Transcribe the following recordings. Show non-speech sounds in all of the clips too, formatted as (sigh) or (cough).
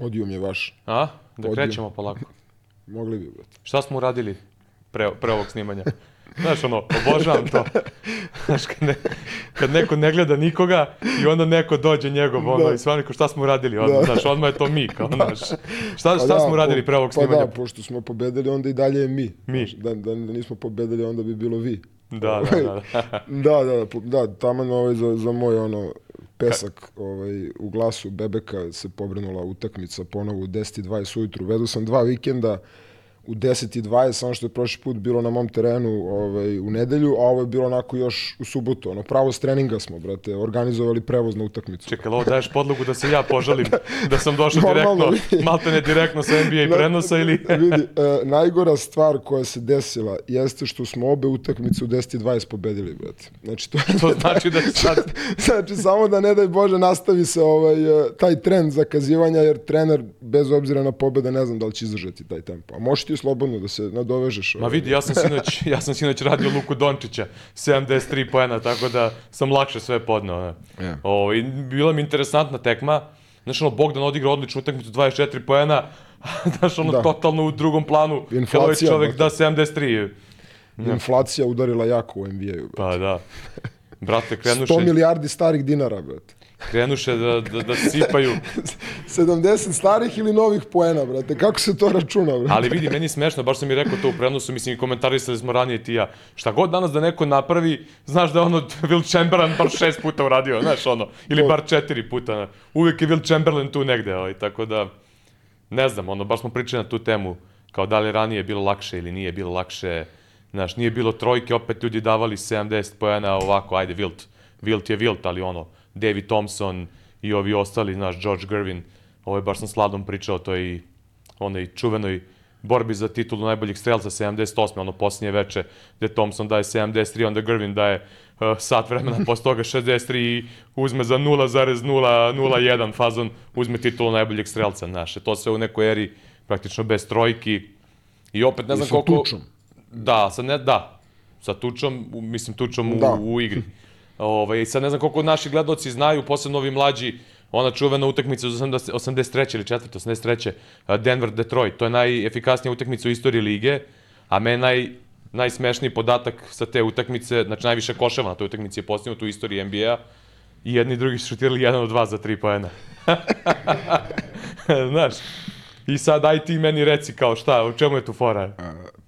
Podijum je vaš. A? Da Podijum. krećemo polako. (laughs) Mogli bi, brate. Šta smo uradili pre, pre ovog snimanja? Znaš, ono, obožavam to. (laughs) Znaš, kad, ne, kad neko ne gleda nikoga i onda neko dođe njegov, ono, Da. i sve kao šta smo uradili, ono, Da. znaš, odmah je to mi, kao, (laughs) znaš. Šta, Pa šta da, smo uradili po- pre ovog Pa snimanja? da, pošto smo pobedili, onda i dalje je mi. Mi. Da, da, da nismo pobedili, onda bi bilo vi. Da, da, da. da. Da, da, da, da taman ovaj za, za moj ono pesak ovaj, u glasu Bebeka se pobrinula utakmica ponovo u 10.20 ujutru. Vedu sam dva vikenda u 10.20, samo što je prošli put bilo na mom terenu ovaj, u nedelju, a ovo je bilo onako još u subotu. Ono, pravo s treninga smo, brate, organizovali prevoz na utakmicu. Čekaj, ovo daješ podlogu da se ja požalim, (laughs) da sam došao Normalno, direktno, vidi. malte ne direktno sa NBA prenosa ili... (laughs) Vidi, e, najgora stvar koja se desila jeste što smo obe utakmice u 10.20 pobedili, brate. Znači, to, To znači da (laughs) sad... znači, samo da ne daj Bože nastavi se ovaj, e, taj trend zakazivanja, jer trener, bez obzira na pobede, ne znam da li će izdržati taj tempo. A možeš ti slobodno da se nadovežeš. Ma ovaj. vidi, ja sam sinoć, (laughs) ja sam sinoć radio Luku Dončića, 73 poena, tako da sam lakše sve podneo. Ne. Ja. O, i bila mi interesantna tekma. Znaš, ono, Bogdan odigra odličnu utakmicu, 24 poena, (laughs) znaš, ono, Da. totalno u drugom planu. Inflacija, Ovaj čovek da brate. 73. Inflacija udarila jako u NBA-u. Pa da. Brate, (laughs) 100 krenuše, milijardi starih dinara, brate. Krenuše da, da, da sipaju. (laughs) 70 starih ili novih poena, brate. Kako se to računa, brate? Ali vidi, meni je smešno, baš sam mi rekao to u prenosu, mislim i komentarisali smo ranije ti ja. Šta god danas da neko napravi, znaš da je ono Will Chamberlain bar šest puta uradio, znaš ono, ili bar četiri puta. Uvijek je Will Chamberlain tu negde, ovaj, tako da, ne znam, ono, baš smo pričali na tu temu, kao da li ranije bilo lakše ili nije bilo lakše, znaš, nije bilo trojke, opet ljudi davali 70 pojena ovako, ajde, Wilt, Wilt je Wilt, ali ono, David Thompson i ovi ostali, znaš, George Gervin, ovo je baš sam s Ladom pričao, to je i onaj čuvenoj borbi za titulu najboljeg strelca 78. ono posljednje veče gde Thompson daje 73, onda Gervin daje uh, sat vremena (laughs) posle toga 63 i uzme za 0,001 fazon, uzme titulu najboljeg strelca naše. To sve u nekoj eri praktično bez trojki i opet ne znam sa koliko... tučom. Da, sa ne, da, sa tučom, u- mislim tučom u, Da. u igri. Ovaj, sad ne znam koliko naši gledoci znaju, posebno ovi mlađi, ona čuvena utakmica iz 80 83. ili 4. 83. a, Denver-Detroit. To je najefikasnija utakmica u istoriji lige, a meni naj, najsmešniji podatak sa te utakmice, znači najviše koševa na toj utakmici je postignuto u istoriji NBA i jedni i drugi su šutirali jedan od dva za tri poena. (laughs) Znaš, i sad aj ti meni reci kao šta, u čemu je tu fora?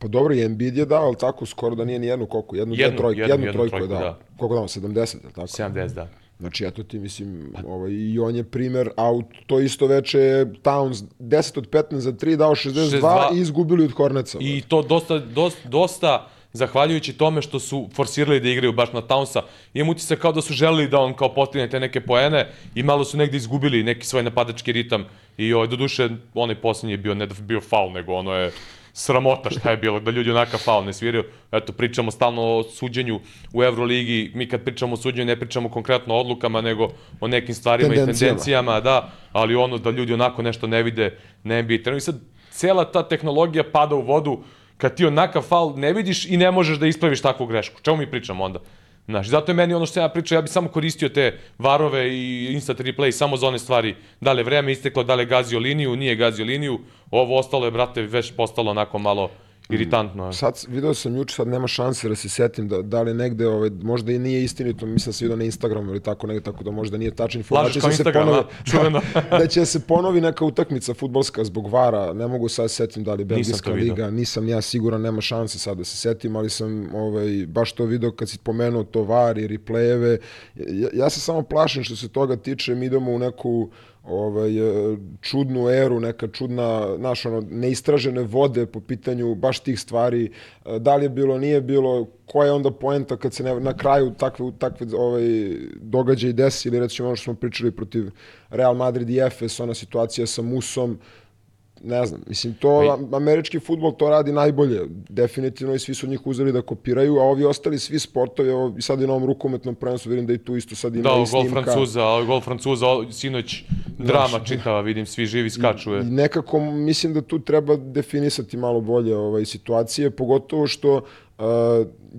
Pa dobro, i Embiid je dao, ali tako, skoro da nije ni jednu koliko, jednu, Jednu, trojku, jednu, jednu, jednu trojku je trojku, dao. da. Koliko dao, 70, je li tako? 70, da. Znači, eto ti, mislim, ovaj, i on je primer, a u to isto veče je Towns 10 od 15 za 3, dao 62, 62. i izgubili od Horneca. I to dosta, dosta, dosta zahvaljujući tome što su forsirali da igraju baš na Townsa. Imam utisak kao da su želeli da on kao postigne te neke poene i malo su negde izgubili neki svoj napadački ritam. I ovaj, do duše, onaj posljednji je bio, ne da je bio faul, nego ono je sramota šta je bilo, da ljudi onakav faul ne sviraju. Eto, pričamo stalno o suđenju u Euroligi, mi kad pričamo o suđenju ne pričamo konkretno o odlukama, nego o nekim stvarima i Tendencijama. tendencijama, da, ali ono da ljudi onako nešto ne vide, ne bi I sad, cela ta tehnologija pada u vodu, kad ti onakav faul ne vidiš i ne možeš da ispraviš takvu grešku. Čemu mi pričamo onda? Znaš, zato je meni ono što ja pričao, ja bih samo koristio te varove i instant replay samo za one stvari. Da li je vreme isteklo, da li je gazio liniju, nije gazio liniju. Ovo ostalo je, brate, već postalo onako malo iritantno. Sad video sam juče, sad nema šanse da se setim da, da li negde, ovaj, možda i nije istinito, mislim da se vidio na Instagramu ili tako negde, tako da možda nije tačna informacija. kao da se Instagram, ponovi- a? (laughs) Čuveno. da će se ponovi neka utakmica futbolska zbog vara, ne mogu sad se setim da li Belgijska video. liga, nisam ja siguran, nema šanse sad da se setim, ali sam ovaj, baš to video kad si pomenuo to var i replejeve. Ja, ja se samo plašim što se toga tiče, mi idemo u neku ovaj, e, čudnu eru, neka čudna, znaš, ono, neistražene vode po pitanju baš tih stvari, E, da li je bilo, nije bilo, koja je onda poenta kad se ne, na kraju takve, takve ovaj, događaje desi, ili recimo ono što smo pričali protiv Real Madrid i Efes, ona situacija sa Musom, ne znam, mislim, to, Pa američki futbol to radi najbolje, definitivno i svi su njih uzeli da kopiraju, a ovi ostali svi sportovi, evo, i sad i na ovom rukometnom prvenstvu vidim da i tu isto sad ima Da, i gol snimka. Francuza, ali gol Francuza, o, sinoć drama čitava, vidim, svi živi skaču. I Je. nekako mislim da tu treba definisati malo bolje ovaj situacije, pogotovo što uh,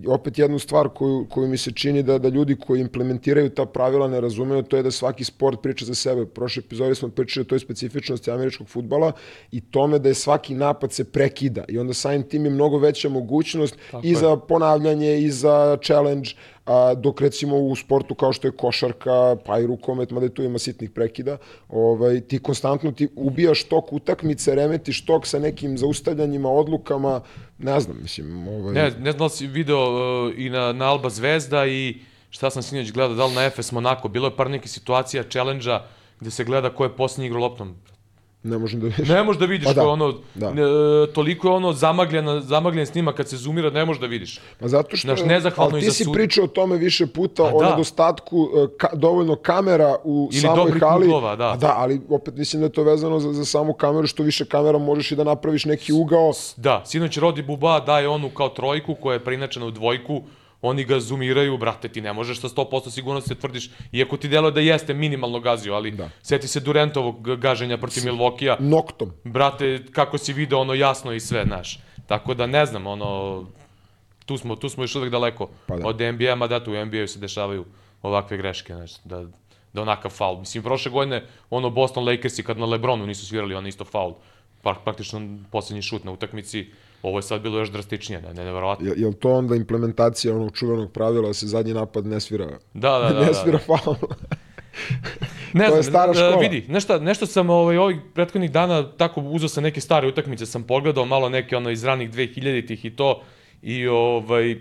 opet jednu stvar koju, koju mi se čini da, da ljudi koji implementiraju ta pravila ne razumeju, to je da svaki sport priča za sebe. Prošle epizode smo pričali o toj specifičnosti američkog futbala i tome da je svaki napad se prekida i onda samim tim je mnogo veća mogućnost Tako i je. za ponavljanje i za challenge, a, dok recimo u sportu kao što je košarka, pa i rukomet, mada tu ima sitnih prekida, ovaj, ti konstantno ti ubijaš tok utakmice, remetiš tok sa nekim zaustavljanjima, odlukama, ne znam, mislim... Ovaj... Ne, ne znam da si video uh, i na, na Alba Zvezda i šta sam sinoć gledao, da li na FS Monako, bilo je par nekih situacija, challenge-a, gde se gleda ko je posljednji igrao loptom. Ne možeš da vidiš. Ne možeš da vidiš, pa da, ono, da. Ne, toliko je ono zamagljen, zamagljen snima kad se zoomira, ne možeš da vidiš. Pa zato što, Znaš, nezahvalno ali ti si sud... pričao o tome više puta, pa, o da. nedostatku e, ka, dovoljno kamera u Ili samoj hali. Kuglova, da. Pa da, ali opet mislim da je to vezano za, za samu kameru, što više kamera možeš i da napraviš neki ugao. Da, sinoć Rodi Buba daje onu kao trojku koja je prinačena u dvojku, oni ga zoomiraju, brate, ti ne možeš sa 100% sigurnosti se tvrdiš, iako ti deluje da jeste minimalno gazio, ali da. seti se Durentovog gaženja protiv Milvokija. Noktom. Brate, kako si video ono jasno i sve, znaš. Tako da ne znam, ono, tu smo, tu smo još uvek daleko pa da. od NBA, ma da tu u NBA se dešavaju ovakve greške, znaš, da, da onakav faul. Mislim, prošle godine, ono, Boston Lakersi kad na Lebronu nisu svirali, on isto faul. Praktično poslednji šut na utakmici, Ovo je sad bilo još drastičnije, ne, ne, nevjerovatno. Je, je li to onda implementacija onog čuvenog pravila da se zadnji napad ne svira? Da, da, da. (laughs) ne da, svira da. faul. (laughs) ne to je stara e, škola. vidi, nešto, nešto sam ovaj, ovih prethodnih dana tako uzeo sam neke stare utakmice, sam pogledao malo neke ono iz ranih 2000-ih i to i ovaj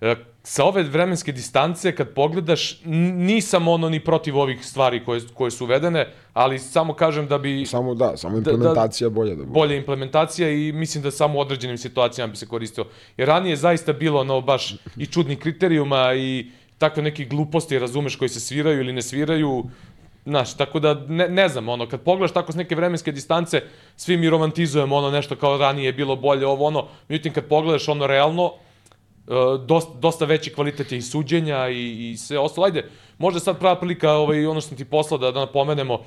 e, sa ove vremenske distance, kad pogledaš, nisam ono ni protiv ovih stvari koje, koje su uvedene, ali samo kažem da bi... Samo da, samo implementacija da, da, bolja da bude. Bolja implementacija i mislim da samo u određenim situacijama bi se koristio. Jer ranije zaista bilo ono baš i čudnih kriterijuma i takve neke gluposti, razumeš, koji se sviraju ili ne sviraju, Znaš, tako da ne, ne znam, ono, kad pogledaš tako s neke vremenske distance, svi mi romantizujemo ono nešto kao ranije je bilo bolje, ovo ono, međutim kad pogledaš ono realno, dosta, dosta veći kvalitet je i suđenja i, i sve ostalo. Ajde, možda sad prava prilika ovaj, ono što sam ti poslao da, da napomenemo, uh,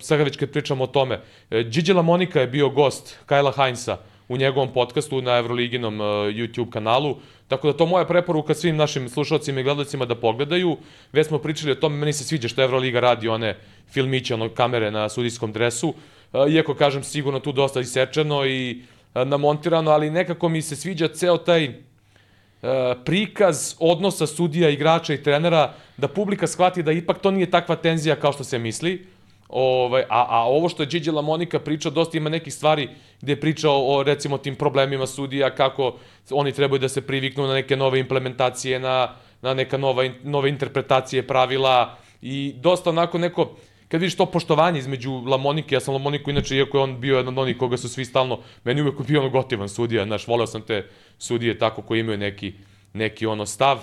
sada već kad pričamo o tome. Gigi Lamonika je bio gost Kajla Heinza u njegovom podcastu na Evroliginom uh, YouTube kanalu, tako da to moja preporuka svim našim slušalcima i gledalcima da pogledaju. Već smo pričali o tome, meni se sviđa što Evroliga radi one filmiće, ono kamere na sudijskom dresu, uh, iako kažem sigurno tu dosta isečeno i namontirano, ali nekako mi se sviđa ceo taj E, prikaz odnosa sudija, igrača i trenera, da publika shvati da ipak to nije takva tenzija kao što se misli. Ovaj, a, a ovo što je Gigi Lamonika pričao, dosta ima nekih stvari gde je pričao o recimo tim problemima sudija, kako oni trebaju da se priviknu na neke nove implementacije, na, na neka nova, nove interpretacije pravila i dosta onako neko, kad vidiš to poštovanje između Lamonike, ja sam Lamoniku, inače, iako je on bio jedan od onih koga su svi stalno, meni uvek bio ono gotivan sudija, znaš, voleo sam te sudije tako koji imaju neki, neki ono stav,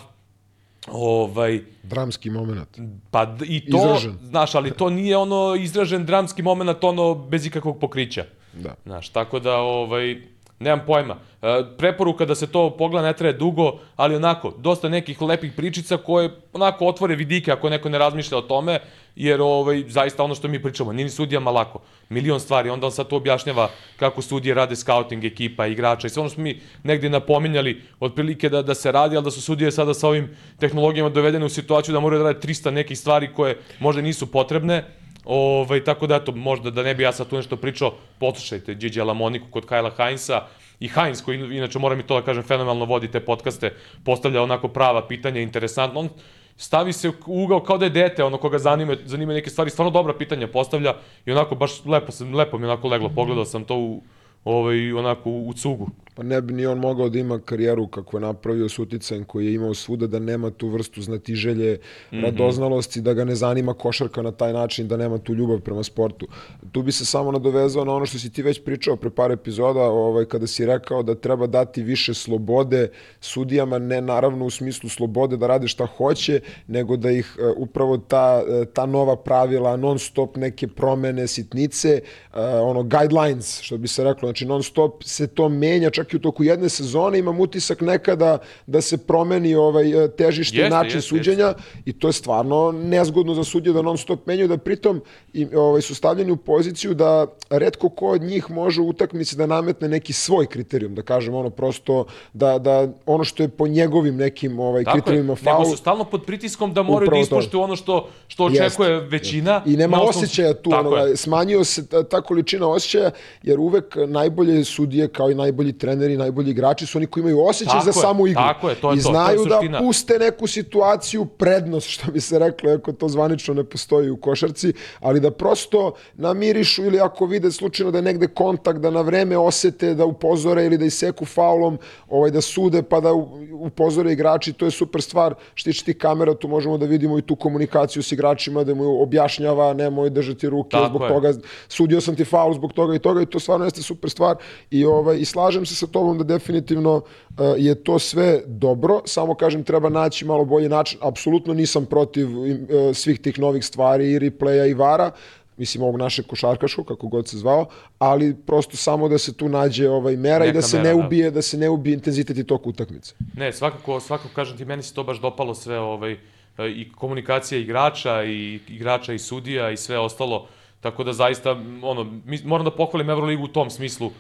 ovaj dramski moment. Pa i to izražen. znaš, ali to nije ono izražen dramski moment ono bez ikakvog pokrića. Da. Znaš, tako da ovaj Nemam pojma. E, preporuka da se to pogleda ne traje dugo, ali onako, dosta nekih lepih pričica koje onako otvore vidike ako neko ne razmišlja o tome, jer ovaj, zaista ono što mi pričamo, nije ni sudijama lako. Milion stvari, onda on sad to objašnjava kako sudije rade scouting ekipa, igrača i sve ono što mi negde napominjali otprilike da, da se radi, ali da su sudije sada sa ovim tehnologijama dovedene u situaciju da moraju da rade 300 nekih stvari koje možda nisu potrebne Ovaj, tako da, eto, možda da ne bi ja sad tu nešto pričao, poslušajte Gigi Lamoniku kod Kajla Heinza i Heinz, koji inače moram i to da kažem, fenomenalno vodi te podcaste, postavlja onako prava pitanja, interesantno. On stavi se u ugao kao da je dete, ono koga zanima, zanima neke stvari, stvarno dobra pitanja postavlja i onako baš lepo, sam, lepo mi onako leglo, pogledao sam to u, ovaj, onako u, u cugu. Pa ne bi ni on mogao da ima karijeru kako je napravio s uticajem koji je imao svuda, da nema tu vrstu znatiželje, mm -hmm. radoznalosti, da ga ne zanima košarka na taj način, da nema tu ljubav prema sportu. Tu bi se samo nadovezao na ono što si ti već pričao pre par epizoda, ovaj, kada si rekao da treba dati više slobode sudijama, ne naravno u smislu slobode da rade šta hoće, nego da ih uh, upravo ta, uh, ta nova pravila, non stop neke promene, sitnice, uh, ono guidelines, što bi se reklo, znači non stop se to menja, čak čak i u toku jedne sezone, imam utisak nekada da se promeni ovaj težište Jeste, način jeste, suđenja i to je stvarno nezgodno za sudije da non stop menjaju, da pritom i, ovaj, su stavljeni u poziciju da redko ko od njih može u utakmici da nametne neki svoj kriterijum, da kažem ono prosto da, da ono što je po njegovim nekim ovaj, Tako je, kriterijima faul. nego su stalno pod pritiskom da moraju Upravo da ispoštuju ono što, što očekuje Jeste, većina. I nema osnovu- osjećaja tu, onoga, je. smanjio se ta, ta količina osjećaja, jer uvek najbolje sudije, kao i najbolji treneri, najbolji igrači su oni koji imaju osjećaj Tako za je, samu igru. tako je, to je I to, to je znaju da suština. puste neku situaciju prednost, što bi se reklo, ako to zvanično ne postoji u košarci, ali da prosto namirišu ili ako vide slučajno da je negde kontakt, da na vreme osete, da upozore ili da iseku faulom, ovaj, da sude pa da upozore igrači, to je super stvar. Što tiče tih kamera, tu možemo da vidimo i tu komunikaciju s igračima, da mu objašnjava, nemoj držati ruke Tako zbog je. toga, sudio sam ti faul zbog toga i toga i to stvarno jeste super stvar i, ovaj, i slažem se sa tobom da definitivno uh, je to sve dobro, samo kažem treba naći malo bolji način, apsolutno nisam protiv uh, svih tih novih stvari i replaya i vara, mislim ovog našeg košarkaškog, kako god se zvao, ali prosto samo da se tu nađe ovaj mera i Neka da se mera, ne da. ubije, da se ne ubije intenzitet i tok utakmice. Ne, svakako, svakako kažem ti, meni se to baš dopalo sve, ovaj, e, i komunikacija igrača, i igrača i sudija i sve ostalo, tako da zaista, ono, mi, moram da pohvalim Euroligu u tom smislu,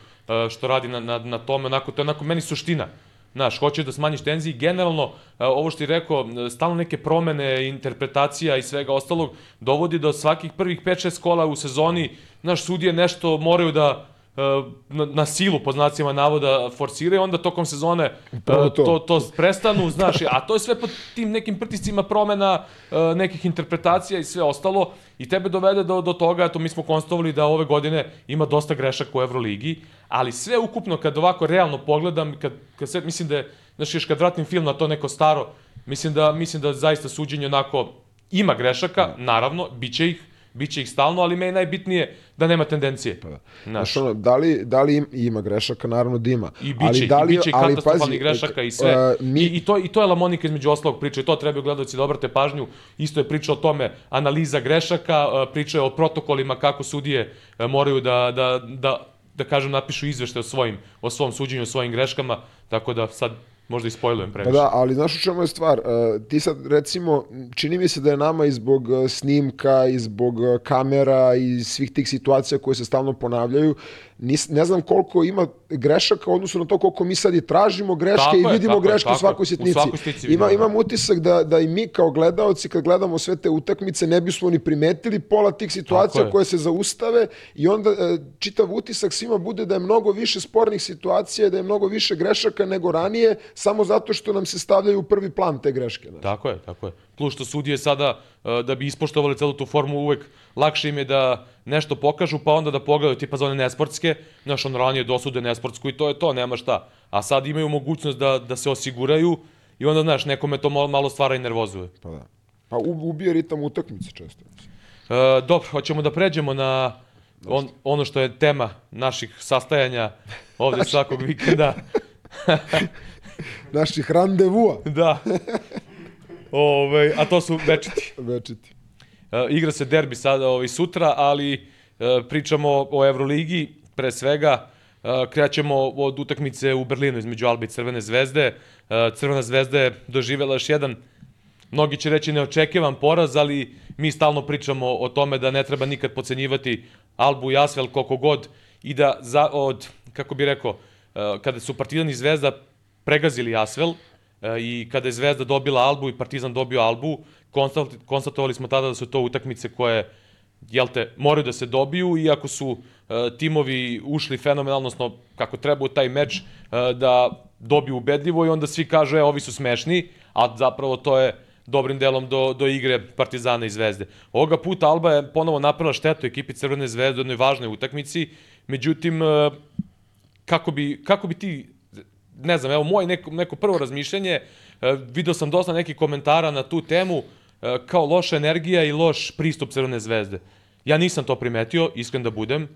što radi na, na, na tome, onako, to je onako meni suština. Znaš, hoćeš da smanjiš tenzije i generalno, e, ovo što ti rekao, e, stalno neke promene, interpretacija i svega ostalog, dovodi do svakih prvih 5-6 kola u sezoni, znaš, sudije nešto moraju da e, na, na silu, po znacima navoda, forsiraju, onda tokom sezone e, to. to, to prestanu, znaš, a to je sve pod tim nekim pritiscima promena, e, nekih interpretacija i sve ostalo i tebe dovede do, do toga, eto mi smo konstatovali da ove godine ima dosta grešaka u Euroligi, ali sve ukupno kad ovako realno pogledam, kad, kad sve, mislim da je, znaš, još kad vratim film na to neko staro, mislim da, mislim da zaista suđenje onako ima grešaka, naravno, bit će ih, bit će ih stalno, ali meni je najbitnije da nema tendencije. Pa, Znaš, ono, da li, da li im- ima grešaka? Naravno da ima. I biće, ali da li, i biće ali, katastrofalnih grešaka i uh, sve. mi, I, I, to, I to je Lamonika između ostalog priča i to trebaju gledalci da obrate pažnju. Isto je priča o tome, analiza grešaka, uh, priča je o protokolima kako sudije uh, moraju da, da, da, da kažem, napišu izvešte o, svojim, o svom suđenju, o svojim greškama, tako da sad možda i spojlujem Pa previše. da, ali znaš u čemu je stvar? Uh, ti sad, recimo, čini mi se da je nama i zbog uh, snimka, i zbog uh, kamera, i svih tih situacija koje se stalno ponavljaju, nis, ne znam koliko ima grešaka u odnosu na to koliko mi sad i tražimo greške Tako i je, vidimo je, greške tako u svakoj je. U sitnici. svakoj sitnici Ima, da. imam utisak da, da i mi kao gledaoci, kad gledamo sve te utakmice, ne bismo ni primetili pola tih Tako situacija je. koje se zaustave i onda e, čitav utisak svima bude da je mnogo više spornih situacija, da je mnogo više grešaka nego ranije, samo zato što nam se stavljaju u prvi plan te greške. Znaš. Tako je, tako je. Plus što sudije sada, uh, da bi ispoštovali celu tu formu, uvek lakše im je da nešto pokažu, pa onda da pogledaju tipa za one nesportske, znaš, on ranije dosude nesportsku i to je to, nema šta. A sad imaju mogućnost da, da se osiguraju i onda, znaš, nekome to malo, malo stvara i nervozuje. Pa da. Pa ubije ritam utakmice često. E, dobro, hoćemo da pređemo na on, ono što je tema naših sastajanja ovde svakog vikenda. (laughs) Naših randevua da. (laughs) Ove, a to su večiti. večiti. E, igra se derbi sada ovaj sutra, ali e, pričamo o Euroligi, pre svega e, krećemo od utakmice u Berlinu između Albe i Crvene zvezde. E, Crvena zvezda je doživela još jedan Mnogi će reći neočekivan poraz, ali mi stalno pričamo o tome da ne treba nikad pocenjivati Albu i Asvel koliko god i da za, od, kako bi rekao, e, kada su Partizan i Zvezda pregazili Asvel i kada je Zvezda dobila Albu i Partizan dobio Albu, konstat- konstatovali smo tada da su to utakmice koje jel te, moraju da se dobiju i ako su e, timovi ušli fenomenalno, odnosno kako treba u taj meč, e, da dobiju ubedljivo i onda svi kažu, e, ovi su smešni, a zapravo to je dobrim delom do, do igre Partizana i Zvezde. Ovoga puta Alba je ponovo napravila štetu ekipi Crvene zvezde u jednoj važnoj utakmici, međutim, e, kako bi, kako bi ti, ne znam, evo moje neko, neko prvo razmišljanje, e, video sam dosta nekih komentara na tu temu, e, kao loša energija i loš pristup Crvene zvezde. Ja nisam to primetio, iskren da budem,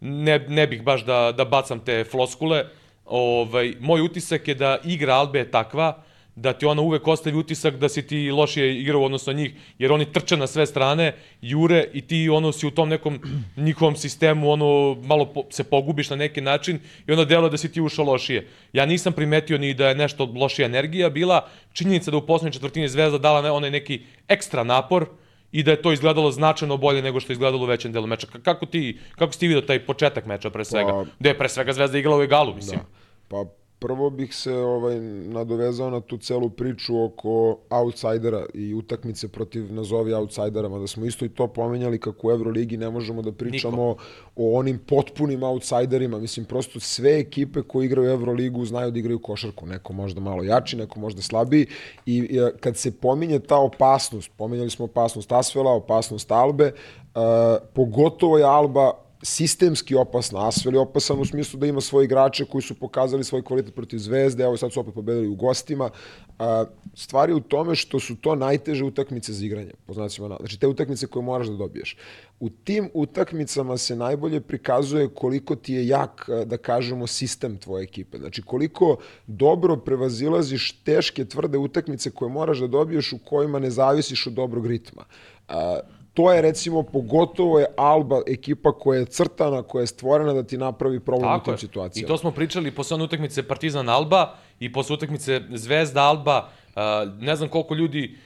ne, ne bih baš da, da bacam te floskule, ovaj, moj utisak je da igra Albe je takva da ti ona uvek ostavi utisak da si ti lošije igrao odnosno njih, jer oni trče na sve strane, jure i ti ono si u tom nekom (clears throat) njihovom sistemu ono malo po, se pogubiš na neki način i onda delo da si ti ušao lošije. Ja nisam primetio ni da je nešto lošija energija bila, činjenica da u poslednjoj četvrtini Zvezda dala onaj neki ekstra napor, i da je to izgledalo značajno bolje nego što je izgledalo u većem delu meča. Kako ti, kako si ti vidio taj početak meča pre svega? Pa, Gde je pre svega Zvezda igrala u egalu, mislim. Da. Pa prvo bih se ovaj nadovezao na tu celu priču oko outsidera i utakmice protiv nazovi outsidera, da smo isto i to pomenjali kako u Euroligi ne možemo da pričamo Niko. o onim potpunim outsiderima. Mislim, prosto sve ekipe koje igraju Euroligu znaju da igraju košarku. Neko možda malo jači, neko možda slabiji. I, i kad se pominje ta opasnost, pominjali smo opasnost Asvela, opasnost Albe, uh, pogotovo je Alba sistemski opasna, Asvel je opasan u smislu da ima svoje igrače koji su pokazali svoj kvalitet protiv Zvezde, evo sad su opet pobedili u gostima. Stvari u tome što su to najteže utakmice za igranje, po znacima na... Znači te utakmice koje moraš da dobiješ. U tim utakmicama se najbolje prikazuje koliko ti je jak, da kažemo, sistem tvoje ekipe. Znači koliko dobro prevazilaziš teške, tvrde utakmice koje moraš da dobiješ u kojima ne zavisiš od dobrog ritma to je recimo pogotovo je Alba ekipa koja je crtana, koja je stvorena da ti napravi problem Tako u tim situacijama. I to smo pričali posle one utakmice Partizan Alba i posle utakmice Zvezda Alba. ne znam koliko ljudi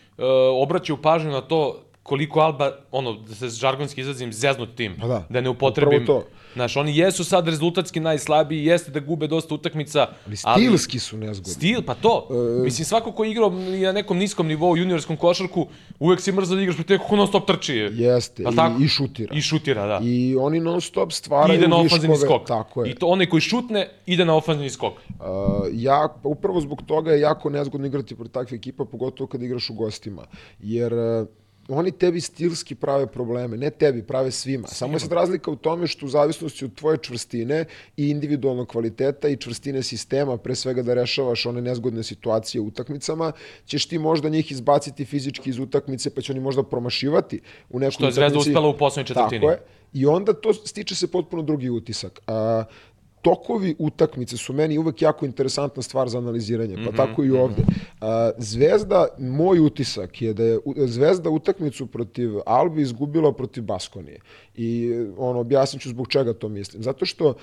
obraćaju pažnju na to koliko Alba, ono, da se žargonski izrazim, zeznut tim. Pa da, da ne upotrebim. To. Znaš, oni jesu sad rezultatski najslabiji, jeste da gube dosta utakmica. Ali stilski ali, su nezgodni. Stil, pa to. E... Mislim, svako ko igrao na nekom niskom nivou juniorskom košarku, uvek si mrzao da igraš protiv nekog non stop trči. Jeste, i, tako? i šutira. I šutira, da. I oni non stop stvaraju ide na ofanzivni skok. Tako je. I to onaj koji šutne, ide na ofanzivni skok. Uh, ja, upravo zbog toga je jako nezgodno igrati protiv takve ekipa, pogotovo kad igraš u gostima. Jer oni tebi stilski prave probleme, ne tebi, prave svima. Samo je sad razlika u tome što u zavisnosti od tvoje čvrstine i individualnog kvaliteta i čvrstine sistema, pre svega da rešavaš one nezgodne situacije u utakmicama, ćeš ti možda njih izbaciti fizički iz utakmice, pa će oni možda promašivati u nekoj Što je Zvezda uspela u poslednjoj četvrtini. Tako je. I onda to stiče se potpuno drugi utisak. A, tokovi utakmice su meni uvek jako interesantna stvar za analiziranje, pa mm -hmm, tako i ovde. Uh, Zvezda, moj utisak je da je Zvezda utakmicu protiv Albi izgubila protiv Baskonije. I ono, objasnit ću zbog čega to mislim. Zato što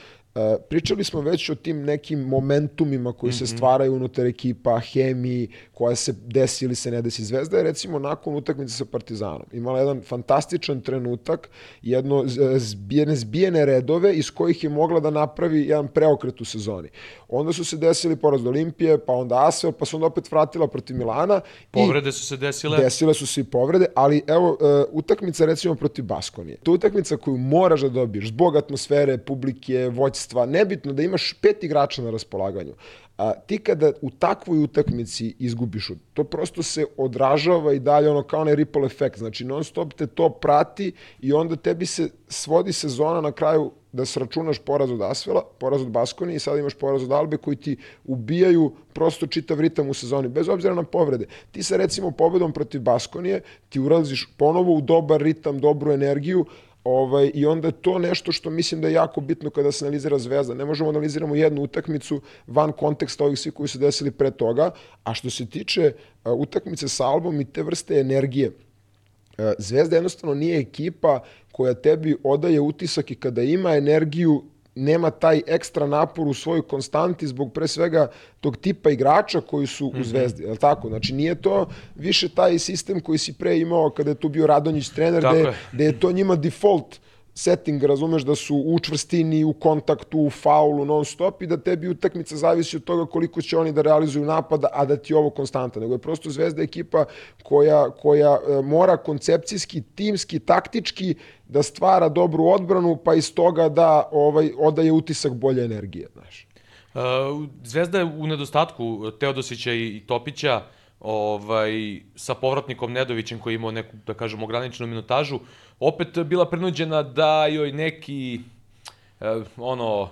pričali smo već o tim nekim momentumima koji se mhm. stvaraju unutar ekipa, hemiji, koja se desi ili se ne desi. Zvezda je recimo nakon utakmice sa Partizanom imala jedan fantastičan trenutak, jedno zbijene, zbijene redove iz kojih je mogla da napravi jedan preokret u sezoni. Onda su se desili poraz do Olimpije, pa onda Asvel, pa se onda opet vratila protiv Milana. Povrede su se desile. Desile su se i povrede, ali evo, uh, utakmica recimo protiv Baskonije. To je utakmica koju moraš da dobiješ zbog atmosfere, publike, voćstva, nebitno da imaš pet igrača na raspolaganju. A, ti kada u takvoj utakmici izgubiš, to prosto se odražava i dalje ono kao onaj ripple efekt. Znači non stop te to prati i onda tebi se svodi sezona na kraju da sračunaš poraz od Asvela, poraz od Baskoni i sad imaš poraz od Albe koji ti ubijaju prosto čitav ritam u sezoni, bez obzira na povrede. Ti sa recimo pobedom protiv Baskonije, ti ulaziš ponovo u dobar ritam, dobru energiju, Ovaj, I onda je to nešto što mislim da je jako bitno kada se analizira Zvezda. Ne možemo da analiziramo jednu utakmicu van konteksta ovih svih koji su desili pre toga, a što se tiče uh, utakmice sa Albom i te vrste energije, Zvezda jednostavno nije ekipa koja tebi odaje utisak i kada ima energiju nema taj ekstra napor u svojoj konstanti zbog pre svega tog tipa igrača koji su u mhm. Zvezdi, je li tako? Znači nije to više taj sistem koji si pre imao kada je tu bio Radonjić trener, gde je to njima default setting, razumeš da su u čvrstini, u kontaktu, u faulu, non stop i da tebi utakmica zavisi od toga koliko će oni da realizuju napada, a da ti ovo konstanta. Nego je prosto Zvezda ekipa koja, koja e, mora koncepcijski, timski, taktički da stvara dobru odbranu, pa iz toga da ovaj, odaje utisak bolje energije. Znaš. Uh, Zvezda je u nedostatku Teodosića i Topića, ovaj, sa povratnikom Nedovićem koji imao neku, da kažem, ograničenu minutažu, opet bila prinuđena da joj neki, eh, ono,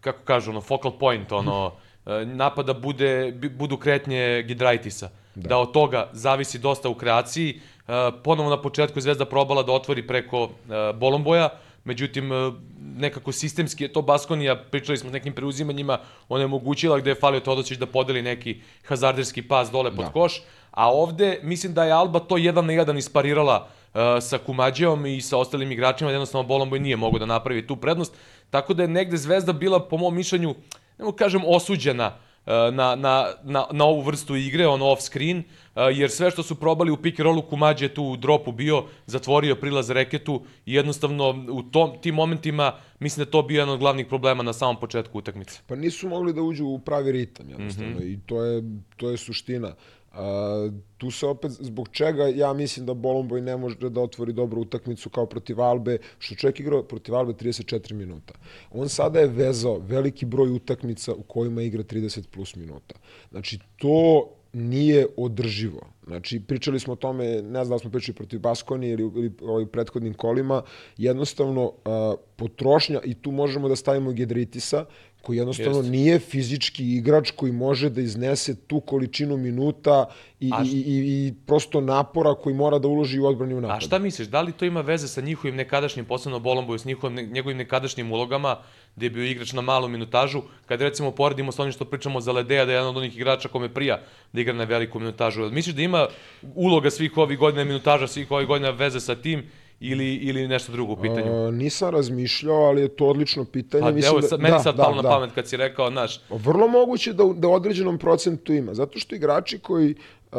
kako kažu, ono, focal point, ono, eh, napada bude, budu kretnje Gidraitisa. Da. da od toga zavisi dosta u kreaciji. Eh, ponovo na početku je Zvezda probala da otvori preko eh, Bolomboja, međutim, eh, nekako sistemski je to Baskonija, pričali smo s nekim preuzimanjima, onemogućila gde je falio Todosić da podeli neki hazarderski pas dole pod Da. koš, a ovde mislim da je Alba to jedan na jedan isparirala uh, sa Kumađeom i sa ostalim igračima, jednostavno Bolomboj nije mogao da napravi tu prednost, tako da je negde Zvezda bila, po mom mišljenju, ne mogu kažem osuđena uh, na, na, na, na ovu vrstu igre, ono off screen, uh, jer sve što su probali u pick and rollu Kumađe tu u dropu bio, zatvorio prilaz reketu i jednostavno u tom, tim momentima mislim da je to bio jedan od glavnih problema na samom početku utakmice. Pa nisu mogli da uđu u pravi ritam, jednostavno, Mhm. i to je, to je suština. A, tu se opet, zbog čega ja mislim da Bolomboj ne može da otvori dobru utakmicu kao protiv Albe, što čovjek igrao protiv Albe 34 minuta. On sada je vezao veliki broj utakmica u kojima igra 30 plus minuta. Znači, to nije održivo. Znači, pričali smo o tome, ne znam da smo pričali protiv Baskoni ili, ili ovaj prethodnim kolima, jednostavno a, potrošnja, i tu možemo da stavimo Gedritisa, koji jednostavno Jeste. nije fizički igrač koji može da iznese tu količinu minuta i, A i, i, i prosto napora koji mora da uloži u odbrani u A napad. šta misliš, da li to ima veze sa njihovim nekadašnjim, posebno Bolomboju, s njihovim, njegovim nekadašnjim ulogama, gde je bio igrač na malu minutažu, kad recimo poredimo sa onim što pričamo za Ledeja, da je jedan od onih igrača kome prija da igra na veliku minutažu. Misliš da ima uloga svih ovih godina, minutaža svih ovih godina veze sa tim ili, ili nešto drugo u pitanju? A, nisam razmišljao, ali je to odlično pitanje. Pa Mislim evo, da- sad, meni da, sad da, palo na da. pamet kad si rekao, znaš, Vrlo moguće da, da određenom procentu ima, zato što igrači koji uh,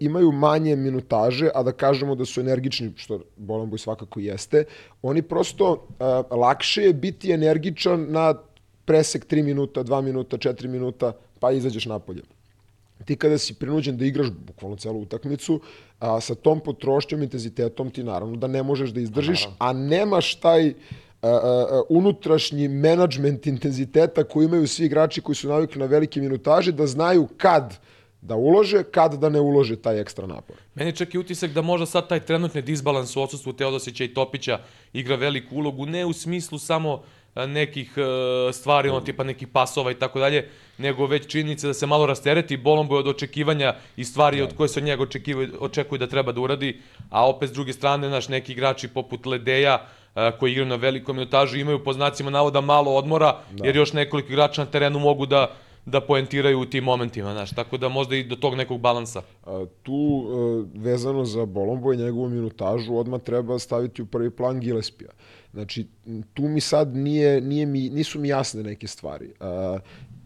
imaju manje minutaže, a da kažemo da su energični, što Bolamboj svakako jeste, oni prosto uh, lakše je biti energičan na presek 3 minuta, 2 minuta, 4 minuta, pa izađeš napolje. Ti kada si prinuđen da igraš bukvalno celu utakmicu, a, sa tom potrošnjom, intenzitetom ti naravno da ne možeš da izdržiš, a nemaš taj a, a, unutrašnji menadžment intenziteta koji imaju svi igrači koji su navikli na velike minutaže, da znaju kad da ulože, kad da ne ulože taj ekstra napor. Meni čak i utisak da možda sad taj trenutni disbalans u odsustvu Teodosića i Topića igra veliku ulogu, ne u smislu samo a, nekih e, stvari, ono tipa nekih pasova i tako dalje, nego već činjenica da se malo rastereti Bolomboj od očekivanja i stvari od koje se od njega očekivaju, očekuju da treba da uradi, a opet s druge strane, naš neki igrači poput Ledeja, a, koji igraju na velikom minutažu, imaju po znacima navoda malo odmora, da. jer još nekoliko igrača na terenu mogu da da poentiraju u tim momentima, znaš, tako da možda i do tog nekog balansa. A, tu e, vezano za Bolombo i njegovu minutažu odmah treba staviti u prvi plan Gillespija. Znači, tu mi sad nije, nije mi, nisu mi jasne neke stvari. A,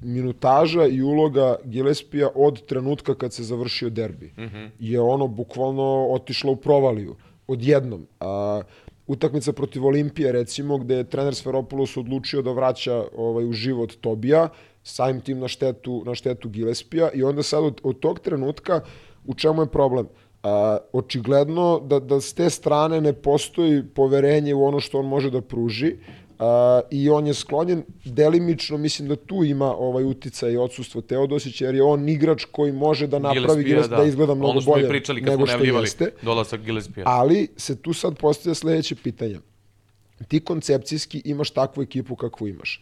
minutaža i uloga Gillespija od trenutka kad se završio derbi mm -hmm. je ono bukvalno otišla u provaliju. Odjednom. A, utakmica protiv Olimpije, recimo, gde je trener Sferopoulos odlučio da vraća ovaj, u život Tobija, samim tim na štetu, na štetu Gillespija i onda sad od, od tog trenutka u čemu je problem? A, očigledno da, da s te strane ne postoji poverenje u ono što on može da pruži a, i on je sklonjen delimično, mislim da tu ima ovaj uticaj i odsustvo Teodosića, jer je on igrač koji može da napravi Gillespie, Gillespie, da. izgleda mnogo bolje pričali kad nego smo što najavljivali jeste. dolazak Gillespija. Ali se tu sad postavlja sledeće pitanje. Ti koncepcijski imaš takvu ekipu kakvu imaš.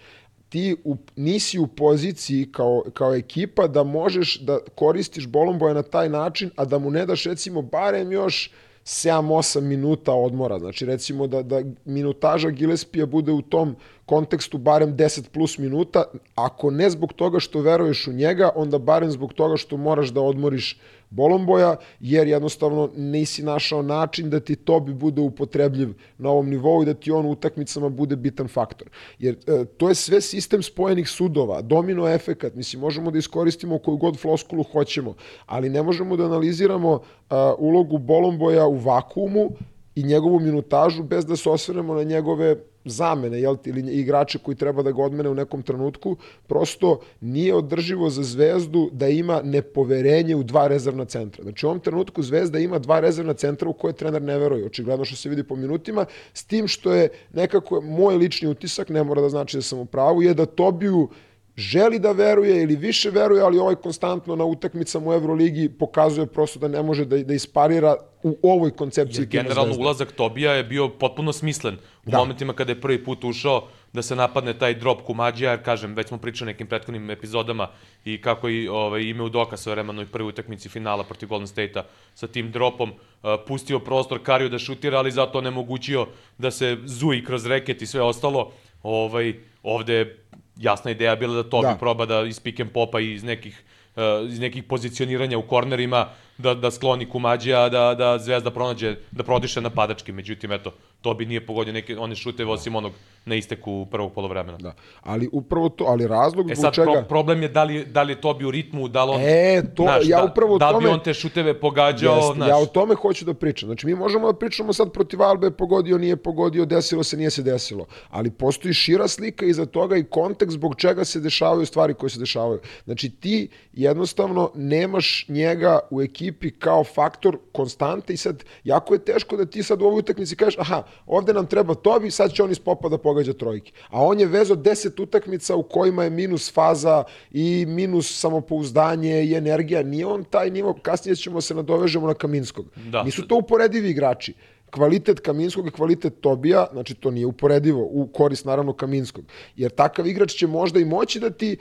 Ti u, nisi u poziciji kao, kao ekipa da možeš da koristiš Bolomboja na taj način, a da mu ne daš recimo barem još 7-8 minuta odmora. Znači recimo da, da minutaža Gillespija bude u tom kontekstu barem 10 plus minuta, ako ne zbog toga što veruješ u njega, onda barem zbog toga što moraš da odmoriš Bolomboja, jer jednostavno nisi našao način da ti Tobi bude upotrebljiv na ovom nivou i da ti on u utakmicama bude bitan faktor. Jer e, to je sve sistem spojenih sudova, domino efekat, mislim, možemo da iskoristimo koju god floskulu hoćemo, ali ne možemo da analiziramo a, ulogu Bolomboja u vakuumu i njegovu minutažu bez da se osvrnemo na njegove zamene jel, ili igrače koji treba da ga odmene u nekom trenutku, prosto nije održivo za Zvezdu da ima nepoverenje u dva rezervna centra. Znači u ovom trenutku Zvezda ima dva rezervna centra u koje trener ne veruje, očigledno što se vidi po minutima, s tim što je nekako moj lični utisak, ne mora da znači da sam u pravu, je da Tobiju želi da veruje ili više veruje, ali ovaj konstantno na utakmicama u Euroligi pokazuje prosto da ne može da, da isparira u ovoj koncepciji Jer generalno ulazak Tobija je bio potpuno smislen u Da. momentima kada je prvi put ušao da se napadne taj drop Kumađija, jer kažem, već smo pričali nekim prethodnim epizodama i kako i ovaj, ime u dokaz svoje vremenoj prvoj utakmici finala protiv Golden State-a sa tim dropom uh, pustio prostor Kariju da šutira, ali zato nemogućio da se zuji kroz reket i sve ostalo. ovaj, ovde je jasna ideja bila da Tobi Da. proba da iz pick and popa i iz nekih uh, iz nekih pozicioniranja u kornerima da, da skloni Kumađija, da, da Zvezda pronađe, da prodiše napadački. Međutim, eto, Tobi nije pogodio neke one šuteve osim onog na isteku prvog polovremena. Da. Ali upravo to, ali razlog E zbog sad, čega... pro, problem je da li, da li je Tobi u ritmu, da li on... E, to, znaš, ja da, upravo o da li tome... bi on te šuteve pogađao, Jeste, znaš, ja o tome hoću da pričam. Znači, mi možemo da pričamo sad protiv Albe, pogodio, nije pogodio, desilo se, nije se desilo. Ali postoji šira slika iza toga i kontekst zbog čega se dešavaju stvari koje se dešavaju. Znači, ti jednostavno nemaš njega u ekipi kao faktor konstante i sad, jako je teško da ti sad u ovoj utakmici kažeš, aha, ovde nam treba Tobi, sad će on iz popa da pogađa trojke. A on je vezo 10 utakmica u kojima je minus faza i minus samopouzdanje i energija. Nije on taj nivo, kasnije ćemo se nadovežemo na Kaminskog. Da. Nisu to uporedivi igrači. Kvalitet Kaminskog i kvalitet Tobija, znači to nije uporedivo, u korist naravno Kaminskog. Jer takav igrač će možda i moći da ti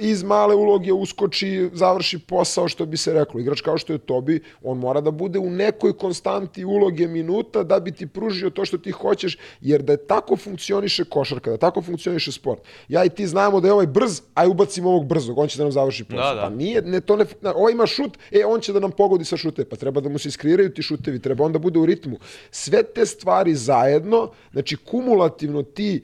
iz male uloge uskoči, završi posao, što bi se reklo. Igrač kao što je Tobi, on mora da bude u nekoj konstanti uloge minuta da bi ti pružio to što ti hoćeš, jer da tako funkcioniše košarka, da tako funkcioniše sport. Ja i ti znamo da je ovaj brz, aj ubacimo ovog brzog, on će da nam završi posao. Da, da. Pa nije, ne, to ne, ovaj ima šut, e, on će da nam pogodi sa šute, pa treba da mu se iskreiraju ti šutevi, treba on da bude u ritmu. Sve te stvari zajedno, znači kumulativno ti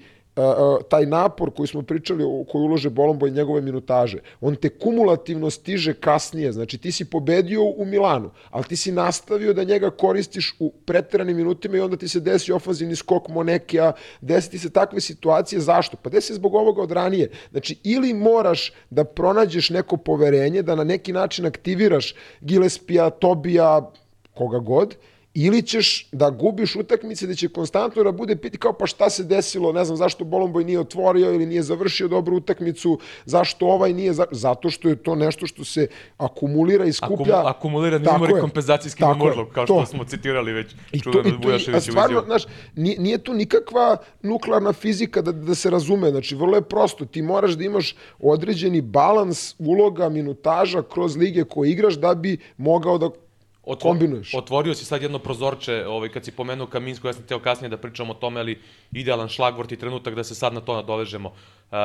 taj napor koji smo pričali, o- koji ulože Bolombo i njegove minutaže, on te kumulativno stiže kasnije, znači ti si pobedio u Milanu, ali ti si nastavio da njega koristiš u preteranim minutima i onda ti se desi ofanzivni skok Monekija, desi ti se takve situacije, zašto? Pa desi zbog ovoga od ranije. Znači, ili moraš da pronađeš neko poverenje, da na neki način aktiviraš Gillespija, Tobija, koga god, ili ćeš da gubiš utakmice da će konstantno da bude piti kao pa šta se desilo, ne znam zašto Bolomboj nije otvorio ili nije završio dobru utakmicu, zašto ovaj nije, za... zato što je to nešto što se akumulira i skuplja. Akumu, akumulirani Tako umor i je. kompenzacijski memorlog, kao što To. smo citirali već I to, čuveno i od a stvarno, znaš, nije, nije tu nikakva nuklearna fizika da, da se razume, znači vrlo je prosto, ti moraš da imaš određeni balans uloga, minutaža kroz lige koje igraš da bi mogao da Otvo- kombinuješ. Otvorio si sad jedno prozorče, ovaj, kad si pomenuo Kaminsko, ja sam teo kasnije da pričam o tome, ali idealan šlagvort i trenutak da se sad na to nadovežemo. Uh,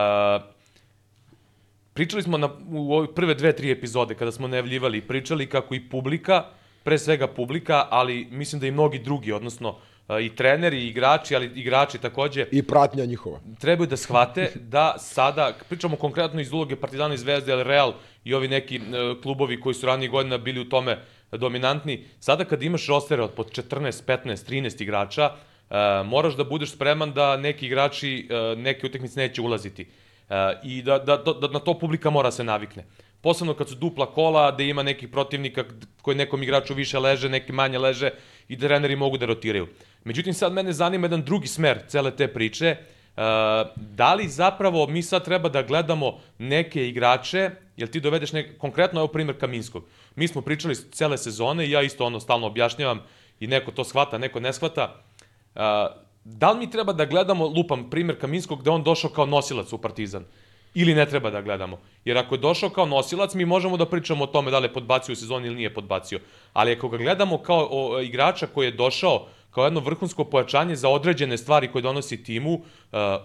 pričali smo na, u ovoj prve dve, tri epizode, kada smo najavljivali, pričali kako i publika, pre svega publika, ali mislim da i mnogi drugi, odnosno uh, i treneri, i igrači, ali igrači takođe, i pratnja njihova. trebaju da shvate da sada, pričamo konkretno iz uloge Partizana i Zvezde, ali Real i ovi neki e, klubovi koji su ranije godina bili u tome dominantni, sada kad imaš rostere od pod 14, 15, 13 igrača, e, moraš da budeš spreman da neki igrači e, neke utakmice neće ulaziti. E, I da, da, da, na to publika mora se navikne. Posebno kad su dupla kola, da ima nekih protivnika koji nekom igraču više leže, neki manje leže i da treneri mogu da rotiraju. Međutim, sad mene zanima jedan drugi smer cele te priče. Uh, da li zapravo mi sad treba da gledamo neke igrače, jel ti dovedeš nek, konkretno evo primjer Kaminskog. Mi smo pričali cele sezone i ja isto ono stalno objašnjavam i neko to shvata, neko ne shvata. Uh, da li mi treba da gledamo, lupam, primjer Kaminskog, je on došao kao nosilac u Partizan? Ili ne treba da gledamo? Jer ako je došao kao nosilac, mi možemo da pričamo o tome da li je podbacio u sezoni ili nije podbacio. Ali ako ga gledamo kao o, igrača koji je došao kao jedno vrhunsko pojačanje za određene stvari koje donosi timu,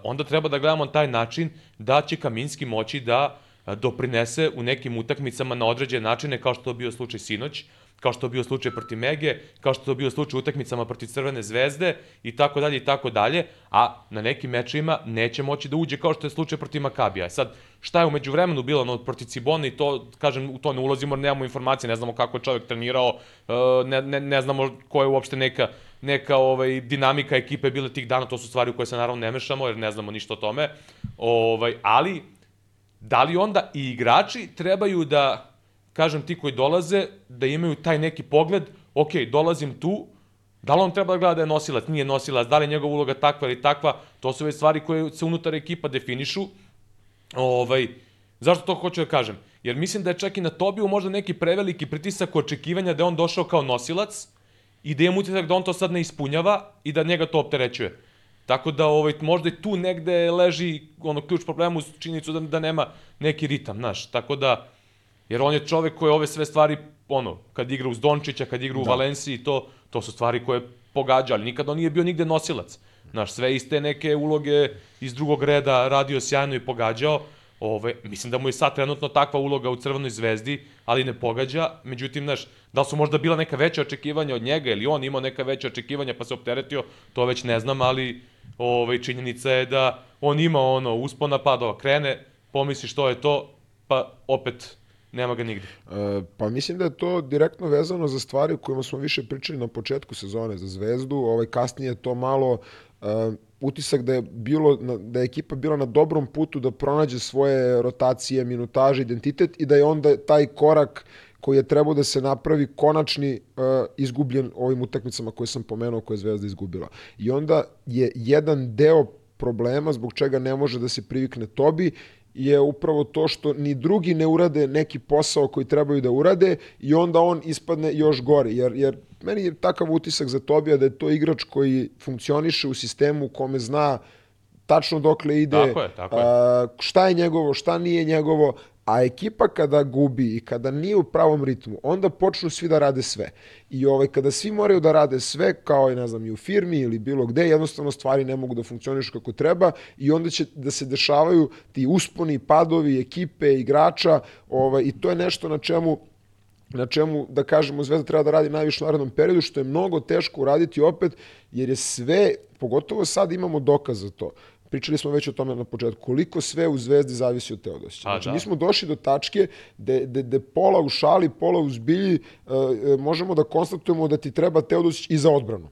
onda treba da gledamo taj način da će Kaminski moći da doprinese u nekim utakmicama na određene načine, kao što je bio slučaj sinoć, kao što je bio slučaj protiv Mege, kao što je bio slučaj u utakmicama protiv Crvene zvezde i tako dalje i tako dalje, a na nekim mečima neće moći da uđe kao što je slučaj protiv Makabija. E Sad, šta je umeđu vremenu bilo no, protiv Cibona i to, kažem, u to ne ulazimo, nemamo informacije, ne znamo kako je čovjek trenirao, e, ne, ne, ne znamo koja je uopšte neka, neka ovaj, dinamika ekipe bila tih dana, to su stvari u koje se naravno ne mešamo, jer ne znamo ništa o tome, ovaj, ali da li onda i igrači trebaju da kažem, ti koji dolaze, da imaju taj neki pogled, ok, dolazim tu, da li on treba da gleda da je nosilac, nije nosilac, da li je njegova uloga takva ili takva, to su već stvari koje se unutar ekipa definišu. Ovaj, zašto to hoću da kažem? Jer mislim da je čak i na Tobiju možda neki preveliki pritisak očekivanja da je on došao kao nosilac i da je utisak da on to sad ne ispunjava i da njega to opterećuje. Tako da ovaj, možda i tu negde leži ono ključ problema uz činjenicu da, da nema neki ritam, znaš. Tako da, Jer on je čovek koji ove sve stvari, ono, kad igra uz Dončića, kad igra u Da. Valenciji, to, to su stvari koje pogađa, ali nikad on nije bio nigde nosilac. Znaš, sve iste neke uloge iz drugog reda radio sjajno i pogađao. Ove, mislim da mu je sad trenutno takva uloga u Crvenoj zvezdi, ali ne pogađa. Međutim, znaš, da su možda bila neka veća očekivanja od njega ili on imao neka veća očekivanja pa se opteretio, to već ne znam, ali ove, činjenica je da on ima ono uspona padova, krene, pomisli što je to, pa opet nema ga nigde. E, pa mislim da je to direktno vezano za stvari o kojima smo više pričali na početku sezone za Zvezdu, ovaj kasnije to malo uh, utisak da je bilo da je ekipa bila na dobrom putu da pronađe svoje rotacije, minutaže, identitet i da je onda taj korak koji je trebao da se napravi konačni uh, izgubljen ovim utakmicama koje sam pomenuo koje je Zvezda izgubila. I onda je jedan deo problema zbog čega ne može da se privikne Tobi je upravo to što ni drugi ne urade neki posao koji trebaju da urade i onda on ispadne još gore. Jer, jer meni je takav utisak za Tobija da je to igrač koji funkcioniše u sistemu u kome zna tačno dokle ide, tako je, tako je. A, šta je njegovo, šta nije njegovo, a ekipa kada gubi i kada nije u pravom ritmu, onda počnu svi da rade sve. I ovaj, kada svi moraju da rade sve, kao i, ne znam, i u firmi ili bilo gde, jednostavno stvari ne mogu da funkcionišu kako treba i onda će da se dešavaju ti usponi, padovi, ekipe, igrača ovaj, i to je nešto na čemu na čemu, da kažemo, Zvezda treba da radi najviše u narednom periodu, što je mnogo teško uraditi opet, jer je sve, pogotovo sad imamo dokaz za to. Pričali smo već o tome na početku, koliko sve u Zvezdi zavisi od Teodosića. Znači, da. mi smo došli do tačke gde, gde, gde pola u šali, pola u zbilji, uh, možemo da konstatujemo da ti treba Teodosić i za odbranu.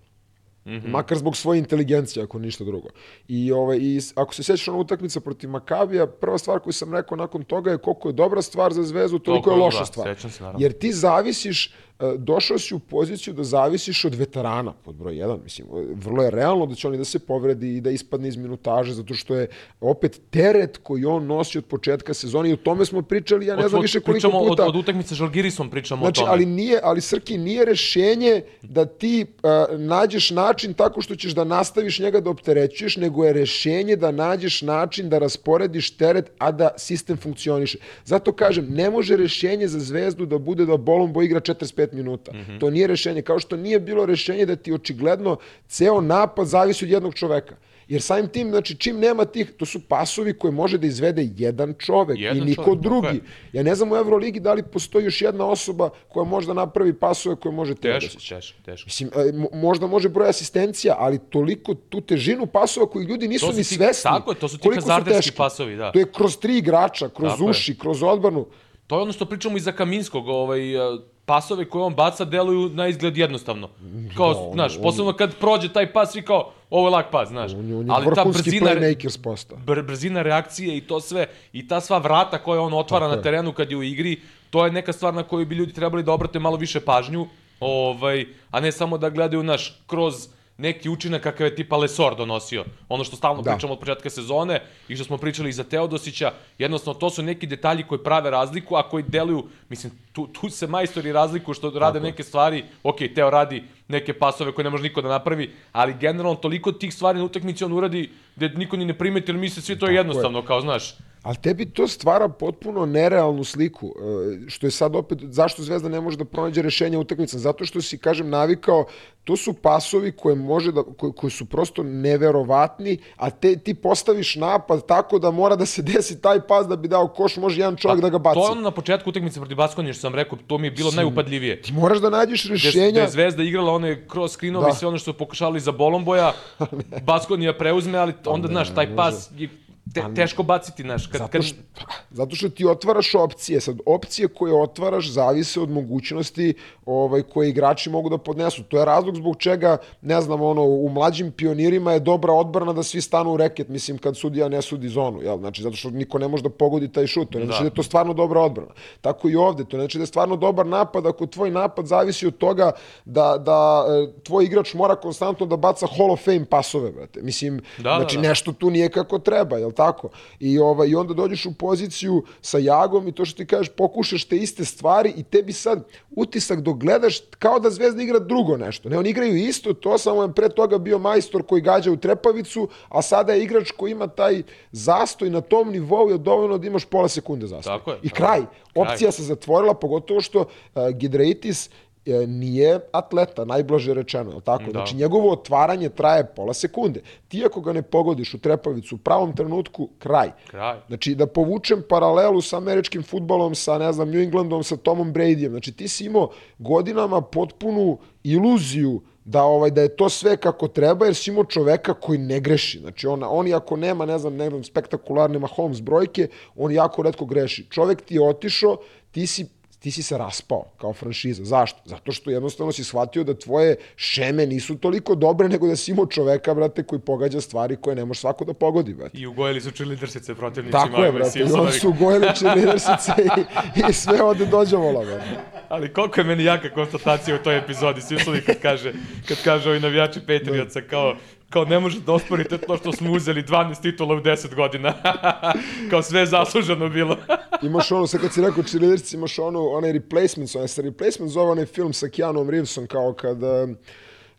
Mm -hmm. Makar zbog svoje inteligencije, ako ništa drugo. I, ovaj, i ako se sjećaš ona utakmica protiv Makabija, prva stvar koju sam rekao nakon toga je koliko je dobra stvar za Zvezdu, toliko je loša da, stvar. Se, Jer ti zavisiš E, došao si u poziciju da zavisiš od veterana, pod broj 1, mislim, vrlo je realno da će oni da se povredi i da ispadne iz minutaže, zato što je opet teret koji on nosi od početka sezone i o tome smo pričali, ja ne od, znam više koliko puta. Od, od utakmice Žalgirisom pričamo znači, o tome. Ali, nije, ali Srki, nije rešenje da ti uh, nađeš način tako što ćeš da nastaviš njega da opterećuješ, nego je rešenje da nađeš način da rasporediš teret, a da sistem funkcioniše. Zato kažem, ne može rešenje za zvezdu da bude da Bolombo igra 45 5 minuta. Mm -hmm. To nije rešenje. Kao što nije bilo rešenje da ti očigledno ceo napad zavisi od jednog čoveka. Jer samim tim, znači, čim nema tih, to su pasovi koje može da izvede jedan čovek jedan i niko čovek, drugi. Okay. Ja ne znam u Euroligi da li postoji još jedna osoba koja može da napravi pasove koje može teško, teško, teško, teško. Mislim, e, možda može broj asistencija, ali toliko tu težinu pasova koji ljudi nisu ni svesni. Tako je, to su ti hazarderski pasovi, da. To je kroz tri igrača, kroz tako uši, je. kroz odbranu. To je ono što pričamo i za Kaminskog, ovaj, pasove koje on baca deluju na izgled jednostavno. Kao, da, znaš, on, posebno kad prođe taj pas, svi kao, ovo je lak pas, znaš. On, on je Ali ta brzina, br, brzina reakcije i to sve, i ta sva vrata koje on otvara Tako na terenu kad je u igri, to je neka stvar na koju bi ljudi trebali da obrate malo više pažnju, ovaj, a ne samo da gledaju, naš, kroz neki učinak kakav je tipa Lesor donosio. Ono što stalno da. pričamo od početka sezone i što smo pričali i za Teodosića, jednostavno to su neki detalji koji prave razliku, a koji deluju, mislim, tu, tu se majstori razlikuju što rade Tako. neke stvari, ok, Teo radi neke pasove koje ne može niko da napravi, ali generalno toliko tih stvari na utakmici on uradi da niko ni ne primeti, jer misle svi to je jednostavno, je. kao znaš. Ali tebi to stvara potpuno nerealnu sliku, e, što je sad opet, zašto Zvezda ne može da pronađe rešenje utakmica? Zato što si, kažem, navikao, to su pasovi koje, može da, koje, koji su prosto neverovatni, a te, ti postaviš napad tako da mora da se (laughs) desi taj pas da bi dao koš, može jedan čovjek pa, da ga baci. To je ono na početku utakmice protiv Baskonije što sam rekao, to mi je bilo Sim, najupadljivije. Ti moraš da nađeš rešenja. Da je Zvezda igrala one cross screenove da. i sve ono što su pokušali za Bolomboja, (laughs) Baskonija preuzme, ali onda, znaš, taj pas je te, teško baciti, znaš. Kad, zato, što, kad... zato što ti otvaraš opcije. Sad, opcije koje otvaraš zavise od mogućnosti ovaj, koje igrači mogu da podnesu. To je razlog zbog čega, ne znam, ono, u mlađim pionirima je dobra odbrana da svi stanu u reket, mislim, kad sudija ne sudi zonu, jel? Znači, zato što niko ne može da pogodi taj šut. To ne znači da. da je to stvarno dobra odbrana. Tako i ovde. To ne znači da je stvarno dobar napad ako tvoj napad zavisi od toga da, da e, tvoj igrač mora konstantno da baca Hall of Fame pasove, brate. Mislim, da, da znači, da, da. nešto tu nije kako treba, jel tako? I, ovaj, I onda dođeš u poziciju sa Jagom i to što ti kažeš, pokušaš te iste stvari i tebi sad utisak dok gledaš kao da Zvezda igra drugo nešto. Ne, oni igraju isto, to samo je pre toga bio majstor koji gađa u trepavicu, a sada je igrač koji ima taj zastoj na tom nivou je dovoljno da imaš pola sekunde zastoj. Tako je. I kraj. Opcija kraj. se zatvorila, pogotovo što uh, Gidreitis nije atleta, najblaže rečeno, je tako? Da. Znači, njegovo otvaranje traje pola sekunde. Ti ako ga ne pogodiš u trepavicu u pravom trenutku, kraj. Kraj. Znači, da povučem paralelu sa američkim futbolom, sa, ne znam, New Englandom, sa Tomom Bradyjem. Znači, ti si imao godinama potpunu iluziju da ovaj da je to sve kako treba jer si imao čoveka koji ne greši. Znači on on ako nema ne znam ne znam spektakularne Mahomes brojke, on jako retko greši. Čovek ti je otišao, ti si ti si se raspao kao franšiza. Zašto? Zato što jednostavno si shvatio da tvoje šeme nisu toliko dobre, nego da si imao čoveka, brate, koji pogađa stvari koje ne može svako da pogodi, brate. I ugojili su cheerleadersice protivnicima. Tako je, brate, i oni su ugojili cheerleadersice i, i sve ode dođavola, brate. Ali koliko je meni jaka konstatacija u toj epizodi, Simpsonovi kad kaže, kad kaže ovi navijači Patriotsa kao kao ne možete da osporite to što smo uzeli 12 titula u 10 godina. (laughs) kao sve je zasluženo bilo. (laughs) Imaš ono, sad kad si rekao cheerleaders, imaš ono, onaj replacements, onaj se replacements zove onaj film sa Keanu Reevesom, kao kad, eh,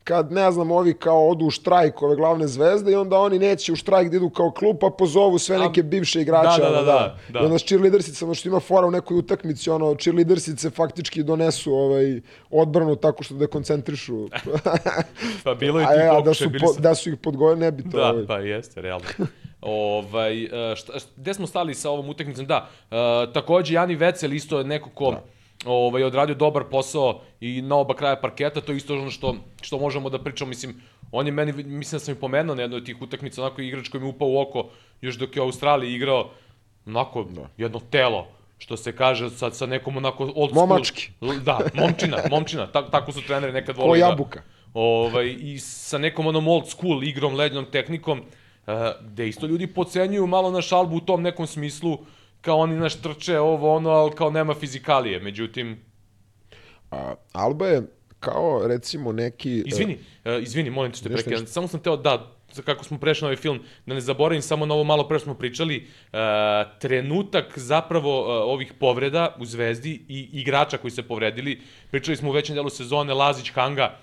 kad, ne znam, ovi kao odu u štrajk, ove glavne zvezde, i onda oni neće u štrajk da idu kao klub, pa pozovu sve neke bivše igrače. da, da, ono, da, da. I onda s cheerleadersicama, što ima fora u nekoj utakmici, ono, cheerleadersice faktički donesu ovaj, odbranu tako što dekoncentrišu. (laughs) Pa bilo je (laughs) ti e, a da, pokušaj, su po, da su ih podgojili, ne bi to. Da, ovaj. pa jeste, realno. (laughs) ovaj, e, šta, šta, gde smo stali sa ovom utakmicom? Da, uh, takođe Jani Vecel isto je neko ko da. Ovaj, odradio dobar posao i na oba kraja parketa, to je isto ono što, što možemo da pričamo, mislim, on je meni, mislim da sam i pomenuo na jednoj od tih utakmica, onako igrač koji mi upao u oko, još dok je u Australiji igrao, onako, da. jedno telo, što se kaže sa, sa nekom onako old school. Momački. Da, momčina, (laughs) momčina, ta, tako su treneri nekad Ko volili. jabuka. Da, ovaj, I sa nekom onom old school igrom, lednom tehnikom, uh, gde isto ljudi pocenjuju malo na šalbu u tom nekom smislu, kao oni naš trče ovo ono, ali kao nema fizikalije. Međutim, A, Alba je kao, recimo, neki... izvini, uh, izvini, molim te što te prekidam. Samo sam teo da, za kako smo prešli na ovaj film, da ne zaboravim samo na ovo malo pre smo pričali, uh, trenutak zapravo uh, ovih povreda u Zvezdi i igrača koji se povredili. Pričali smo u većem delu sezone Lazić, Hanga,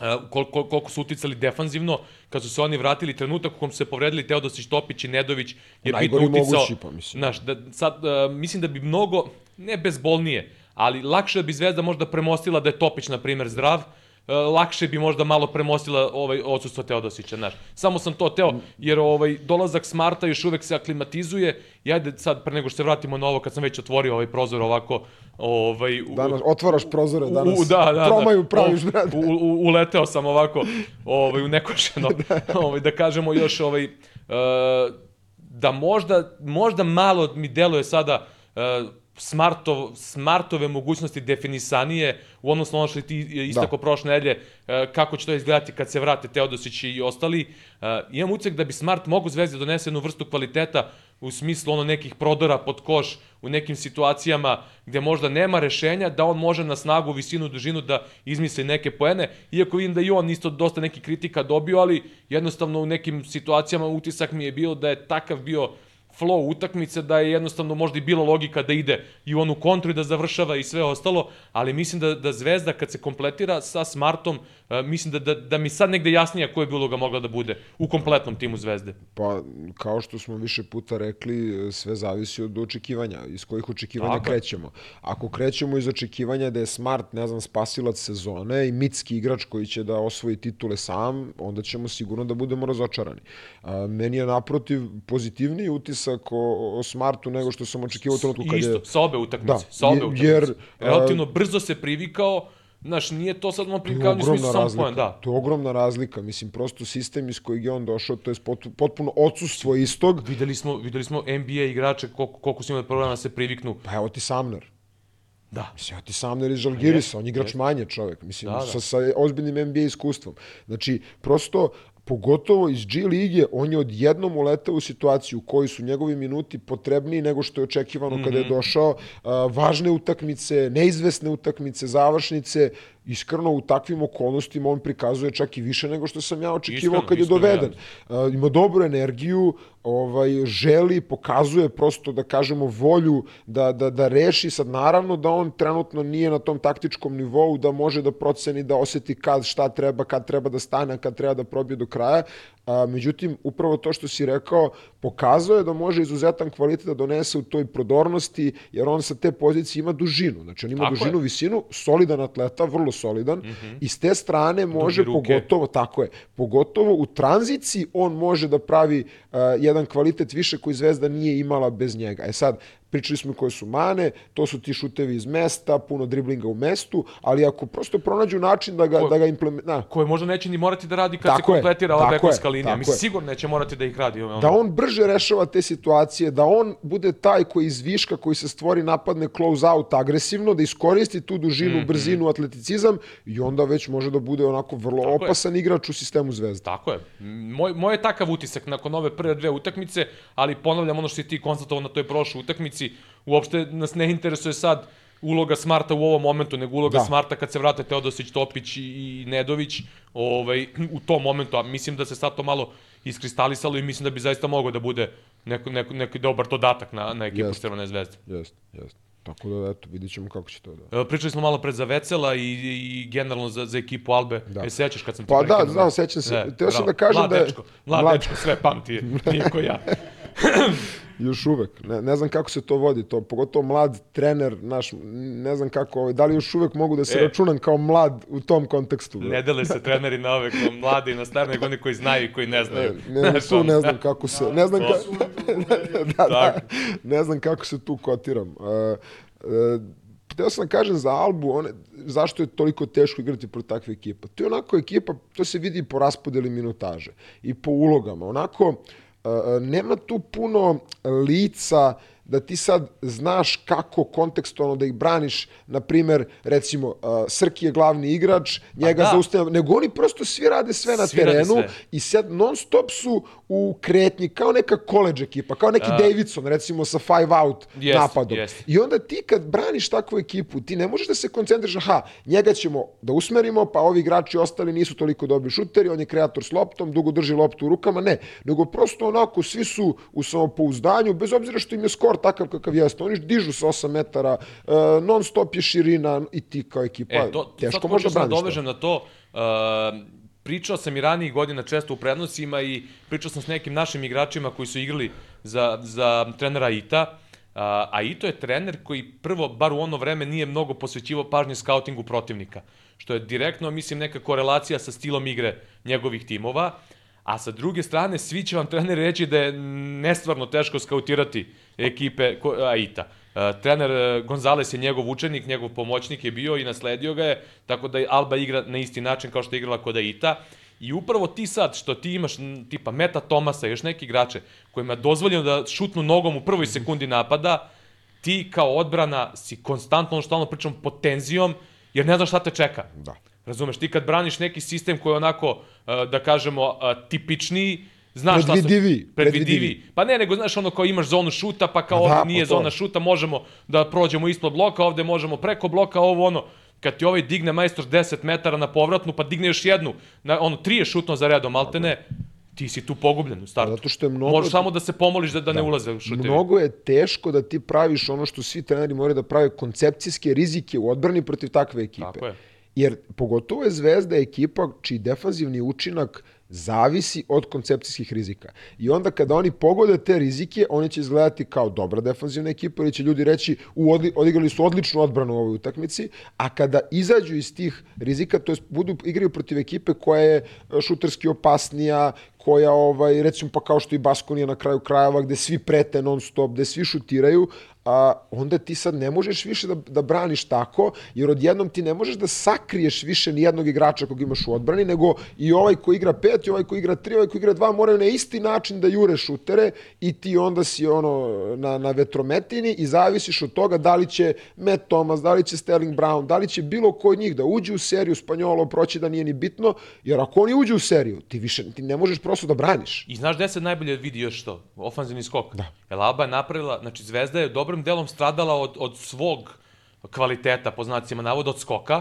Uh, kol, kol, koliko su uticali defanzivno, kad su se oni vratili trenutak u kom su se povredili Teodosić, Topić i Nedović je bitno uticao. mogući, pa mislim. Znaš, da, sad, uh, mislim da bi mnogo, ne bezbolnije, ali lakše bi Zvezda možda premostila da je Topić, na primjer, zdrav, uh, lakše bi možda malo premostila ovaj odsustvo Teodosića, znaš. Samo sam to teo, jer ovaj dolazak Smarta još uvek se aklimatizuje. I ajde sad, pre nego što se vratimo na ovo, kad sam već otvorio ovaj prozor ovako, ovaj, u, Danas, otvaraš prozore, danas u, da, da, promaju da. praviš, brate. U, u, uleteo sam ovako, ovaj, u nekošeno, (laughs) ovaj, da kažemo još, ovaj, uh, da možda, možda malo mi deluje sada uh, smartov, smartove mogućnosti definisanije u odnosu na ono što ti istako da. prošle nedelje, uh, kako će to izgledati kad se vrate Teodosić i ostali. Uh, imam ucek da bi Smart mogu Zvezdi donese jednu vrstu kvaliteta u smislu ono nekih prodora pod koš u nekim situacijama gde možda nema rešenja, da on može na snagu, visinu, dužinu da izmisli neke poene, iako vidim da i on isto dosta nekih kritika dobio, ali jednostavno u nekim situacijama utisak mi je bio da je takav bio flow utakmice da je jednostavno možda i bila logika da ide i u onu kontru i da završava i sve ostalo, ali mislim da, da Zvezda kad se kompletira sa Smartom, mislim da, da, da mi sad negde jasnija koja bi uloga mogla da bude u kompletnom timu Zvezde. Pa, kao što smo više puta rekli, sve zavisi od očekivanja, iz kojih očekivanja Tako krećemo. Ako krećemo iz očekivanja da je Smart, ne znam, spasilac sezone i mitski igrač koji će da osvoji titule sam, onda ćemo sigurno da budemo razočarani. A, meni je naprotiv pozitivniji utisak o, o Smartu nego što sam očekivao u trenutku kad je... Isto, sa obe utakmice. Da, sa obe utakmice. jer, Relativno brzo se privikao, Znaš, nije to sad ono To je privikavanje u smislu samo poen, da. To je ogromna razlika. Mislim, prosto sistem iz kojeg je on došao, to je pot- potpuno odsustvo istog. Videli smo, videli smo NBA igrače koliko, koliko su imali problema da se priviknu. Pa evo ti Samner. Da. Mislim, evo ti Samner iz Žalgirisa, on je igrač manje čovjek, mislim, Da, da. Sa, sa ozbiljnim NBA iskustvom. Znači, prosto, pogotovo iz G lige, on je odjednom uletao u situaciju u kojoj su njegovi minuti potrebniji nego što je očekivano mm -hmm. kada je Mhm. došao. Važne utakmice, neizvesne utakmice, završnice, iskreno u takvim okolnostima on prikazuje čak i više nego što sam ja očekivao Iskreno, kad je iskreno, doveden. A, ima dobru energiju, ovaj, želi, pokazuje prosto, da kažemo, volju da, da, da reši. Sad, naravno da on trenutno nije na tom taktičkom nivou, da može da proceni, da oseti kad, šta treba, kad treba da stane, kad treba da probije do kraja, A, međutim, upravo to što si rekao, pokazao je da može izuzetan kvalitet da donese u toj prodornosti, jer on sa te pozicije ima dužinu. Znači, on ima Tako dužinu, je. visinu, solidan atleta, vrlo solidan, mm -hmm. i s te strane može pogotovo, tako je, pogotovo u tranziciji on može da pravi uh, jedan kvalitet više koji Zvezda nije imala bez njega. E sad, pričali smo koje su mane, to su ti šutevi iz mesta, puno driblinga u mestu, ali ako prosto pronađu način da ga, Ko- da ga implementiraju, koje možda neće ni morati da radi kad Tako se je, kompletira ova je, bekovska linija. Mislim, je. sigurno neće morati da ih radi. Ono. da on brže rešava te situacije, da on bude taj koji iz viška, koji se stvori napadne close out agresivno, da iskoristi tu dužinu, mm. -hmm. brzinu, atleticizam i onda već može da bude onako vrlo Tako je. opasan igrač u sistemu Zvezda. Tako je. Moj, moj je takav utisak nakon ove prve dve utakmice, ali ponavljam ono što si ti konstatovao na toj prošloj utakmici, uopšte nas ne interesuje sad uloga Smarta u ovom momentu, nego uloga Da. da. Smarta kad se vrate Teodosić, Topić i, Nedović ovaj, u tom momentu, a mislim da se sad to malo iskristalisalo i mislim da bi zaista mogao da bude neko, neko, neki dobar dodatak na, na ekipu Jeste. Crvene zvezde. Jeste, jeste. Tako da, eto, vidit ćemo kako će to da... E, Pričali smo malo pred za Vecela i, i generalno za, za ekipu Albe. Da. Da. E, sećaš kad sam ti Pa da, znam, sećam se. Ne, Teo sam da kažem mlad da Dečko, mlad, mlad- dečko, sve pamti, (laughs) nije ko ja. (laughs) Još uvek. Ne, ne znam kako se to vodi, to pogotovo mlad trener, naš, ne znam kako, ovaj, da li još uvek mogu da se E. računam kao mlad u tom kontekstu. bre. Ne dele se treneri na ove kao mladi i na stari, nego oni koji znaju i koji ne znaju. Ne, ne, Znaš, tu ne znam kako se, ne znam, ka, (laughs) da, da, Tako. ne znam kako se tu kotiram. Uh, uh, Hteo sam da kažem za Albu, one, zašto je toliko teško igrati protiv takve ekipa. To je onako ekipa, to se vidi i po raspodeli minutaže i po ulogama. Onako, uh, nema tu puno lica da ti sad znaš kako kontekstualno da ih braniš, na primer, recimo, uh, Srki je glavni igrač, njega da. zaustavlja, nego oni prosto svi rade sve na Svi terenu sve. i sad non stop su u kretnji, kao neka koleđ ekipa, kao neki A. Davidson, recimo sa five out Jest, napadom. jest. I onda ti kad braniš takvu ekipu, ti ne možeš da se koncentriš, aha, njega ćemo da usmerimo, pa ovi igrači ostali nisu toliko dobri šuteri, on je kreator s loptom, dugo drži loptu u rukama, ne. Nego prosto onako, svi su u samopouzdanju, bez obzira što im je skor takav kakav jeste. Oni dižu sa 8 metara, uh, non stop je širina i ti kao ekipa. E, to, teško možda da braniš to. dovežem na to. Uh, pričao sam i ranijih godina često u prednosima i pričao sam s nekim našim igračima koji su igrali za, za trenera Ita. Uh, a Ito je trener koji prvo, bar u ono vreme, nije mnogo posvećivao pažnje skautingu protivnika. Što je direktno, mislim, neka korelacija sa stilom igre njegovih timova. A sa druge strane, svi će vam treneri reći da je nestvarno teško skautirati ekipe Aita. E, trener e, Gonzales je njegov učenik, njegov pomoćnik je bio i nasledio ga je, tako da Alba igra na isti način kao što je igrala kod Aita. I upravo ti sad, što ti imaš tipa Meta Tomasa i još neki igrače kojima je dozvoljeno da šutnu nogom u prvoj sekundi napada, ti kao odbrana si konstantno, ono što stalno pričam, pod tenzijom, jer ne znaš šta te čeka. Da. Razumeš, ti kad braniš neki sistem koji je onako, e, da kažemo, e, tipičniji, znaš šta Predvidiviji, se... Predvidiviji. Pa ne, nego znaš ono kao imaš zonu šuta, pa kao da, ovde pa nije zona šuta, možemo da prođemo ispod bloka, ovde možemo preko bloka, ovo ono. Kad ti ovaj digne majstor 10 metara na povratnu, pa digne još jednu, na, ono, tri je šutno za redom, maltene, ti si tu pogubljen u startu. Zato što je mnogo- Možeš samo da se pomoliš da, da, ne ulaze u šutevi. Mnogo je teško da ti praviš ono što svi treneri moraju da prave koncepcijske rizike u odbrani protiv takve ekipe. Tako je. Jer pogotovo je Zvezda ekipa čiji defanzivni učinak zavisi od koncepcijskih rizika. I onda kada oni pogode te rizike, oni će izgledati kao dobra defanzivna ekipa ili će ljudi reći u odli, odigrali su odličnu odbranu u ovoj utakmici, a kada izađu iz tih rizika, to jest budu igraju protiv ekipe koja je e, šuterski opasnija, koja ovaj recimo pa kao što i Baskonija na kraju krajeva gde svi prete non stop, gde svi šutiraju, a onda ti sad ne možeš više da, da braniš tako, jer odjednom ti ne možeš da sakriješ više ni jednog igrača kog imaš u odbrani, nego i ovaj ko igra pet, i ovaj ko igra tri, ovaj ko igra dva, moraju na isti način da jure šutere i ti onda si ono na, na vetrometini i zavisiš od toga da li će Matt Thomas, da li će Sterling Brown, da li će bilo ko od njih da uđe u seriju Spanjolo, proći da nije ni bitno, jer ako oni uđu u seriju, ti više ti ne možeš prosto da braniš. I znaš gde se najbolje vidi još to? Ofanzivni skok. Da. Jer Alba je napravila, znači Zvezda je dobrim delom stradala od, od svog kvaliteta, po znacima navoda, od skoka.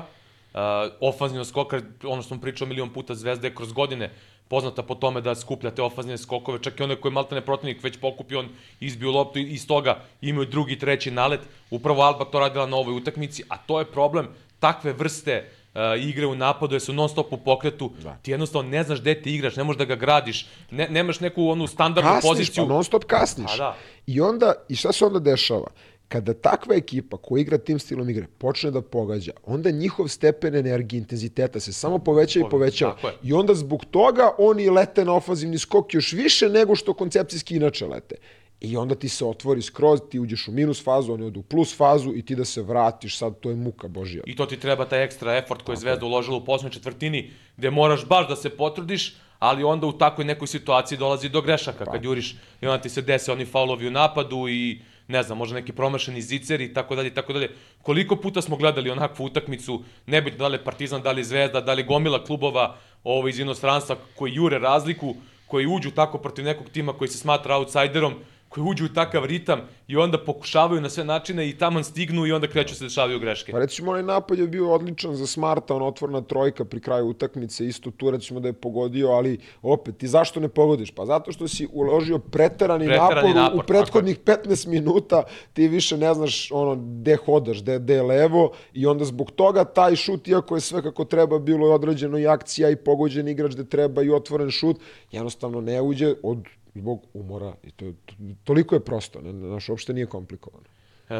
Uh, ofanzivno skoka, ono što sam pričao milion puta, Zvezda je kroz godine poznata po tome da skuplja te ofanzivne skokove, čak i one koje maltene protivnik već pokupio, on izbio loptu i iz toga imaju drugi, treći nalet. Upravo Alba to radila na ovoj utakmici, a to je problem takve vrste igre u napadu, jer su non stop u pokretu, Da. ti jednostavno ne znaš gde ti igraš, ne možeš da ga gradiš, ne, nemaš neku onu standardnu kasniš, poziciju. pa non stop kasniš. Pa da. I onda, i šta se onda dešava? Kada takva ekipa koja igra tim stilom igre počne da pogađa, onda njihov stepen energije, intenziteta se samo poveća i Pove- povećava. I onda zbog toga oni lete na ofanzivni skok još više nego što koncepcijski inače lete. I onda ti se otvori skroz, ti uđeš u minus fazu, oni odu u plus fazu i ti da se vratiš, sad to je muka Božija. I to ti treba taj ekstra effort koji je Zvezda uložila u poslednjoj četvrtini, gde moraš baš da se potrudiš, ali onda u takvoj nekoj situaciji dolazi do grešaka kad juriš i onda ti se dese oni faulovi u napadu i ne znam, možda neki promašeni zicer i tako dalje i tako dalje. Koliko puta smo gledali onakvu utakmicu, nebitno da li je Partizan, da li je Zvezda, da li je gomila klubova ovo, iz inostranstva koji jure razliku, koji uđu tako protiv nekog tima koji se smatra outsiderom, koji uđu u takav ritam i onda pokušavaju na sve načine i taman stignu i onda kreću se dešavaju greške. Pa recimo onaj napad je bio odličan za Smarta, on otvorna trojka pri kraju utakmice, isto tu recimo da je pogodio, ali opet, ti zašto ne pogodiš? Pa zato što si uložio preterani, Preterani napor, napor, u prethodnih 15 minuta, ti više ne znaš ono, gde hodaš, gde, gde je levo i onda zbog toga taj šut, iako je sve kako treba, bilo je određeno i akcija i pogođen igrač gde treba i otvoren šut, jednostavno ne uđe od zbog umora i to, to toliko je prosto, ne, naš uopšte nije komplikovano. E,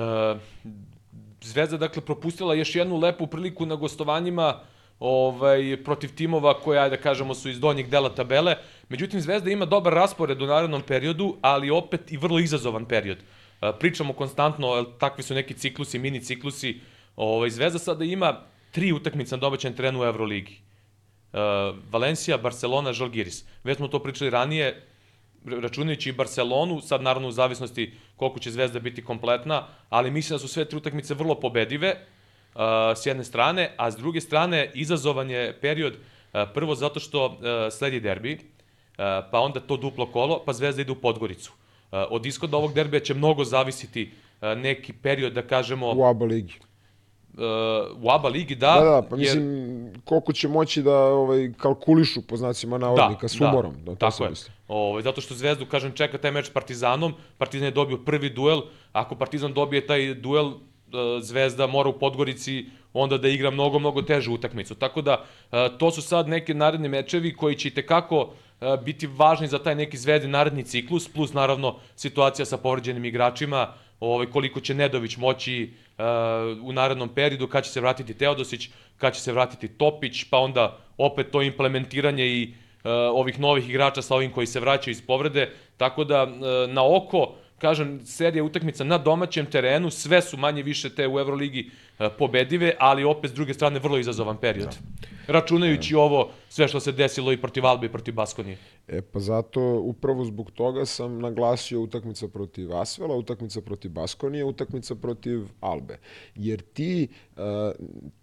Zvezda dakle propustila još jednu lepu priliku na gostovanjima ovaj protiv timova ajde da kažemo su iz donjeg dela tabele. Međutim Zvezda ima dobar raspored u narednom periodu, ali opet i vrlo izazovan period. E, pričamo konstantno, takvi su neki ciklusi, mini ciklusi. Ovaj Zvezda sada ima tri utakmice na domaćem terenu u Evroligi. Uh, Valencija, Barcelona, Žalgiris. Već smo to pričali ranije, računajući i Barcelonu, sad naravno u zavisnosti koliko će Zvezda biti kompletna, ali mislim da su sve tri utakmice vrlo pobedive uh, s jedne strane, a s druge strane izazovan je period uh, prvo zato što uh, sledi derbi, uh, pa onda to duplo kolo, pa Zvezda ide u Podgoricu. Uh, od ishoda ovog derbija će mnogo zavisiti uh, neki period, da kažemo, U ABA ligi. Uh, u ABA ligi, da. Da, da, pa jer- mislim, koliko će moći da ovaj, kalkulišu po znacima navodnika s umorom. Da, to tako je. Ovaj zato što Zvezdu kažem čeka taj meč Partizanom, Partizan je dobio prvi duel, ako Partizan dobije taj duel e, Zvezda mora u Podgorici onda da igra mnogo mnogo težu utakmicu. Tako da e, to su sad neki naredni mečevi koji će itekako e, biti važni za taj neki Zvezdin naredni ciklus plus naravno situacija sa povređenim igračima, ovaj koliko će Nedović moći e, u narednom periodu, kad će se vratiti Teodosić, kad će se vratiti Topić, pa onda opet to implementiranje i e, ovih novih igrača sa ovim koji se vraćaju iz povrede, tako da e, na oko kažem, serija utakmica na domaćem terenu, sve su manje više te u Euroligi pobedive, ali opet s druge strane vrlo izazovan period. Računajući ovo sve što se desilo i protiv Albe i protiv Baskonije. E pa zato, upravo zbog toga sam naglasio utakmica protiv Asvela, utakmica protiv Baskonije, utakmica protiv Albe. Jer ti, uh,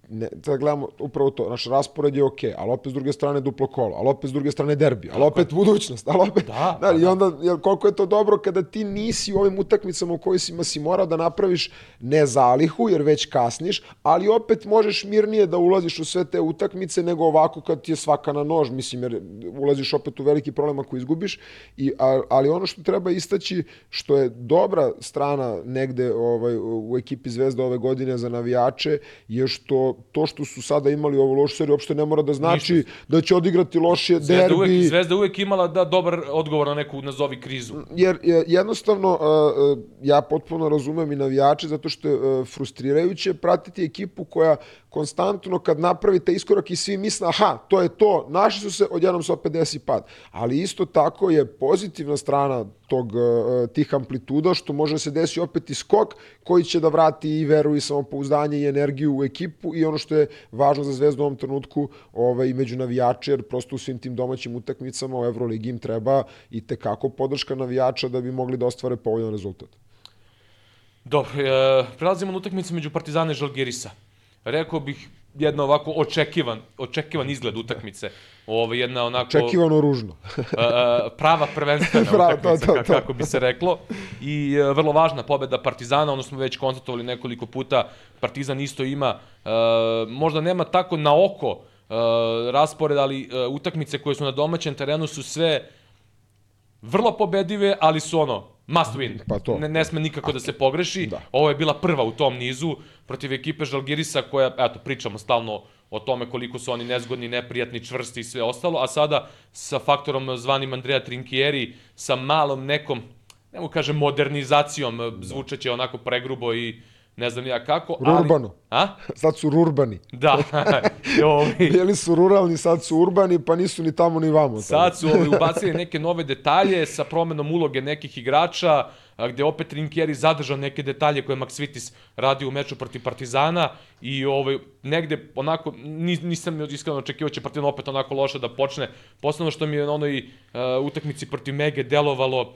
ne, da gledamo upravo to, naš raspored je okej, ali opet s druge strane duplo kolo, ali opet s druge strane derbi, ali opet budućnost, ali opet... Da, da, da, I onda, jer koliko je to dobro kada ti nisi u ovim utakmicama u kojima si morao da napraviš ne zalihu, jer već kasniš, ali opet možeš mirnije da ulaziš u sve te utakmice nego ovako kad ti je svaka na nož, mislim, jer ulaziš opet u veliki problem ako izgubiš, I, ali ono što treba istaći, što je dobra strana negde ovaj, u ekipi Zvezda ove godine za navijače, je što to što su sada imali ovu lošu seriju uopšte ne mora da znači da će odigrati lošije Zvezda derbi. uvek, Zvezda uvek imala da dobar odgovor na neku, nazovi, krizu. jer je, jednostavno ja potpuno razumem i navijače zato što je frustrirajuće pratiti ekipu koja konstantno kad napravi taj iskorak i svi misle aha, to je to, naši su se, odjednom se opet desi pad. Ali isto tako je pozitivna strana tog, uh, tih amplituda što može se desi opet i skok koji će da vrati i veru i samopouzdanje i energiju u ekipu i ono što je važno za Zvezdu u ovom trenutku ovaj, među navijače, jer prosto u svim tim domaćim utakmicama u Euroligi im treba i tekako podrška navijača da bi mogli da ostvare povoljan rezultat. Dobro, e, prelazimo na utakmicu među Partizana i Žalgirisa. Rekao bih jedna ovako očekivan, očekivan izgled utakmice. Ovo jedna onako Očekivano ružno. (laughs) e, e, prava prvenstvena (laughs) Prava, utakmica, to, to, to. kako bi se reklo. I e, vrlo važna pobeda Partizana, ono smo već konstatovali nekoliko puta. Partizan isto ima, možda nema tako na oko raspored, ali utakmice koje su na domaćem terenu su sve vrlo pobedive, ali su ono, must win. Pa to. Ne, ne sme nikako da se pogreši. Da. Ovo je bila prva u tom nizu protiv ekipe Žalgirisa koja, eto, pričamo stalno o tome koliko su oni nezgodni, neprijatni, čvrsti i sve ostalo, a sada sa faktorom zvanim Andrea Trinkieri, sa malom nekom, ne mogu kažem modernizacijom, zvučeće onako pregrubo i ne znam ja kako. Rurbano. Ali, a? (laughs) Sad su rurbani. Da. (laughs) ovi... Bili su ruralni, sad su urbani, pa nisu ni tamo ni vamo. Sad su ovi, ubacili neke nove detalje sa promenom uloge nekih igrača, gde opet Trinkieri zadržao neke detalje koje Maksvitis radi u meču protiv Partizana i ovaj, negde onako, nisam iskreno očekivao da će Partizan opet onako loše da počne. Posledno što mi je na onoj uh, utakmici protiv Mege delovalo,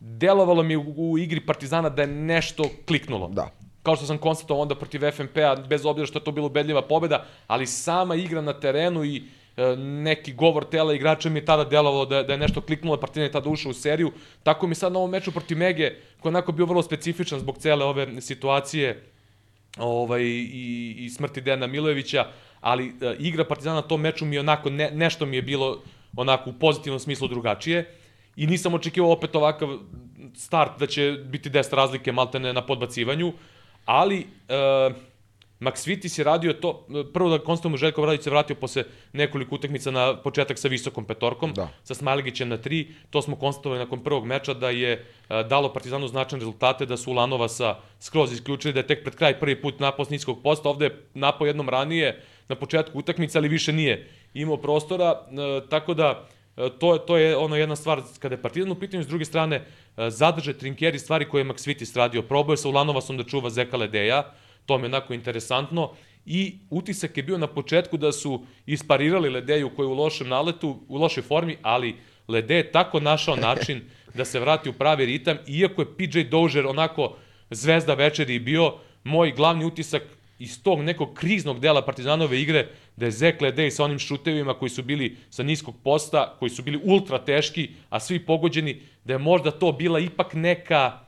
delovalo mi u, u igri Partizana da je nešto kliknulo. Da kao što sam konstatovao onda protiv FNP-a, bez obzira što je to bila ubedljiva pobeda, ali sama igra na terenu i e, neki govor tela igrača mi je tada delovalo da, da je nešto kliknulo, Partizan je tada ušao u seriju. Tako mi sad na ovom meču protiv Mege, koji je onako bio vrlo specifičan zbog cele ove situacije ovaj, i, i smrti Dena Milojevića, ali e, igra Partizana na tom meču mi je onako, ne, nešto mi je bilo onako u pozitivnom smislu drugačije i nisam očekivao opet ovakav start da će biti 10 razlike maltene na podbacivanju ali uh, Max Vitis je radio to, prvo da konstatujemo Željko Vradić se vratio posle nekoliko utakmica na početak sa visokom petorkom, da. sa Smajlegićem na tri, to smo konstatovali nakon prvog meča da je uh, dalo Partizanu značajne rezultate, da su Ulanova sa skroz isključili, da je tek pred kraj prvi put napao s niskog posta, ovde je napao jednom ranije na početku utakmice, ali više nije imao prostora, uh, tako da to, to je ono jedna stvar kada je Partizan u pitanju, s druge strane E, zadrže Trinkjeri stvari koje je Maksvitis radio. Probao je sa Ulanovasom da čuva Zeka Ledeja, to mi je onako interesantno. I utisak je bio na početku da su isparirali Ledeju koji je u lošem naletu, u lošoj formi, ali Lede je tako našao način (laughs) da se vrati u pravi ritam, iako je PJ Dozier onako zvezda večeri bio, moj glavni utisak iz tog nekog kriznog dela Partizanove igre, da je Zek Ledej sa onim šutevima koji su bili sa niskog posta, koji su bili ultra teški, a svi pogođeni, da je možda to bila ipak neka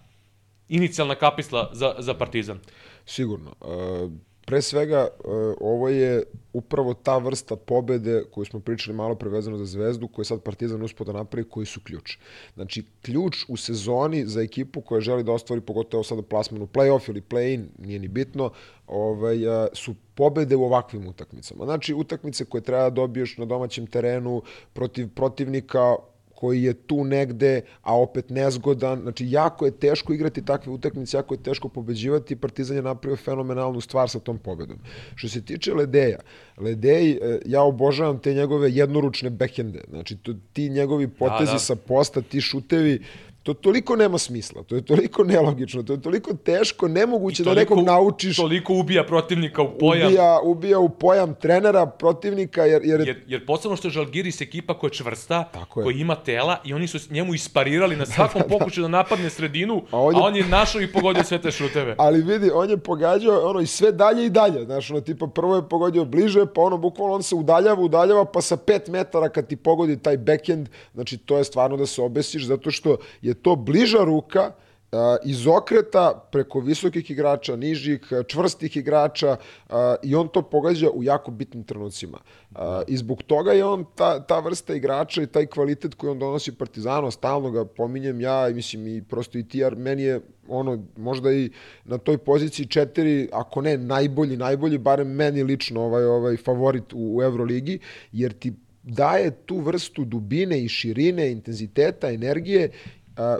inicijalna kapisla za, za Partizan. Sigurno. Uh Pre svega, e, ovo je upravo ta vrsta pobede koju smo pričali malo prevezano za Zvezdu, koju je sad Partizan uspio da napravi, koji su ključ. Znači, ključ u sezoni za ekipu koja želi da ostvari, pogotovo sada plasman u play-off ili play-in, nije ni bitno, ovaj, su pobede u ovakvim utakmicama. Znači, utakmice koje treba da dobiješ na domaćem terenu protiv protivnika koji je tu negde, a opet nezgodan. Znači, jako je teško igrati takve utakmice, jako je teško pobeđivati. Partizan je napravio fenomenalnu stvar sa tom pobedom. Što se tiče Ledeja, Ledej, e, ja obožavam te njegove jednoručne bekende. Znači, to, ti njegovi potezi da, da. sa posta, ti šutevi, To toliko nema smisla, to je toliko nelogično, to je toliko teško, nemoguće da nekog naučiš. Toliko ubija protivnika u pojam. Ubija, ubija u pojam trenera, protivnika, jer... Jer, jer, jer posebno što je Žalgiris ekipa koja je čvrsta, Tako koja ima tela i oni su njemu isparirali na svakom (laughs) da, da. pokušaju da napadne sredinu, a on je, a on je našao i pogodio sve te šuteve. Ali vidi, on je pogađao ono i sve dalje i dalje, znaš, ono tipa prvo je pogodio bliže, pa ono bukvalno on se udaljava, udaljava, pa sa 5 metara kad ti pogodi taj backhand, znači to je stvarno da se obesiš, zato što je je to bliža ruka iz okreta preko visokih igrača, nižih, čvrstih igrača i on to pogađa u jako bitnim trenucima. I zbog toga je on ta, ta vrsta igrača i taj kvalitet koji on donosi Partizanu, stalno ga pominjem ja i mislim i prosto i ti, meni je ono, možda i na toj poziciji četiri, ako ne najbolji, najbolji, barem meni lično ovaj, ovaj favorit u, u Euroligi, jer ti daje tu vrstu dubine i širine, intenziteta, energije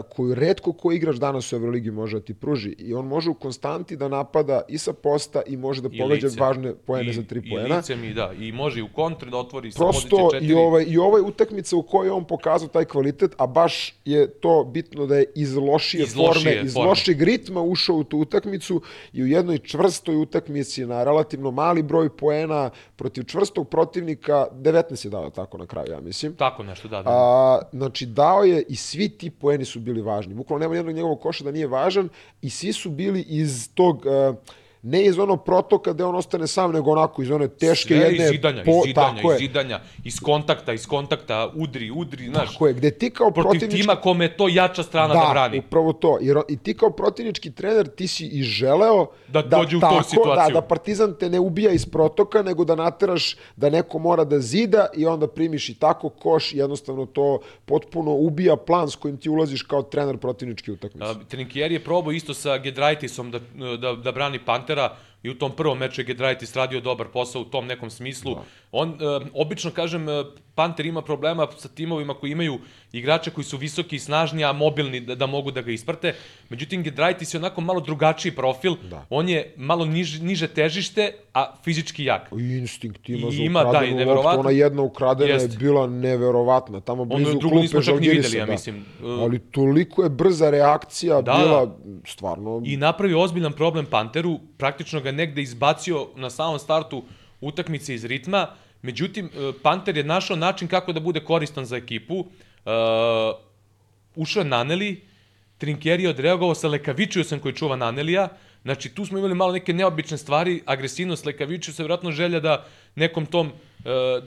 koju redko ko igrač danas u Euroligi može da ti pruži. I on može u konstanti da napada i sa posta i može da pogađa važne poene I, za tri poena. I lice mi, da. I može i u kontri da otvori Prosto, sa pozicije četiri. I ovaj, I ovaj utakmica u kojoj on pokazao taj kvalitet, a baš je to bitno da je iz lošije, iz forme, lošije iz forme. lošeg ritma ušao u tu utakmicu i u jednoj čvrstoj utakmici na relativno mali broj poena protiv čvrstog protivnika, 19 je dao tako na kraju, ja mislim. Tako nešto, da. da. A, znači, dao je i svi ti poeni meni su bili važni. Bukvalno nema jednog njegovog koša da nije važan i svi su bili iz tog... Uh, ne iz onog protoka gde on ostane sam, nego onako iz one teške Sve jedne... iz zidanja, po, iz zidanja, iz zidanja, iz kontakta, iz kontakta, udri, udri, znaš. Tako je, gde ti kao protiv protivnički... tima kome je to jača strana da, da brani. Da, upravo to. Jer i ti kao protivnički trener, ti si i želeo da, da dođe u tako, tu situaciju. Da, da Partizan te ne ubija iz protoka, nego da nateraš da neko mora da zida i onda primiš i tako koš i jednostavno to potpuno ubija plan s kojim ti ulaziš kao trener protivničke utakmice. Trinkieri je probao isto sa Gedraitisom da, da, da brani etc. i u tom prvom meču je Gedraitis radio dobar posao u tom nekom smislu. Da. On, e, obično, kažem, e, Panter ima problema sa timovima koji imaju igrače koji su visoki i snažni, a mobilni da, da mogu da ga isprate. Međutim, Gedraitis je onako malo drugačiji profil. Da. On je malo niž, niže težište, a fizički jak. I instinkt ima I za ima, da, i loptu. Ona jedna ukradena Jest. je bila neverovatna. Tamo blizu klupe nismo čak ni videli, ja da. mislim. Ali toliko je brza reakcija da, bila stvarno... I napravio ozbiljan problem Panteru, praktično ga negde izbacio na samom startu utakmice iz ritma, međutim, e, Panter je našao način kako da bude koristan za ekipu, uh, ušao je Naneli, Trinkeri je odreagovao sa Lekavičiusom koji čuva Nanelija, znači tu smo imali malo neke neobične stvari, agresivnost Lekavičiusa, vjerojatno želja da nekom tom uh,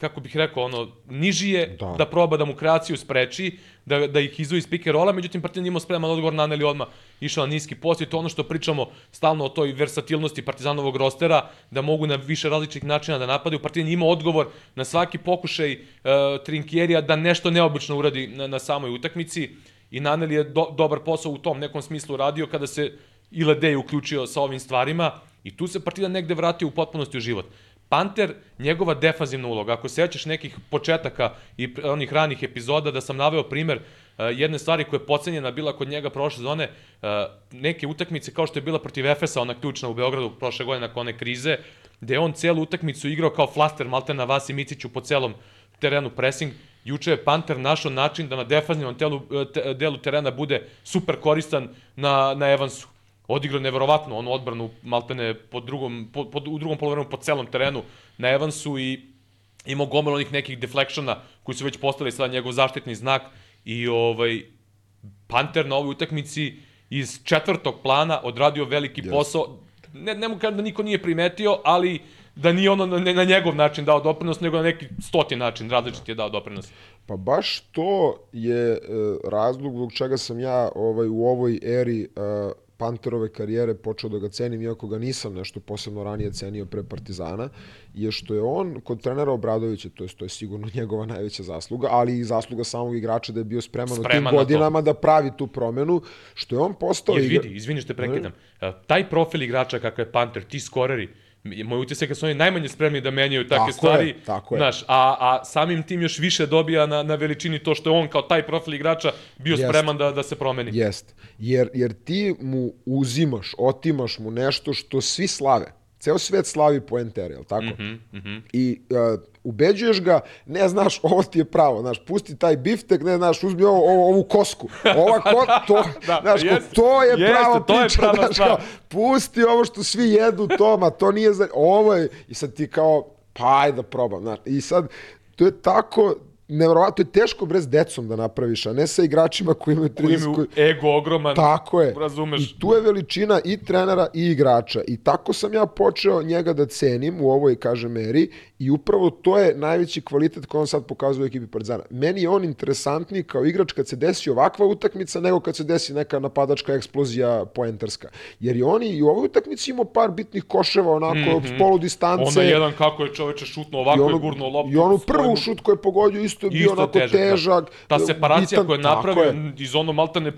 kako bih rekao, ono, niži je da, da proba da mu kreaciju spreči, da, da ih izvoji iz pick rola, međutim Partizan imao spreman odgovor na Aneli odmah išao na niski post i to ono što pričamo stalno o toj versatilnosti Partizanovog rostera, da mogu na više različitih načina da napadaju. Partizan ima odgovor na svaki pokušaj uh, Trinkjerija da nešto neobično uradi na, na samoj utakmici i Naneli je do, dobar posao u tom nekom smislu radio kada se i Ledej uključio sa ovim stvarima i tu se Partizan negde vratio u potpunosti u život. Panter, njegova defanzivna uloga, ako sećaš nekih početaka i onih ranih epizoda, da sam naveo primer uh, jedne stvari koja je pocenjena bila kod njega prošle zone, uh, neke utakmice kao što je bila protiv Efesa, ona ključna u Beogradu prošle godine nakon one krize, gde on celu utakmicu igrao kao flaster malte na Vasi Miciću po celom terenu pressing, Juče je Panter našao način da na defanzivnom telu, te, delu terena bude super koristan na, na Evansu odigrao neverovatno onu odbranu maltene po drugom, po, po, u drugom polovremenu po celom terenu na Evansu i imao gomel onih nekih deflectiona koji su već postali sada njegov zaštitni znak i ovaj Panter na ovoj utakmici iz četvrtog plana odradio veliki yes. posao. Ne, ne mogu da niko nije primetio, ali da nije ono na, na njegov način dao doprinos, nego na neki stoti način različit je dao doprinos. Pa baš to je e, razlog zbog čega sam ja ovaj u ovoj eri e, Panterove karijere počeo da ga cenim, iako ga nisam nešto posebno ranije cenio pre Partizana, je što je on kod trenera Obradovića, to je, to je sigurno (laughs) njegova najveća zasluga, ali i zasluga samog igrača da je bio spreman, spreman u tim godinama da pravi tu promenu, što je on postao... Jer vidi, izvini što te prekidam, taj profil igrača kakav je Panter, ti skoreri, moj utisak je da su oni najmanje spremni da menjaju takve tako stvari. Je, tako je. Znaš, a, a samim tim još više dobija na, na veličini to što je on kao taj profil igrača bio Jest. spreman da, da se promeni. Jest. Jer, jer ti mu uzimaš, otimaš mu nešto što svi slave. Ceo svet slavi poentere, je tako? Mm -hmm, mm -hmm. I uh, ubeđuješ ga, ne znaš, (laughs) ovo ti je pravo, znaš, pusti taj biftek, ne znaš, uzmi ovo, ovo, ovu kosku. Ova ko, (laughs) to, da, znaš, jest, to je jest, prava to priča, je prava znaš, kao, pusti ovo što svi jedu Toma, to nije za, ovo je, i sad ti kao, pa ajde da probam, znaš, i sad, to je tako, nevrovatno je teško brez decom da napraviš, a ne sa igračima koji imaju 30... Koji imaju ego ogroman, tako je. razumeš. I tu je veličina i trenera i igrača. I tako sam ja počeo njega da cenim u ovoj, kaže meri, i upravo to je najveći kvalitet koji on sad pokazuje u ekipi Partizana. Meni je on interesantniji kao igrač kad se desi ovakva utakmica nego kad se desi neka napadačka eksplozija poentarska. Jer je oni i u ovoj utakmici imao par bitnih koševa onako mm -hmm. polu distance. Ona jedan kako je čoveče šutno ovako je gurno loptu. I onu prvu šut koju je pogodio isto je bio onako težak. Da. težak Ta separacija bitan, koju je napravio je. iz ono maltane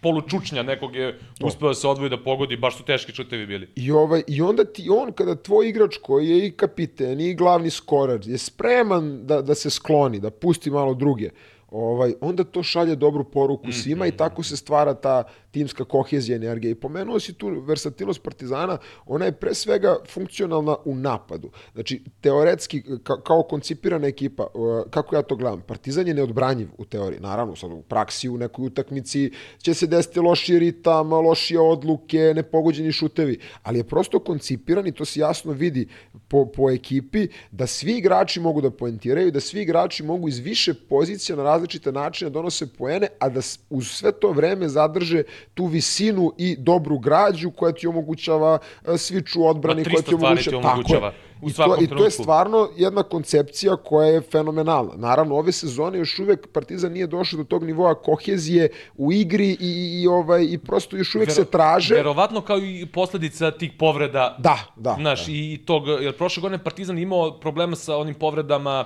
polučučnja nekog je uspeo da se odvoji da pogodi, baš su teški čutevi bili. I, ovaj, I onda ti on, kada tvoj igrač koji je i kapiten i glavni skorer, je spreman da, da se skloni, da pusti malo druge, ovaj, onda to šalje dobru poruku svima mm -hmm. i tako se stvara ta timska kohezija energije. I pomenuo si tu versatilnost Partizana, ona je pre svega funkcionalna u napadu. Znači, teoretski, ka, kao koncipirana ekipa, kako ja to gledam, Partizan je neodbranjiv u teoriji. Naravno, sad u praksi, u nekoj utakmici će se desiti loši ritam, lošije odluke, nepogođeni šutevi, ali je prosto koncipiran i to se jasno vidi po, po ekipi da svi igrači mogu da poentiraju, da svi igrači mogu iz više pozicija na različite načine da donose poene, a da uz sve to vreme zadrže tu visinu i dobru građu koja ti omogućava e, sviču odbrani, koja ti omogućava... Ti omogućava. U I, to, I to je stvarno jedna koncepcija koja je fenomenalna. Naravno, ove sezone još uvek Partizan nije došao do tog nivoa kohezije u igri i, i, ovaj, i prosto još uvek Vero, se traže. Verovatno kao i posledica tih povreda. Da, da. Znaš, da. i tog, jer prošle godine Partizan imao problema sa onim povredama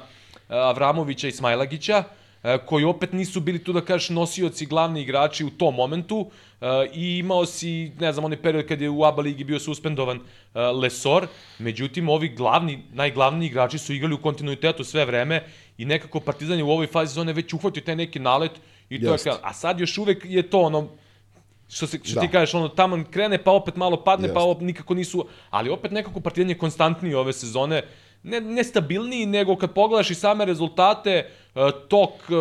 Avramovića i Smajlagića, e, koji opet nisu bili tu da kažeš nosioci glavni igrači u tom momentu e, i imao si, ne znam, onaj period kad je u ABA ligi bio suspendovan e, Lesor, međutim ovi glavni, najglavniji igrači su igrali u kontinuitetu sve vreme i nekako Partizan je u ovoj fazi zone već uhvatio taj neki nalet i to Jest. je, a sad još uvek je to ono, što, se, što Da. ti kažeš, ono, tamo krene, pa opet malo padne, pa Jeste. opet nikako nisu, ali opet nekako Partizan je konstantniji ove sezone, ne, ne stabilniji, nego kad pogledaš i same rezultate, e, tok e,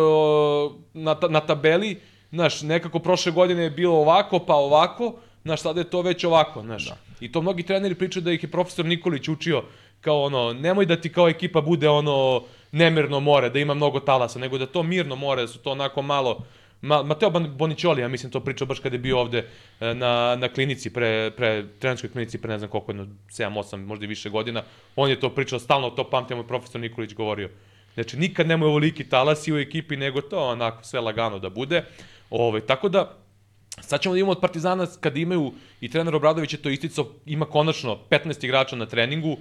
na, na tabeli, znaš, nekako prošle godine je bilo ovako, pa ovako, znaš, sada je to već ovako, znaš. Da. I to mnogi treneri pričaju da ih je profesor Nikolić učio kao ono, nemoj da ti kao ekipa bude ono nemirno more, da ima mnogo talasa, nego da to mirno more, da su to onako malo, Ma, Mateo Bonićoli, ja mislim, to pričao baš kada je bio ovde e, na, na klinici, pre, pre trenerskoj klinici, pre ne znam koliko, jedno 7, 8, možda i više godina. On je to pričao, stalno to pamtimo, profesor Nikolić govorio. Znači, nikad nemoj ovoliki talasi u ekipi, nego to onako sve lagano da bude. Ove, tako da, Sad ćemo da imamo od Partizana, kada imaju, i trener Obradović je to isticao, ima konačno 15 igrača na treningu, uh,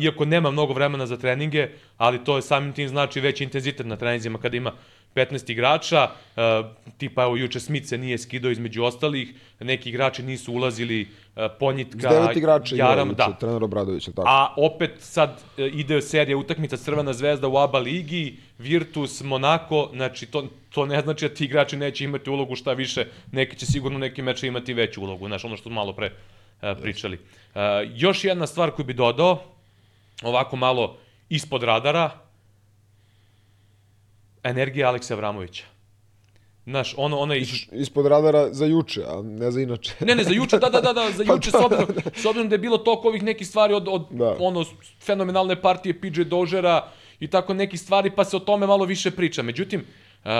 iako nema mnogo vremena za treninge, ali to je samim tim znači veći intenzitet na treninzima kada ima 15 igrača, uh, tipa evo juče Smith se nije skidao između ostalih, neki igrači nisu ulazili, uh, Ponjitka, devet igrača igra Jaram, da, trener Obradović, tako? A opet sad e, ide serija utakmica Crvena zvezda u ABA ligi, Virtus, Monako, znači to, to ne znači da ti igrači neće imati ulogu šta više, neki će sigurno neki meče imati veću ulogu, znaš, ono što malo pre e, pričali. E, još jedna stvar koju bi dodao, ovako malo ispod radara, energija Aleksa Avramovića. Znaš, ono, ono je... Misliš, ispod radara za juče, a ne za inače. Ne, ne, za juče, da, da, da, da za (laughs) Pa juče, da, s obzirom, s obzirom da je bilo toliko ovih nekih stvari od, od Da. ono, fenomenalne partije PJ Dožera i tako nekih stvari, pa se o tome malo više priča. Međutim, uh,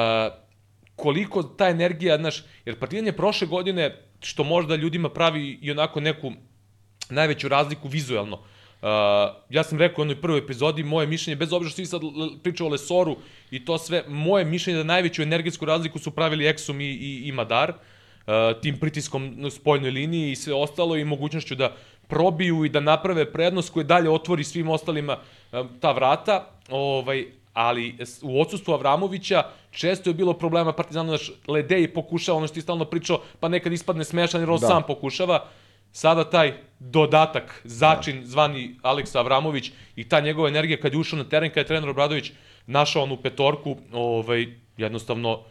koliko ta energija, znaš, jer Partizan je prošle godine, što možda ljudima pravi i onako neku najveću razliku vizuelno. Uh, ja sam rekao u onoj prvoj epizodi, moje mišljenje, bez obzira što svi sad pričao o Lesoru i to sve, moje mišljenje da najveću energetsku razliku su pravili Exum i, i, i Madar, uh, tim pritiskom na spoljnoj liniji i sve ostalo i mogućnošću da probiju i da naprave prednost koje dalje otvori svim ostalima uh, ta vrata, ovaj, ali u odsustvu Avramovića često je bilo problema Partizanu, znaš, Ledeji pokušava, ono što ti stalno pričao, pa nekad ispadne smešan jer on Da. sam pokušava, sada taj dodatak, začin zvani Aleksa Avramović i ta njegova energija kad je ušao na teren, kad je trener Obradović našao onu petorku, ovaj, jednostavno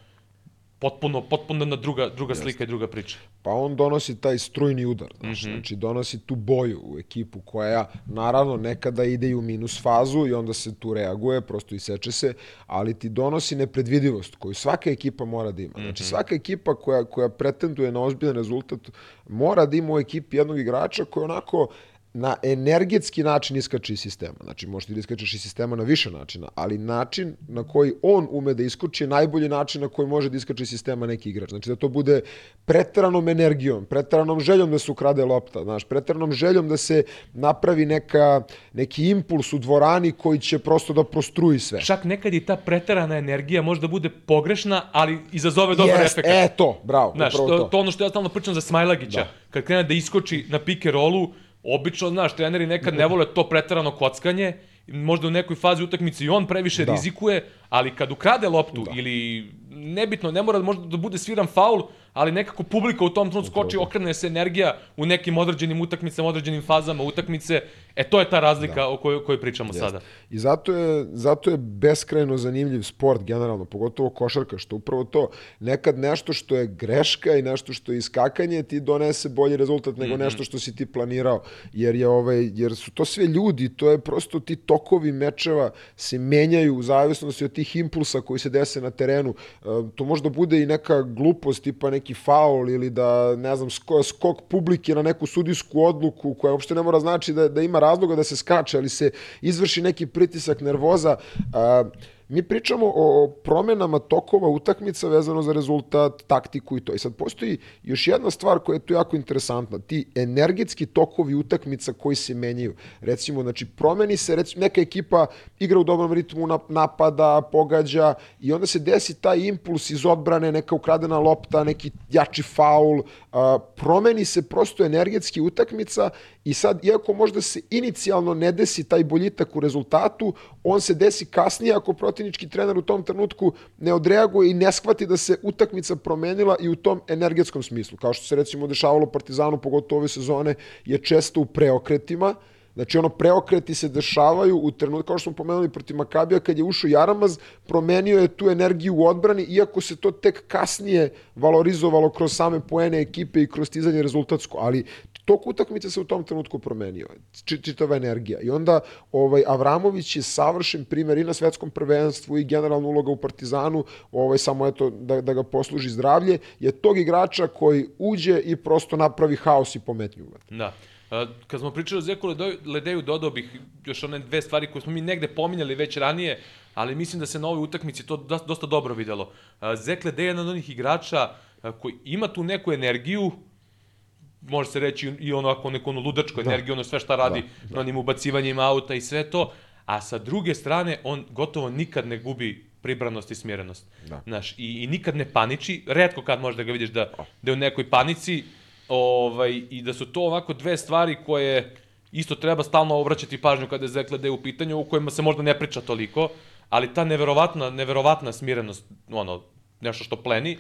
potpuno, potpuno na druga, druga slika i druga priča. Pa on donosi taj strujni udar, znaš, Mhm. znači donosi tu boju u ekipu koja naravno nekada ide i u minus fazu i onda se tu reaguje, prosto iseče se, ali ti donosi nepredvidivost koju svaka ekipa mora da ima. Znači Mhm. svaka ekipa koja, koja pretenduje na ozbiljan rezultat mora da ima u ekipi jednog igrača koji onako na energetski način iskače iz sistema. Znači, možeš ti da iskačeš iz sistema na više načina, ali način na koji on ume da iskoči je najbolji način na koji može da iskače iz sistema neki igrač. Znači, da to bude preteranom energijom, preteranom željom da se ukrade lopta, znaš, preteranom željom da se napravi neka, neki impuls u dvorani koji će prosto da prostruji sve. Čak nekad i ta preterana energija možda bude pogrešna, ali izazove dobar Jest, efekt. E, to, bravo, Znaš, to, to. to ono što ja stalno pričam za Smajlagića, Da. kad krene da iskoči na pike rolu, obično, znaš, treneri nekad ne vole to preterano kockanje, možda u nekoj fazi utakmice i on previše Da. rizikuje, ali kad ukrade loptu Da. ili nebitno, ne mora možda da bude sviran faul, ali nekako publika u tom trenutku skoči, okrene se energija u nekim određenim utakmicama, određenim fazama utakmice. E, to je ta razlika o kojoj, kojoj pričamo sada. I zato je, zato je beskrajno zanimljiv sport generalno, pogotovo košarka, što upravo to, nekad nešto što je greška i nešto što je iskakanje ti donese bolji rezultat nego nešto što si ti planirao, jer, je ovaj, jer su to sve ljudi, to je prosto ti tokovi mečeva se menjaju u zavisnosti od tih impulsa koji se dese na terenu. E, To možda bude i neka glupost, tipa neki faul ili da, ne znam, sko, skok publike na neku sudijsku odluku koja uopšte ne mora znači da, da ima razloga da se skače, ali se izvrši neki pritisak, nervoza. A, mi pričamo o promenama tokova utakmica vezano za rezultat, taktiku i to. I sad postoji još jedna stvar koja je tu jako interesantna. Ti energetski tokovi utakmica koji se menjaju. Recimo, znači, promeni se, recimo, neka ekipa igra u dobrom ritmu nap- napada, pogađa i onda se desi taj impuls iz odbrane, neka ukradena lopta, neki jači faul, promeni se prosto energetski utakmica i sad, iako možda se inicijalno ne desi taj boljitak u rezultatu, on se desi kasnije ako protiv protivnički trener u tom trenutku ne odreaguje i ne shvati da se utakmica promenila i u tom energetskom smislu. Kao što se recimo dešavalo Partizanu, pogotovo ove sezone, je često u preokretima, Znači, ono, preokreti se dešavaju u trenutku, kao što smo pomenuli protiv Makabija, kad je ušao Jaramaz, promenio je tu energiju u odbrani, iako se to tek kasnije valorizovalo kroz same poene ekipe i kroz stizanje rezultatsko, ali tok utakmice se u tom trenutku promenio, čitava energija. I onda ovaj Avramović je savršen primer i na svetskom prvenstvu i generalna uloga u Partizanu, ovaj samo eto da, da ga posluži zdravlje, je tog igrača koji uđe i prosto napravi haos i pometnju. Da. Kad smo pričali o Zeku Ledeju, dodao bih još one dve stvari koje smo mi negde pominjali već ranije, ali mislim da se na ovoj utakmici to dosta dobro videlo. Zek Ledej je jedan od onih igrača koji ima tu neku energiju, može se reći i ono ako neku ono ludačku da. energiju, ono sve šta radi da, da. na onim ubacivanjima auta i sve to, a sa druge strane on gotovo nikad ne gubi pribranost i smjerenost. Da. Znaš, i, i nikad ne paniči, redko kad možda ga vidiš da, da je u nekoj panici, ovaj, i da su to ovako dve stvari koje isto treba stalno obraćati pažnju kada je Zekle da je u pitanju, u kojima se možda ne priča toliko, ali ta neverovatna, neverovatna smirenost, ono, nešto što pleni,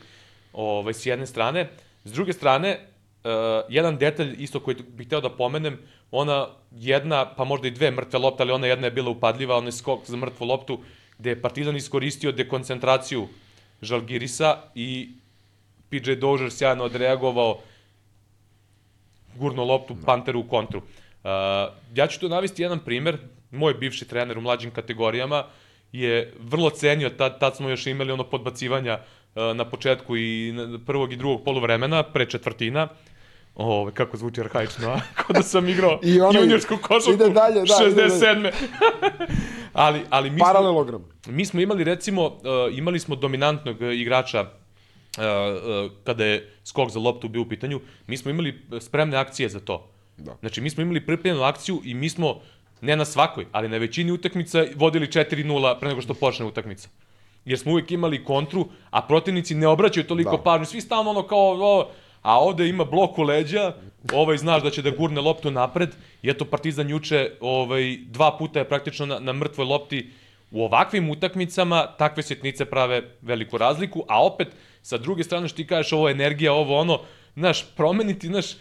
ovaj, s jedne strane. S druge strane, uh, jedan detalj isto koji bih hteo da pomenem, ona jedna, pa možda i dve mrtve lopte, ali ona jedna je bila upadljiva, onaj skok za mrtvu loptu, gde je Partizan iskoristio dekoncentraciju Žalgirisa i PJ Dožer sjajno odreagovao gurno loptu da. Panteru u kontru. Uh, ja ću tu navesti jedan primer, moj bivši trener u mlađim kategorijama je vrlo cenio, tad, tad smo još imali ono podbacivanja uh, na početku i prvog i drugog poluvremena, pre četvrtina, Ove, kako zvuči arhaično, a? (laughs) Kao da sam igrao I onaj, juniorsku košarku ide dalje, da, 67. (laughs) ali, ali mi Paralelogram. Smo, mi smo imali, recimo, uh, imali smo dominantnog igrača Uh, uh, kada je skok za loptu bio u pitanju, mi smo imali spremne akcije za to. Da. Znači, mi smo imali pripremljenu akciju i mi smo, ne na svakoj, ali na većini utakmica vodili 4-0 pre nego što počne utakmica. Jer smo uvek imali kontru, a protivnici ne obraćaju toliko da. pažnju. Svi stalno ono kao, o, a ovde ima blok u leđa, ovaj znaš da će da gurne loptu napred, i eto Partizan juče ovaj, dva puta je praktično na, na mrtvoj lopti u ovakvim utakmicama takve sitnice prave veliku razliku, a opet Sa druge strane, što ti kažeš, ovo energija, ovo ono, znaš, promeniti, znaš,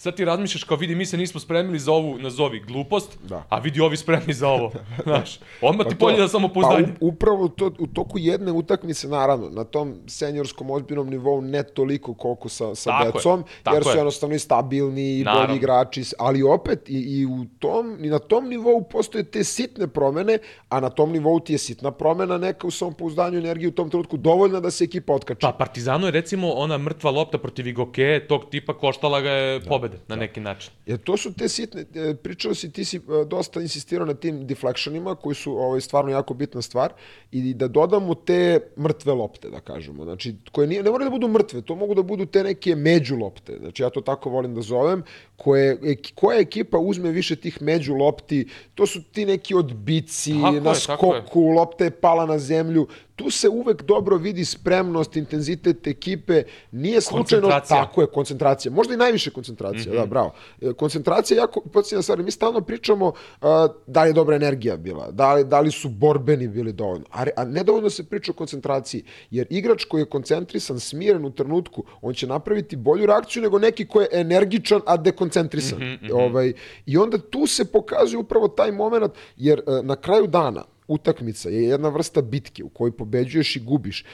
sad ti razmišljaš kao vidi mi se nismo spremili za ovu nazovi glupost, da. a vidi ovi spremni za ovo. (laughs) Znaš, odmah ti pa polje da samo poznanje. Pa upravo to, u toku jedne utakmice naravno na tom seniorskom ozbiljnom nivou ne toliko koliko sa sa tako decom, je, jer su je. jednostavno i stabilni i bolji igrači, ali opet i, i u tom i na tom nivou postoje te sitne promene, a na tom nivou ti je sitna promena neka u samopouzdanju energije u tom trenutku dovoljna da se ekipa otkači. Pa Partizanu je recimo ona mrtva lopta protiv Igoke, tog tipa koštala ga je da. pobeda pobede na da. neki način. Jer to su te sitne, e, pričao si, ti si e, dosta insistirao na tim deflectionima koji su ovaj, stvarno jako bitna stvar i da dodamo te mrtve lopte, da kažemo. Znači, koje nije, ne moraju da budu mrtve, to mogu da budu te neke među lopte. Znači, ja to tako volim da zovem, koje, koja ekipa uzme više tih među lopti, to su ti neki odbici, tako na je, skoku, lopta je pala na zemlju, tu se uvek dobro vidi spremnost, intenzitet ekipe, nije slučajno tako je koncentracija, možda i najviše koncentracija, mm -hmm. da, mhm. bravo. Koncentracija je jako podsjetna stvar, mi stalno pričamo uh, da li je dobra energija bila, da li, da li su borbeni bili dovoljno, a, a nedovoljno se priča o koncentraciji, jer igrač koji je koncentrisan, smiren u trenutku, on će napraviti bolju reakciju nego neki ko je energičan, a dekoncentrisan. Mm -hmm, mm -hmm. Ovaj, I onda tu se pokazuje upravo taj moment, jer uh, na kraju dana, utakmica je jedna vrsta bitke u kojoj pobeđuješ i gubiš.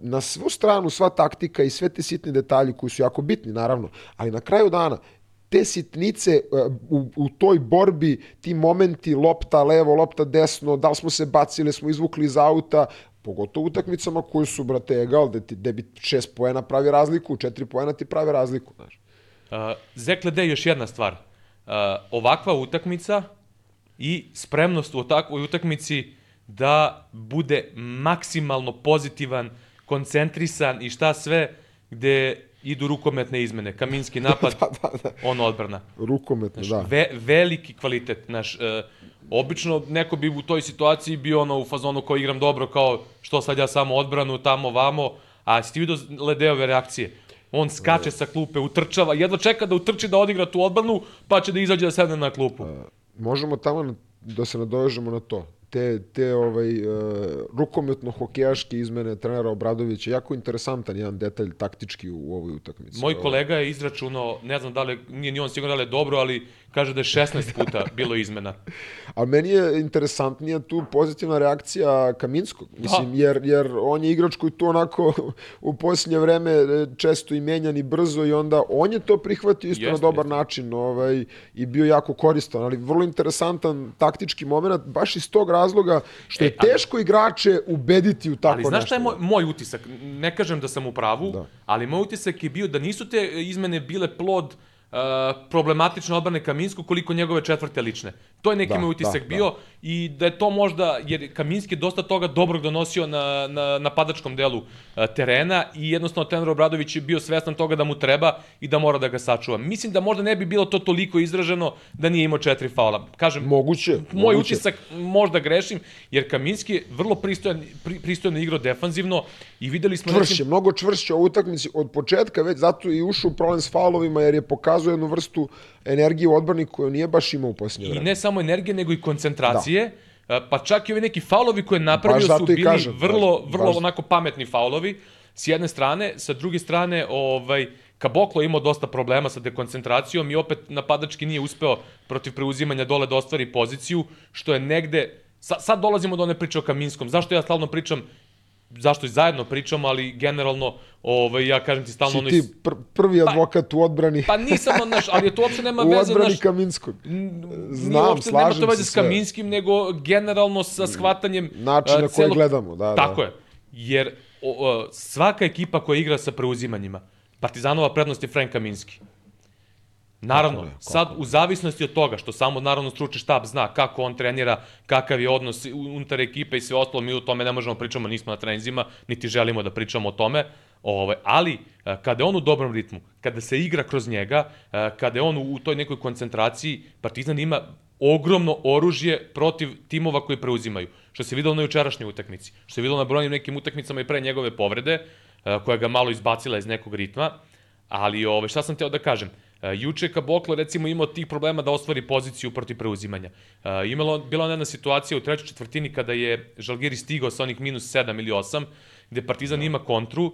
Na svu stranu sva taktika i sve te sitne detalji koji su jako bitni, naravno, ali na kraju dana te sitnice u, u toj borbi, ti momenti, lopta levo, lopta desno, da li smo se bacili, smo izvukli iz auta, pogotovo utakmicama koje su, brate, egal, gde, ti, gde bi šest poena pravi razliku, četiri poena ti pravi razliku, znaš. Uh, Zekle, da još jedna stvar. Uh, ovakva utakmica i spremnost u takvoj utakmici da bude maksimalno pozitivan, koncentrisan i šta sve gde idu rukometne izmene. Kaminski (laughs) napad, da, da, da. on odbrana. Rukometne, znaš, da. Ve, veliki kvalitet. Znaš, e, obično neko bi u toj situaciji bio ono u fazonu kao igram dobro, kao što sad ja samo odbranu, tamo, vamo, a si ti vidio Ledeove reakcije? On skače sa klupe, utrčava, jedva čeka da utrči da odigra tu odbranu, pa će da izađe da sedne na klupu. E, možemo tamo da se nadovežemo na to te, te ovaj, uh, rukometno-hokejaške izmene trenera Obradovića, jako interesantan jedan detalj taktički u ovoj utakmici. Moj kolega je izračunao, ne znam da li, nije ni on sigurno da li je dobro, ali kaže da je 16 puta bilo izmena. A meni je interesantnija tu pozitivna reakcija Kaminskog, mislim, da. jer, jer on je igrač koji tu onako (laughs) u posljednje vreme e, često i menjan i brzo i onda on je to prihvatio isto jeste, na dobar jeste. način ovaj, i bio jako koristan, ali vrlo interesantan taktički moment, baš iz tog razloga što e, je teško ali, igrače ubediti u tako nešto. Ali znaš šta je moj, moj utisak? Ne kažem da sam u pravu, da. ali moj utisak je bio da nisu te izmene bile plod Uh, problematične odbrane Kaminsku koliko njegove četvrte lične. To je neki da, moj utisak da, bio da. i da je to možda, jer Kaminski je dosta toga dobrog donosio na, na napadačkom delu uh, terena i jednostavno Tenor Obradović je bio svestan toga da mu treba i da mora da ga sačuva. Mislim da možda ne bi bilo to toliko izraženo da nije imao četiri faula. Kažem, moguće. Moj moguće. utisak možda grešim, jer Kaminski je vrlo pristojan, pri, pristojno igrao defanzivno i videli smo... Čvršće, nekim... mnogo čvršće u utakmici od početka, već zato i ušao u problem s faulovima jer je pokazao pokazuje jednu vrstu energije u odbrani koju nije baš imao u posljednje vreme. I ne samo energije, nego i koncentracije. Da. Pa čak i ovi neki faulovi koje je napravio su bili kažem, vrlo, vrlo baš. onako pametni faulovi. S jedne strane, sa druge strane, ovaj, Kaboklo imao dosta problema sa dekoncentracijom i opet napadački nije uspeo protiv preuzimanja dole da ostvari poziciju, što je negde... Sa, sad dolazimo do one priče o Kaminskom. Zašto ja stalno pričam zašto i zajedno pričamo, ali generalno, ovaj, ja kažem ti stalno... Si ti pr prvi pa- advokat pa, u odbrani. Pa nisam, naš, ali to uopšte nema (laughs) veze... U odbrani naš, Kaminskog. Znam, uopšte, slažem nema to veze s Kaminskim, nego generalno sa shvatanjem... Način na koji gledamo, da, Tako da. je. Jer o, o, svaka ekipa koja igra sa preuzimanjima, Partizanova prednost je Frank Kaminski. Naravno, kako je, kako sad u zavisnosti od toga što samo naravno stručni štab zna kako on trenira, kakav je odnos unutar ekipe i sve ostalo, mi o tome ne možemo da pričamo, nismo na trenizima, niti želimo da pričamo o tome. Ovaj, ali e, kada je on u dobrom ritmu, kada se igra kroz njega, e, kada je on u toj nekoj koncentraciji, Partizan ima ogromno oružje protiv timova koji preuzimaju. Što se videlo na jučerašnjoj utakmici, što se videlo na brojnim nekim utakmicama i pre njegove povrede, e, koja ga malo izbacila iz nekog ritma. Ali ove, ovaj, šta sam teo da kažem? Uh, juče Kaboklo recimo imao tih problema da ostvari poziciju protiv preuzimanja. Uh, imalo, bila jedna situacija u trećoj četvrtini kada je Žalgiri stigao sa onih minus 7 ili 8, gde Partizan ima kontru, uh,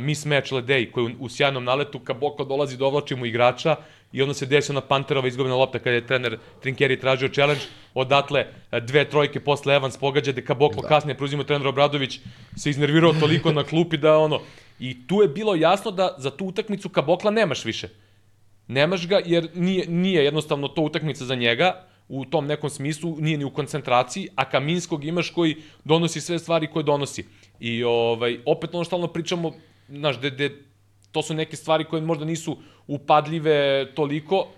mismatch Ledej koji u, u sjajnom naletu Kaboklo dolazi do mu igrača i onda se desi ona Panterova izgubljena lopta kada je trener Trinkeri tražio challenge, odatle dve trojke posle Evans pogađa, gde Kaboklo da. kasnije preuzima trener Obradović, se iznervirao toliko na klupi da ono, i tu je bilo jasno da za tu utakmicu Kabokla nemaš više. Nemaš ga jer nije, nije jednostavno to utakmica za njega, u tom nekom smislu, nije ni u koncentraciji, a Kaminskog imaš koji donosi sve stvari koje donosi. I ovaj, opet ono stalno pričamo, znaš, de, de, to su neke stvari koje možda nisu upadljive toliko,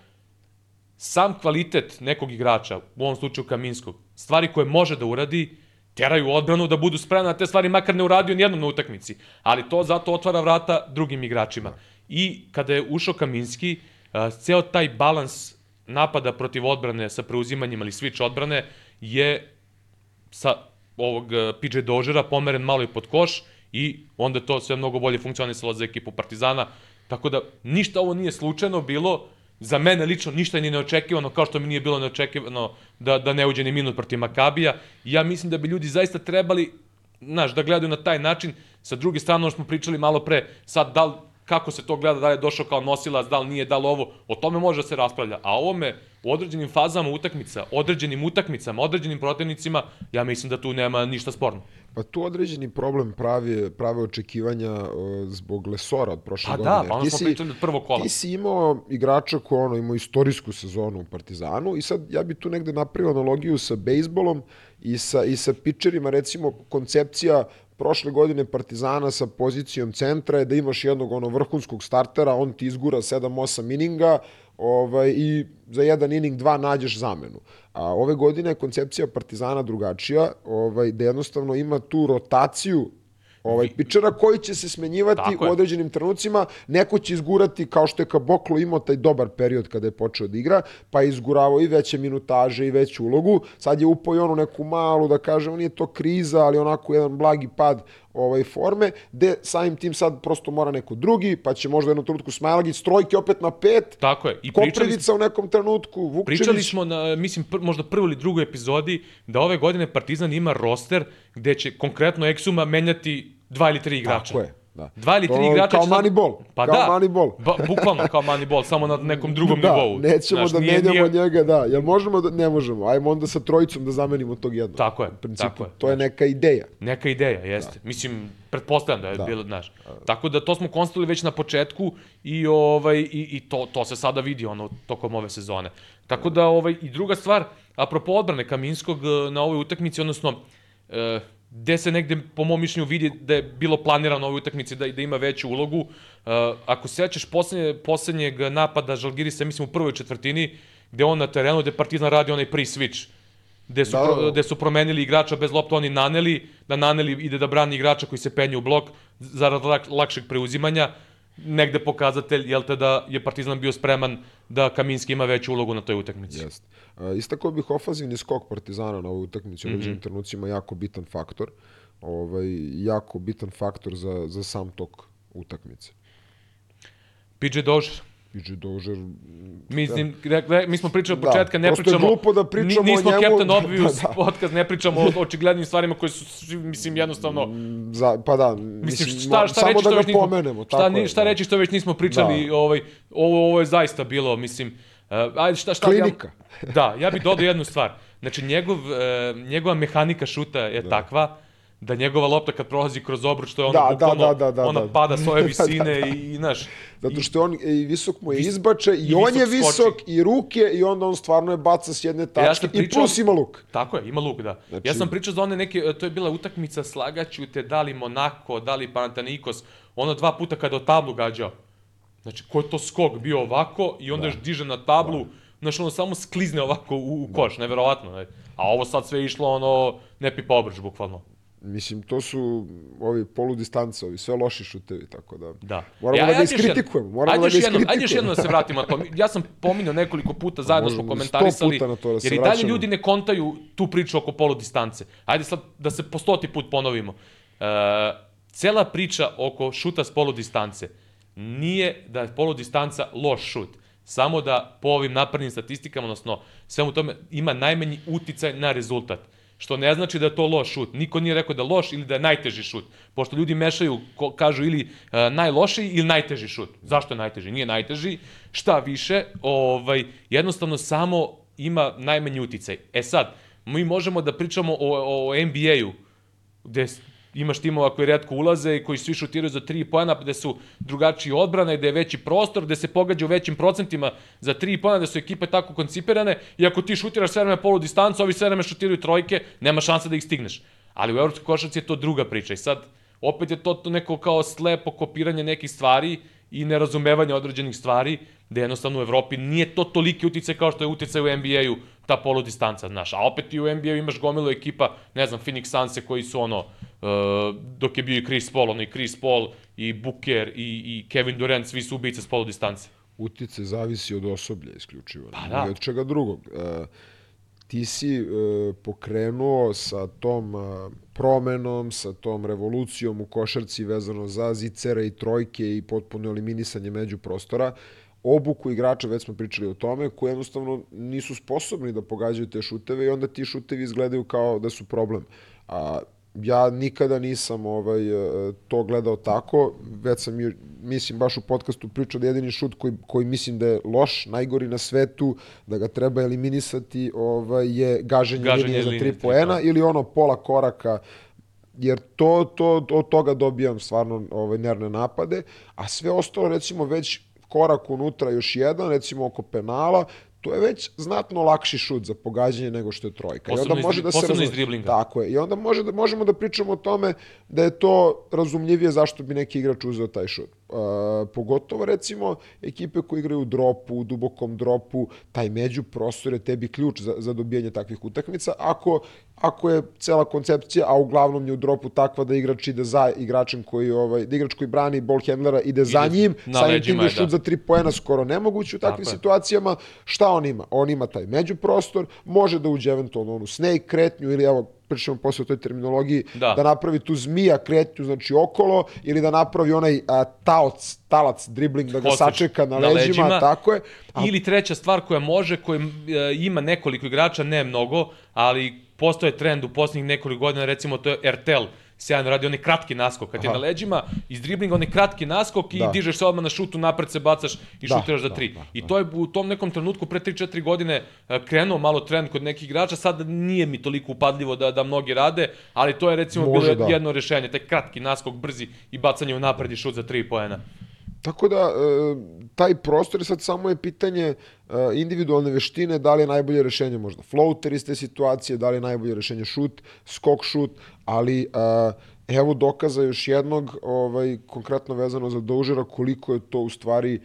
sam kvalitet nekog igrača, u ovom slučaju Kaminskog, stvari koje može da uradi, teraju odbranu da budu spremni na te stvari, makar ne uradio nijednom na utakmici. Ali to zato otvara vrata drugim igračima. I kada je ušao Kaminski, ceo taj balans napada protiv odbrane sa preuzimanjem ili switch odbrane je sa ovog PJ Dožera pomeren malo i pod koš i onda to sve mnogo bolje funkcionisalo za ekipu Partizana. Tako da ništa ovo nije slučajno bilo, za mene lično ništa nije neočekivano, kao što mi nije bilo neočekivano da, da ne uđe ni minut protiv Makabija. ja mislim da bi ljudi zaista trebali, znaš, da gledaju na taj način. Sa druge strane, ono smo pričali malo pre, sad da li kako se to gleda, da li je došao kao nosilac, da li nije, da li ovo, o tome može da se raspravlja. A ovome, u određenim fazama utakmica, određenim utakmicama, određenim protivnicima, ja mislim da tu nema ništa sporno. Pa tu određeni problem pravi, prave očekivanja uh, zbog Lesora od prošle pa godine. Pa da, pa ono smo pričali od prvog kola. Ti si imao igrača koji ono, imao istorijsku sezonu u Partizanu i sad ja bi tu negde napravio analogiju sa bejsbolom i sa, i sa pičerima, recimo koncepcija prošle godine Partizana sa pozicijom centra je da imaš jednog ono vrhunskog startera, on ti izgura 7-8 ininga ovaj, i za jedan ining dva nađeš zamenu. A ove godine je koncepcija Partizana drugačija, ovaj, da jednostavno ima tu rotaciju ovaj, pičera koji će se smenjivati u određenim trenucima, neko će izgurati kao što je Kaboklo imao taj dobar period kada je počeo da igra, pa je izguravao i veće minutaže i veću ulogu, sad je upao i onu neku malu, da kažem, nije to kriza, ali onako jedan blagi pad ovaj forme, gde samim tim sad prosto mora neko drugi, pa će možda u jednom trenutku Smajlagić, trojke opet na pet, Tako je. I pričali Koprivica u nekom trenutku, Vukčević. pričali smo na, mislim, pr, možda prvoj ili drugoj epizodi, da ove godine Partizan ima roster gde će konkretno Exuma menjati dva ili tri igrača. Tako je, da. Dva ili tri igrača. kao Moneyball, Pa kao da. Moneyball. Ba, bukvalno kao Moneyball, samo na nekom drugom da, nivou. nećemo Znaš, da nije- menjamo nije- njega, da. Jel možemo da, ne možemo, ajmo onda sa trojicom da zamenimo tog jednog. Tako je, U principu, tako je. to je neka ideja. Neka ideja, jeste. Mislim, pretpostavljam da je Da. bilo, znaš. Tako da to smo konstatovali već na početku i ovaj i, i to to se sada vidi ono tokom ove sezone. Tako da ovaj i druga stvar, apropo odbrane Kaminskog eh, na ovoj utakmici, odnosno e, gde se negde, po mom mišljenju, vidi da je bilo planirano ovoj utakmici da, da ima veću ulogu. E, ako se sećaš poslednje, poslednjeg napada Žalgirisa, mislim u prvoj četvrtini, gde on na terenu, gde Partizan radi onaj pre-switch, gde su, Da, da. gde su promenili igrača bez lopte, oni naneli, da naneli ide da brani igrača koji se penje u blok zarad lak, lakšeg preuzimanja, negde pokazatelj, jel te da je Partizan bio spreman da Kaminski ima veću ulogu na toj utakmici. Jeste. Uh, istakao bih ofanzivni skok Partizana na ovoj utakmici u Mhm. određenim trenucima jako bitan faktor. Ovaj, jako bitan faktor za, za sam tok utakmice. PJ Dožer, PJ Dožer, Mislim, re, mi smo pričali od Da, početka, ne prosto je pričamo... glupo da pričamo ni- nismo o njemu. Captain (laughs) Obvious Da, da. podcast, ne pričamo o očiglednim stvarima koje su, mislim, jednostavno... za, pa da, Mislim, mislim, šta, šta samo reći da ga nismo, pomenemo. šta, tako je, šta da. reći što već nismo pričali, ovaj, ovo, ovo je zaista bilo, mislim, uh, ajde šta, šta... Klinika. Ja, da, ja bih dodao jednu stvar. Znači, njegov, uh, njegova mehanika šuta je da. takva da njegova lopta kad prolazi kroz obruč, to je ono Da, da, bukvalno, da, da, da, ona da. pada s ove (laughs) visine Da, da, da. i, i, znaš, Zato i- što on i visok mu je Vis- izbače i, i on je visok skoči. i ruke i onda on stvarno je baca s jedne tačke sam i pričao- plus ima luk. Tako je, ima luk, da. Znači- Ja sam pričao za one neke, e, to je bila utakmica slagaću te, da li Monako, da li Panathinaikos, ono dva puta kada o tablu gađao. Znači, ko je to skok bio ovako i onda još diže na tablu, znači ono samo sklizne ovako u, u koš, neverovatno. Ne? A ovo sad sve išlo ono, ne pipa obruč, bukvalno. Mislim, to su ovi poludistance, ovi sve loši šutevi, tako da... Da. Moramo Ja- da ga iskritikujemo, moramo ajde da ga jednom, Ajde još iskritikujemo. jednom da se vratimo na to. Ja sam pominjao nekoliko puta, zajedno smo komentarisali, puta na to da jer i dalje vraćamo. ljudi ne kontaju tu priču oko poludistance. Ajde sad da se po stoti put ponovimo. E, cela priča oko šuta s poludistance nije da je poludistanca loš šut. Samo da po ovim naprednim statistikama, odnosno svemu tome, ima najmanji uticaj na rezultat. Što ne znači da je to loš šut. Niko nije rekao da je loš ili da je najteži šut. Pošto ljudi mešaju, kažu ili e, najlošiji ili najteži šut. Zašto je najteži? Nije najteži. Šta više, ovaj, jednostavno samo ima najmanji uticaj. E sad, mi možemo da pričamo o, o NBA-u, gde imaš timova koji redko ulaze i koji svi šutiraju za 3 poena, gde su drugačiji odbrane, gde je veći prostor, gde se pogađa u većim procentima za 3 poena, gde su ekipe tako koncipirane i ako ti šutiraš sve vreme polu distancu, ovi sve vreme šutiraju trojke, nema šanse da ih stigneš. Ali u evropskoj košarci je to druga priča i sad opet je to, to neko kao slepo kopiranje nekih stvari i nerazumevanje određenih stvari, da jednostavno u Evropi nije to toliki uticaj kao što je uticaj u NBA-u, ta poludistanca, znaš. A opet i u NBA-u imaš gomilu ekipa, ne znam, Phoenix Sunse koji su ono, uh, dok je bio i Chris Paul, ono i Chris Paul, i Booker, i, i Kevin Durant, svi su ubice s poludistance. Utice zavisi od osoblja isključivo. Pa da. I od čega drugog. E, ti si e, pokrenuo sa tom e, promenom, sa tom revolucijom u košarci vezano za zicere i trojke i potpuno eliminisanje među prostora, obuku igrača, već smo pričali o tome, koji jednostavno nisu sposobni da pogađaju te šuteve i onda ti šutevi izgledaju kao da su problem. A ja nikada nisam ovaj e, to gledao tako, već sam ju- mislim baš u podcastu pričao da jedini šut koji koji mislim da je loš, najgori na svetu, da ga treba eliminisati, ovaj je gaženje, Gaženje linije za tri poena poena. ili ono pola koraka jer to, to, od toga dobijam stvarno ovaj, nervne napade, a sve ostalo recimo već korak unutra još jedan, recimo oko penala, to je već znatno lakši šut za pogađanje nego što je trojka. I Posebno onda iz može da se posebno iz driblinga. Tako je. I onda može da, možemo da pričamo o tome da je to razumljivije zašto bi neki igrač uzeo taj šut. Uh, pogotovo recimo ekipe koje igraju u dropu, u dubokom dropu, taj među prostor je tebi ključ za, za dobijanje takvih utakmica. Ako, ako je cela koncepcija, a uglavnom je u dropu takva da igrač ide za igračem koji, ovaj, da igrač koji brani ball handlera ide, ide za njim, samim tim da šut da. za tri poena skoro nemoguće u takvim Tako situacijama. Šta on ima? On ima taj međuprostor, može da uđe eventualno onu snake kretnju ili evo pričamo posle o toj terminologiji, da. da napravi tu zmija kretnju, znači okolo, ili da napravi onaj a, taoc, talac, dribling, da ga Hostič, sačeka na, na leđima, leđima, tako je. A... Ili treća stvar koja može, koja e, ima nekoliko igrača, ne mnogo, ali postoje trend u poslednjih nekoliko godina, recimo to je RTL, sjajno radi onaj kratki naskok, kad Aha. je na leđima, iz driblinga onaj kratki naskok i da. dižeš se odmah na šutu, napred se bacaš i da, šutiraš za da, tri. Da, da, I to je u tom nekom trenutku pre 3-4 godine e, krenuo malo trend kod nekih igrača, sad nije mi toliko upadljivo da, da mnogi rade, ali to je recimo Može, bilo da. jedno rešenje, taj kratki naskok, brzi i bacanje u napred i šut za tri poena. Tako da, e, taj prostor sad samo je pitanje e, individualne veštine, da li je najbolje rešenje možda floater iz te situacije, da li je najbolje rešenje šut, skok šut, ali e, evo dokaza još jednog, ovaj, konkretno vezano za Dožera, koliko je to u stvari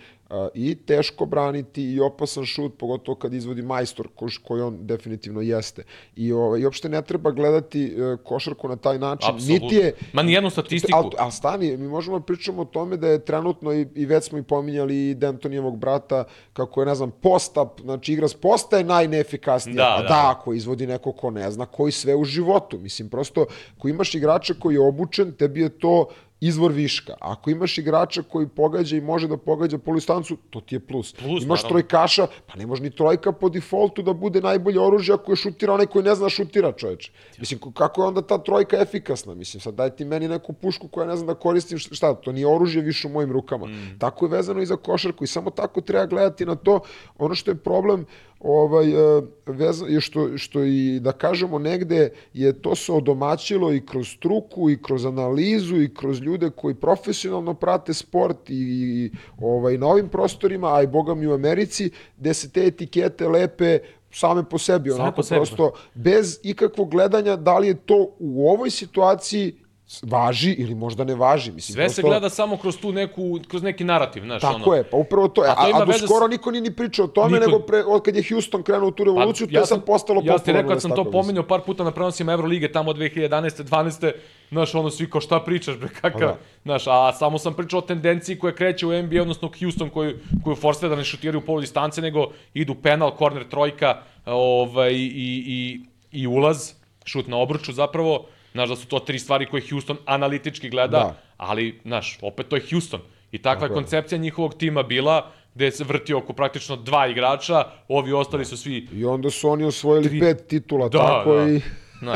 i teško braniti i opasan šut, pogotovo kad izvodi majstor, ko, koji on definitivno jeste. I, ovaj, I uopšte ne treba gledati e, košarku na taj način. Absolutno. Niti je... Ma nijednu statistiku. Ali al stani, mi možemo da pričamo o tome da je trenutno, i, i već smo i pominjali i Dentonijevog brata, kako je, ne znam, postap, znači igra s posta je najneefikasnija. Da, pa da, da, ako izvodi neko ko ne zna, koji sve u životu. Mislim, prosto, ko imaš igrača koji je obučen, tebi je to izvor viška. Ako imaš igrača koji pogađa i može da pogađa polistancu, to ti je plus. plus imaš naravno. trojkaša, pa ne može ni trojka po defaultu da bude najbolje oružje ako je šutira onaj koji ne zna šutira, čoveče. Mislim, kako je onda ta trojka efikasna? Mislim, sad daj ti meni neku pušku koja ne znam da koristim, šta, to nije oružje više u mojim rukama. Mm. Tako je vezano i za košarku i samo tako treba gledati na to. Ono što je problem, ovaj, e, veza, je što, što i da kažemo negde je to se odomaćilo i kroz struku i kroz analizu i kroz ljude koji profesionalno prate sport i, i ovaj, na ovim prostorima, a i boga mi u Americi, gde se te etikete lepe same po sebi, onako po sebi. prosto bez ikakvog gledanja da li je to u ovoj situaciji važi ili možda ne važi. Mislim, Sve prosto... se gleda samo kroz tu neku, kroz neki narativ, znaš, Tako ono. je, pa upravo to je. A, a, a do skoro s... niko nije ni pričao o tome, niko... nego pre, od kad je Houston krenuo u tu pa, revoluciju, pa, ja to je sad postalo popularno. Ja ti rekao, kad sam to pominjao par puta na prenosima Evrolige tamo od 2011. 12. Znaš, ono, svi kao šta pričaš, bre, kakav, da. znaš, a samo sam pričao o tendenciji koja kreće u NBA, odnosno Houston koju, koju forsve da ne šutiraju u polu distance, nego idu penal, korner, trojka, ovaj, i, i, i ulaz, šut na obruču zapravo, Znaš da su to tri stvari koje Houston analitički gleda, da. ali, znaš, opet to je Houston. I takva je koncepcija njihovog tima bila, gde se vrti oko praktično dva igrača, ovi ostali su svi... I onda su oni osvojili tri... pet titula, da, tako da. i... Na.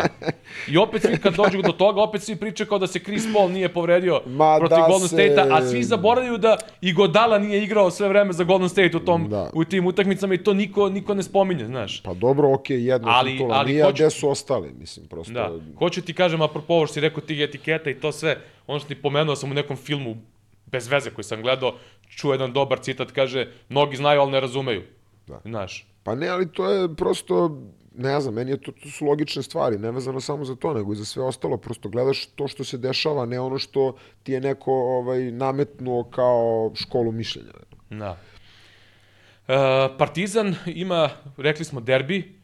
I opet svi kad dođu do toga, opet svi pričaju kao da se Chris Paul nije povredio Ma protiv da Golden se... State-a, a svi zaboravljaju da i Godala nije igrao sve vreme za Golden State u tom da. u tim utakmicama i to niko niko ne spominje, znaš. Pa dobro, okej, okay, jedno ali, titula ali nije, hoću... gde su ostali, mislim, prosto. Da. Hoću ti kažem, apropo ovo što si rekao tih etiketa i to sve, ono što ti pomenuo sam u nekom filmu bez veze koji sam gledao, čuo jedan dobar citat, kaže, mnogi znaju, ali ne razumeju. Da. Znaš. Pa ne, ali to je prosto ne znam, meni je to, to su logične stvari, nevezano samo za to, nego i za sve ostalo, prosto gledaš to što se dešava, ne ono što ti je neko ovaj, nametnuo kao školu mišljenja. Da. E, Partizan ima, rekli smo, derbi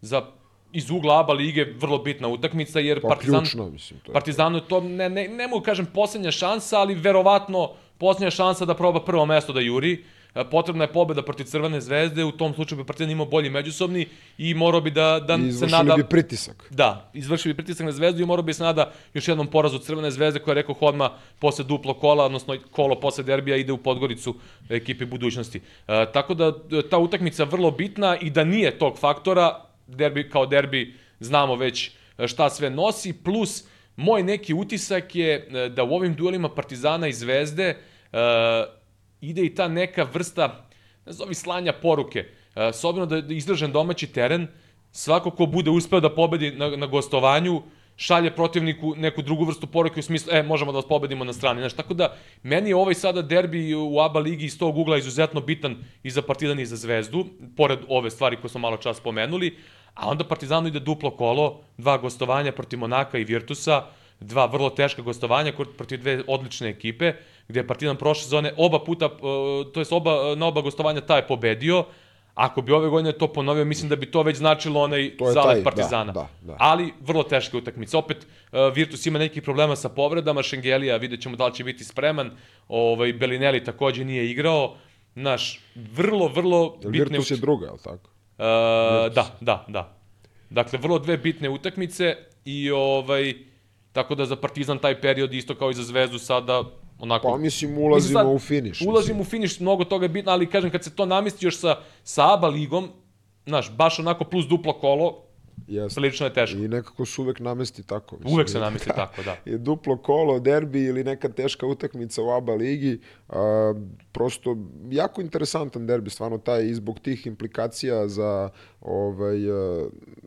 za iz ugla ABA lige vrlo bitna utakmica, jer pa, Partizan, ključno, mislim, to je Partizanu je to, ne, ne, ne mogu kažem poslednja šansa, ali verovatno poslednja šansa da proba prvo mesto da juri. E, potrebna je pobeda protiv Crvene zvezde, u tom slučaju bi Partizan imao bolji međusobni i morao bi da, da I se nada... bi pritisak. Da, izvršili bi pritisak na zvezdu i morao bi se nada još jednom porazu Crvene zvezde koja je rekao Hodma posle duplo kola, odnosno kolo posle derbija ide u Podgoricu ekipe budućnosti. E, tako da ta utakmica vrlo bitna i da nije tog faktora, derbi kao derbi znamo već e, šta sve nosi, plus moj neki utisak je e, da u ovim duelima Partizana i Zvezde ide i ta neka vrsta, nazovi slanja poruke. E, s obzirom da je izdržan domaći teren, svako ko bude uspeo da pobedi na, na gostovanju, šalje protivniku neku drugu vrstu poruke u smislu, e, možemo da vas pobedimo na strani. Znaš, tako da, meni je ovaj sada derbi u ABA ligi iz tog ugla izuzetno bitan i za Partizan i za Zvezdu, pored ove stvari koje smo malo čas spomenuli, a onda Partizanu ide duplo kolo, dva gostovanja protiv Monaka i Virtusa, dva vrlo teška gostovanja protiv dve odlične ekipe. Gde je Partizan prošle sezone oba puta, uh, to jest oba, na oba gostovanja taj pobedio, Ako bi ove godine to ponovio, mislim da bi to već značilo onaj zalet taj, Partizana. da, da, da. Ali vrlo teška utakmica. Opet uh, Virtus ima nekih problema sa povredama, Šengelija vidjet ćemo da li će biti spreman. Ovaj Belinelli takođe nije igrao. Naš vrlo vrlo Jel bitne Virtus je druga, je li tako? Uh, da, da, da. Dakle, vrlo dve bitne utakmice i ovaj, tako da za Partizan taj period isto kao i za Zvezdu sada onako... Pa mislim ulazimo sad, u finiš. Ulazimo u finiš, mnogo toga je bitno, ali kažem kad se to namesti još sa, sa ABA ligom, znaš, baš onako plus duplo kolo, Jeste. prilično je teško. I nekako se uvek namesti tako. Mislim, Uvek se namesti tako, da. je duplo kolo, derbi ili neka teška utakmica u ABA ligi. A, prosto jako interesantan derbi, stvarno taj i zbog tih implikacija za ovaj,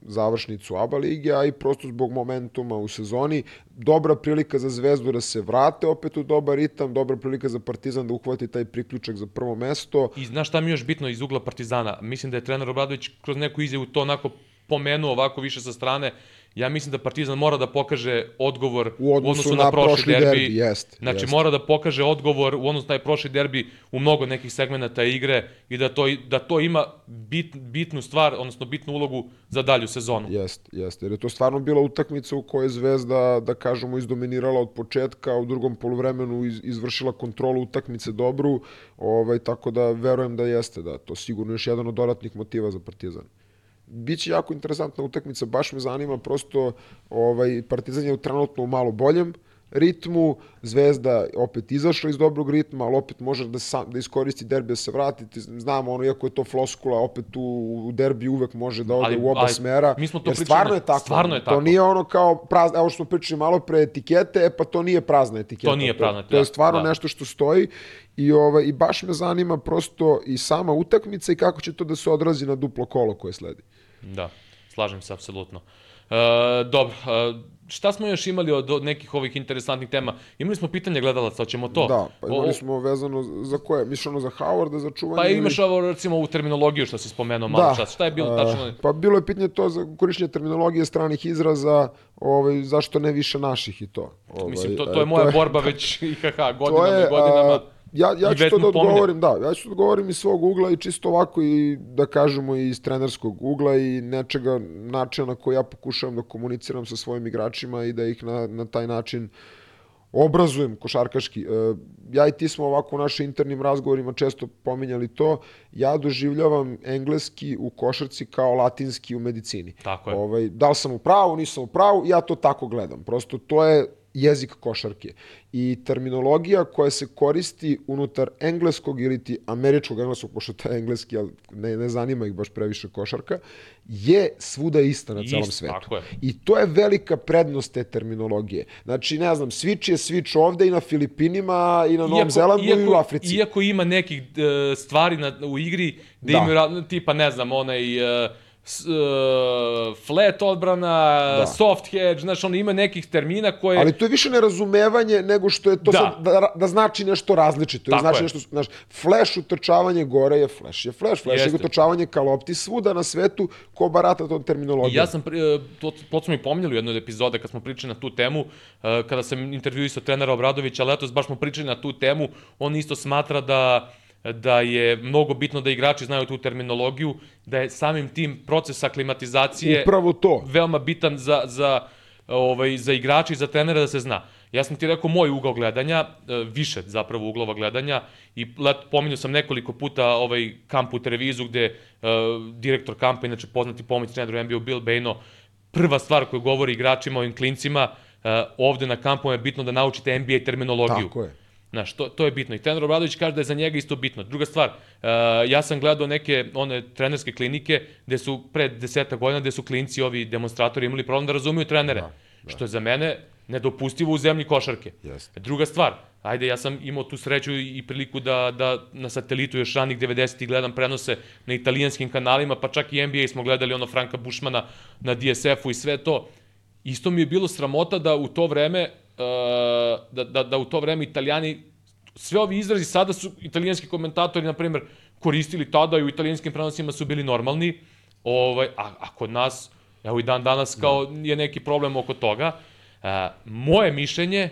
završnicu ABA lige, a i prosto zbog momentuma u sezoni. Dobra prilika za Zvezdu da se vrate opet u dobar ritam, dobra prilika za Partizan da uhvati taj priključak za prvo mesto. I znaš šta mi još bitno iz ugla Partizana? Mislim da je trener Obradović kroz neku izjavu to onako pomenuo ovako više sa strane. Ja mislim da Partizan mora da pokaže odgovor U odnosu na prošli derbi, jest, Znači jest. mora da pokaže odgovor u odnosu na taj prošli derbi u mnogo nekih segmenata igre i da to, da to ima bit, bitnu stvar, odnosno bitnu ulogu za dalju sezonu. Jest, jest. Jer je to stvarno bila utakmica u kojoj je Zvezda, da kažemo, izdominirala od početka, u drugom poluvremenu iz, izvršila kontrolu utakmice dobru, ovaj, tako da verujem da jeste, da to sigurno još jedan od dodatnih motiva za Partizan. Biće jako interesantna utakmica, baš me zanima, prosto ovaj, Partizan je trenutno malo boljem ritmu, Zvezda opet izašla iz dobrog ritma, ali opet može da, sam, da iskoristi derbi da se vrati, znamo ono, iako je to floskula, opet u, u derbi uvek može da ode Ali- u oba ali smera, mi smo to pričali- stvarno je tako. stvarno je To tako. nije ono kao prazna, evo što smo pričali malo pre etikete, e pa to nije prazna etiketa. To nije prazna To, to je etiketa, stvarno da. nešto što stoji i, ovaj, i baš me zanima prosto i sama utakmica i kako će to da se odrazi na duplo kolo koje sledi. Da, slažem se apsolutno. E, dobro, e, šta smo još imali od, od nekih ovih interesantnih tema? Imali smo pitanje gledalaca, hoćemo to? Da, pa imali O- smo vezano za koje? Misliš ono za Howarda, za čuvanje? Pa imaš ovo recimo ovu terminologiju što si spomenuo malo čas. Šta je bilo a, tačno? Pa bilo je pitanje to za korišćenje terminologije stranih izraza, ovaj, zašto ne više naših i to. Ovaj, Mislim, to, e, to je moja borba već (laughs) IHH to godinama je, i godinama. a, ja, ja ću to da odgovorim, da, ja ću da odgovorim iz svog ugla i čisto ovako i da kažemo i iz trenerskog ugla i nečega načina na koji ja pokušavam da komuniciram sa svojim igračima i da ih na, na taj način obrazujem košarkaški. E, ja i ti smo ovako u našim internim razgovorima često pominjali to. Ja doživljavam engleski u košarci kao latinski u medicini. Tako je. Ovaj, da li sam u pravu, nisam u pravu, ja to tako gledam. Prosto to je jezik košarke. I terminologija koja se koristi unutar engleskog ili ti američkog engleskog, pošto to je engleski, ali ne, ne zanima ih baš previše košarka, je svuda ista na celom Isto, svetu. I to je velika prednost te terminologije. Znači, ne znam, switch je switch ovde i na Filipinima i na Novom Zelandu i u Africi. Iako ima nekih e, stvari na, u igri gde Da. imaju, tipa, ne znam, onaj... e, s, e, flat odbrana, Da. soft hedge, znaš, ono ima nekih termina koje... Ali to je više nerazumevanje nego što je to Da. sad, da, da znači nešto različito. Tako znači je. nešto, znaš, flash utrčavanje gore je flash, je flash, flash Jeste. je utrčavanje ka lopti svuda na svetu ko barata tom terminologijom. Ja sam, e, to, to smo i pominjali u jednoj od epizode kad smo pričali na tu temu, e, kada sam intervjuisao trenera Obradovića, letos baš smo pričali na tu temu, on isto smatra da da je mnogo bitno da igrači znaju tu terminologiju, da je samim tim proces aklimatizacije Upravo to. veoma bitan za, za, ovaj, za igrače i za trenera da se zna. Ja sam ti rekao moj ugao gledanja, e, više zapravo uglova gledanja i let, pominjao sam nekoliko puta ovaj kamp u Trevizu gde e, direktor kampa, inače poznati pomoć treneru NBA Bill Bejno, prva stvar koju govori igračima, ovim klincima, e, ovde na kampu je bitno da naučite NBA terminologiju. Tako je. Znaš, to, to je bitno. I trener Obradović kaže da je za njega isto bitno. Druga stvar, uh, ja sam gledao neke one trenerske klinike gde su pre deseta godina, gde su klinci, ovi demonstratori imali problem da razumiju trenere. Da, da. Što je za mene nedopustivo u zemlji košarke. Jeste. Druga stvar, ajde, ja sam imao tu sreću i priliku da, da na satelitu još ranih 90-ih gledam prenose na italijanskim kanalima, pa čak i NBA smo gledali ono Franka Bušmana na DSF-u i sve to. Isto mi je bilo sramota da u to vreme da, da, da u to vreme italijani sve ovi izrazi sada su italijanski komentatori na primjer koristili tada i u italijanskim prenosima su bili normalni. Ovaj a, a kod nas evo i dan danas kao je neki problem oko toga. Uh, moje mišljenje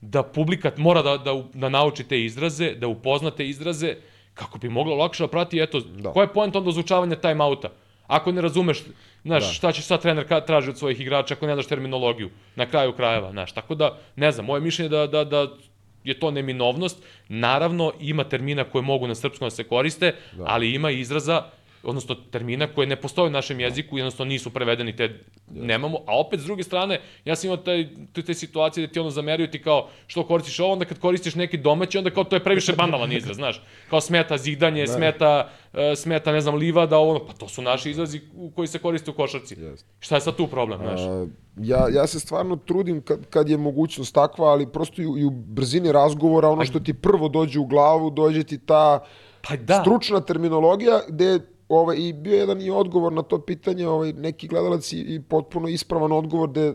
da publika mora da, da, da nauči te izraze, da upozna te izraze, kako bi moglo lakše da prati, eto, da. koja je point onda ozučavanja time-outa? Ako ne razumeš, znaš, da. šta će sad trener traži od svojih igrača ako ne znaš terminologiju, na kraju krajeva, znaš, tako da, ne znam, moje mišljenje da, da, da je to neminovnost, naravno ima termina koje mogu na srpskom da se koriste, da. ali ima izraza odnosno termina koje ne postoje u našem jeziku, jednostavno nisu prevedeni, te nemamo, a opet s druge strane, ja sam imao taj, te, te situacije da ti ono zameraju ti kao što koristiš ovo, onda kad koristiš neki domaći, onda kao to je previše banalan izraz, znaš, kao smeta zidanje, (laughs) da. smeta, uh, smeta, ne znam, livada, ovo, pa to su naši izrazi koji se koriste u košarci. Yes. Šta je sad tu problem, znaš? A, ja, ja se stvarno trudim kad, kad je mogućnost takva, ali prosto i, i u brzini razgovora, ono što ti prvo dođe u glavu, dođe ti ta pa da. stručna terminologija gde ovaj, i bio jedan i odgovor na to pitanje, ovaj, neki gledalac i, i potpuno ispravan odgovor da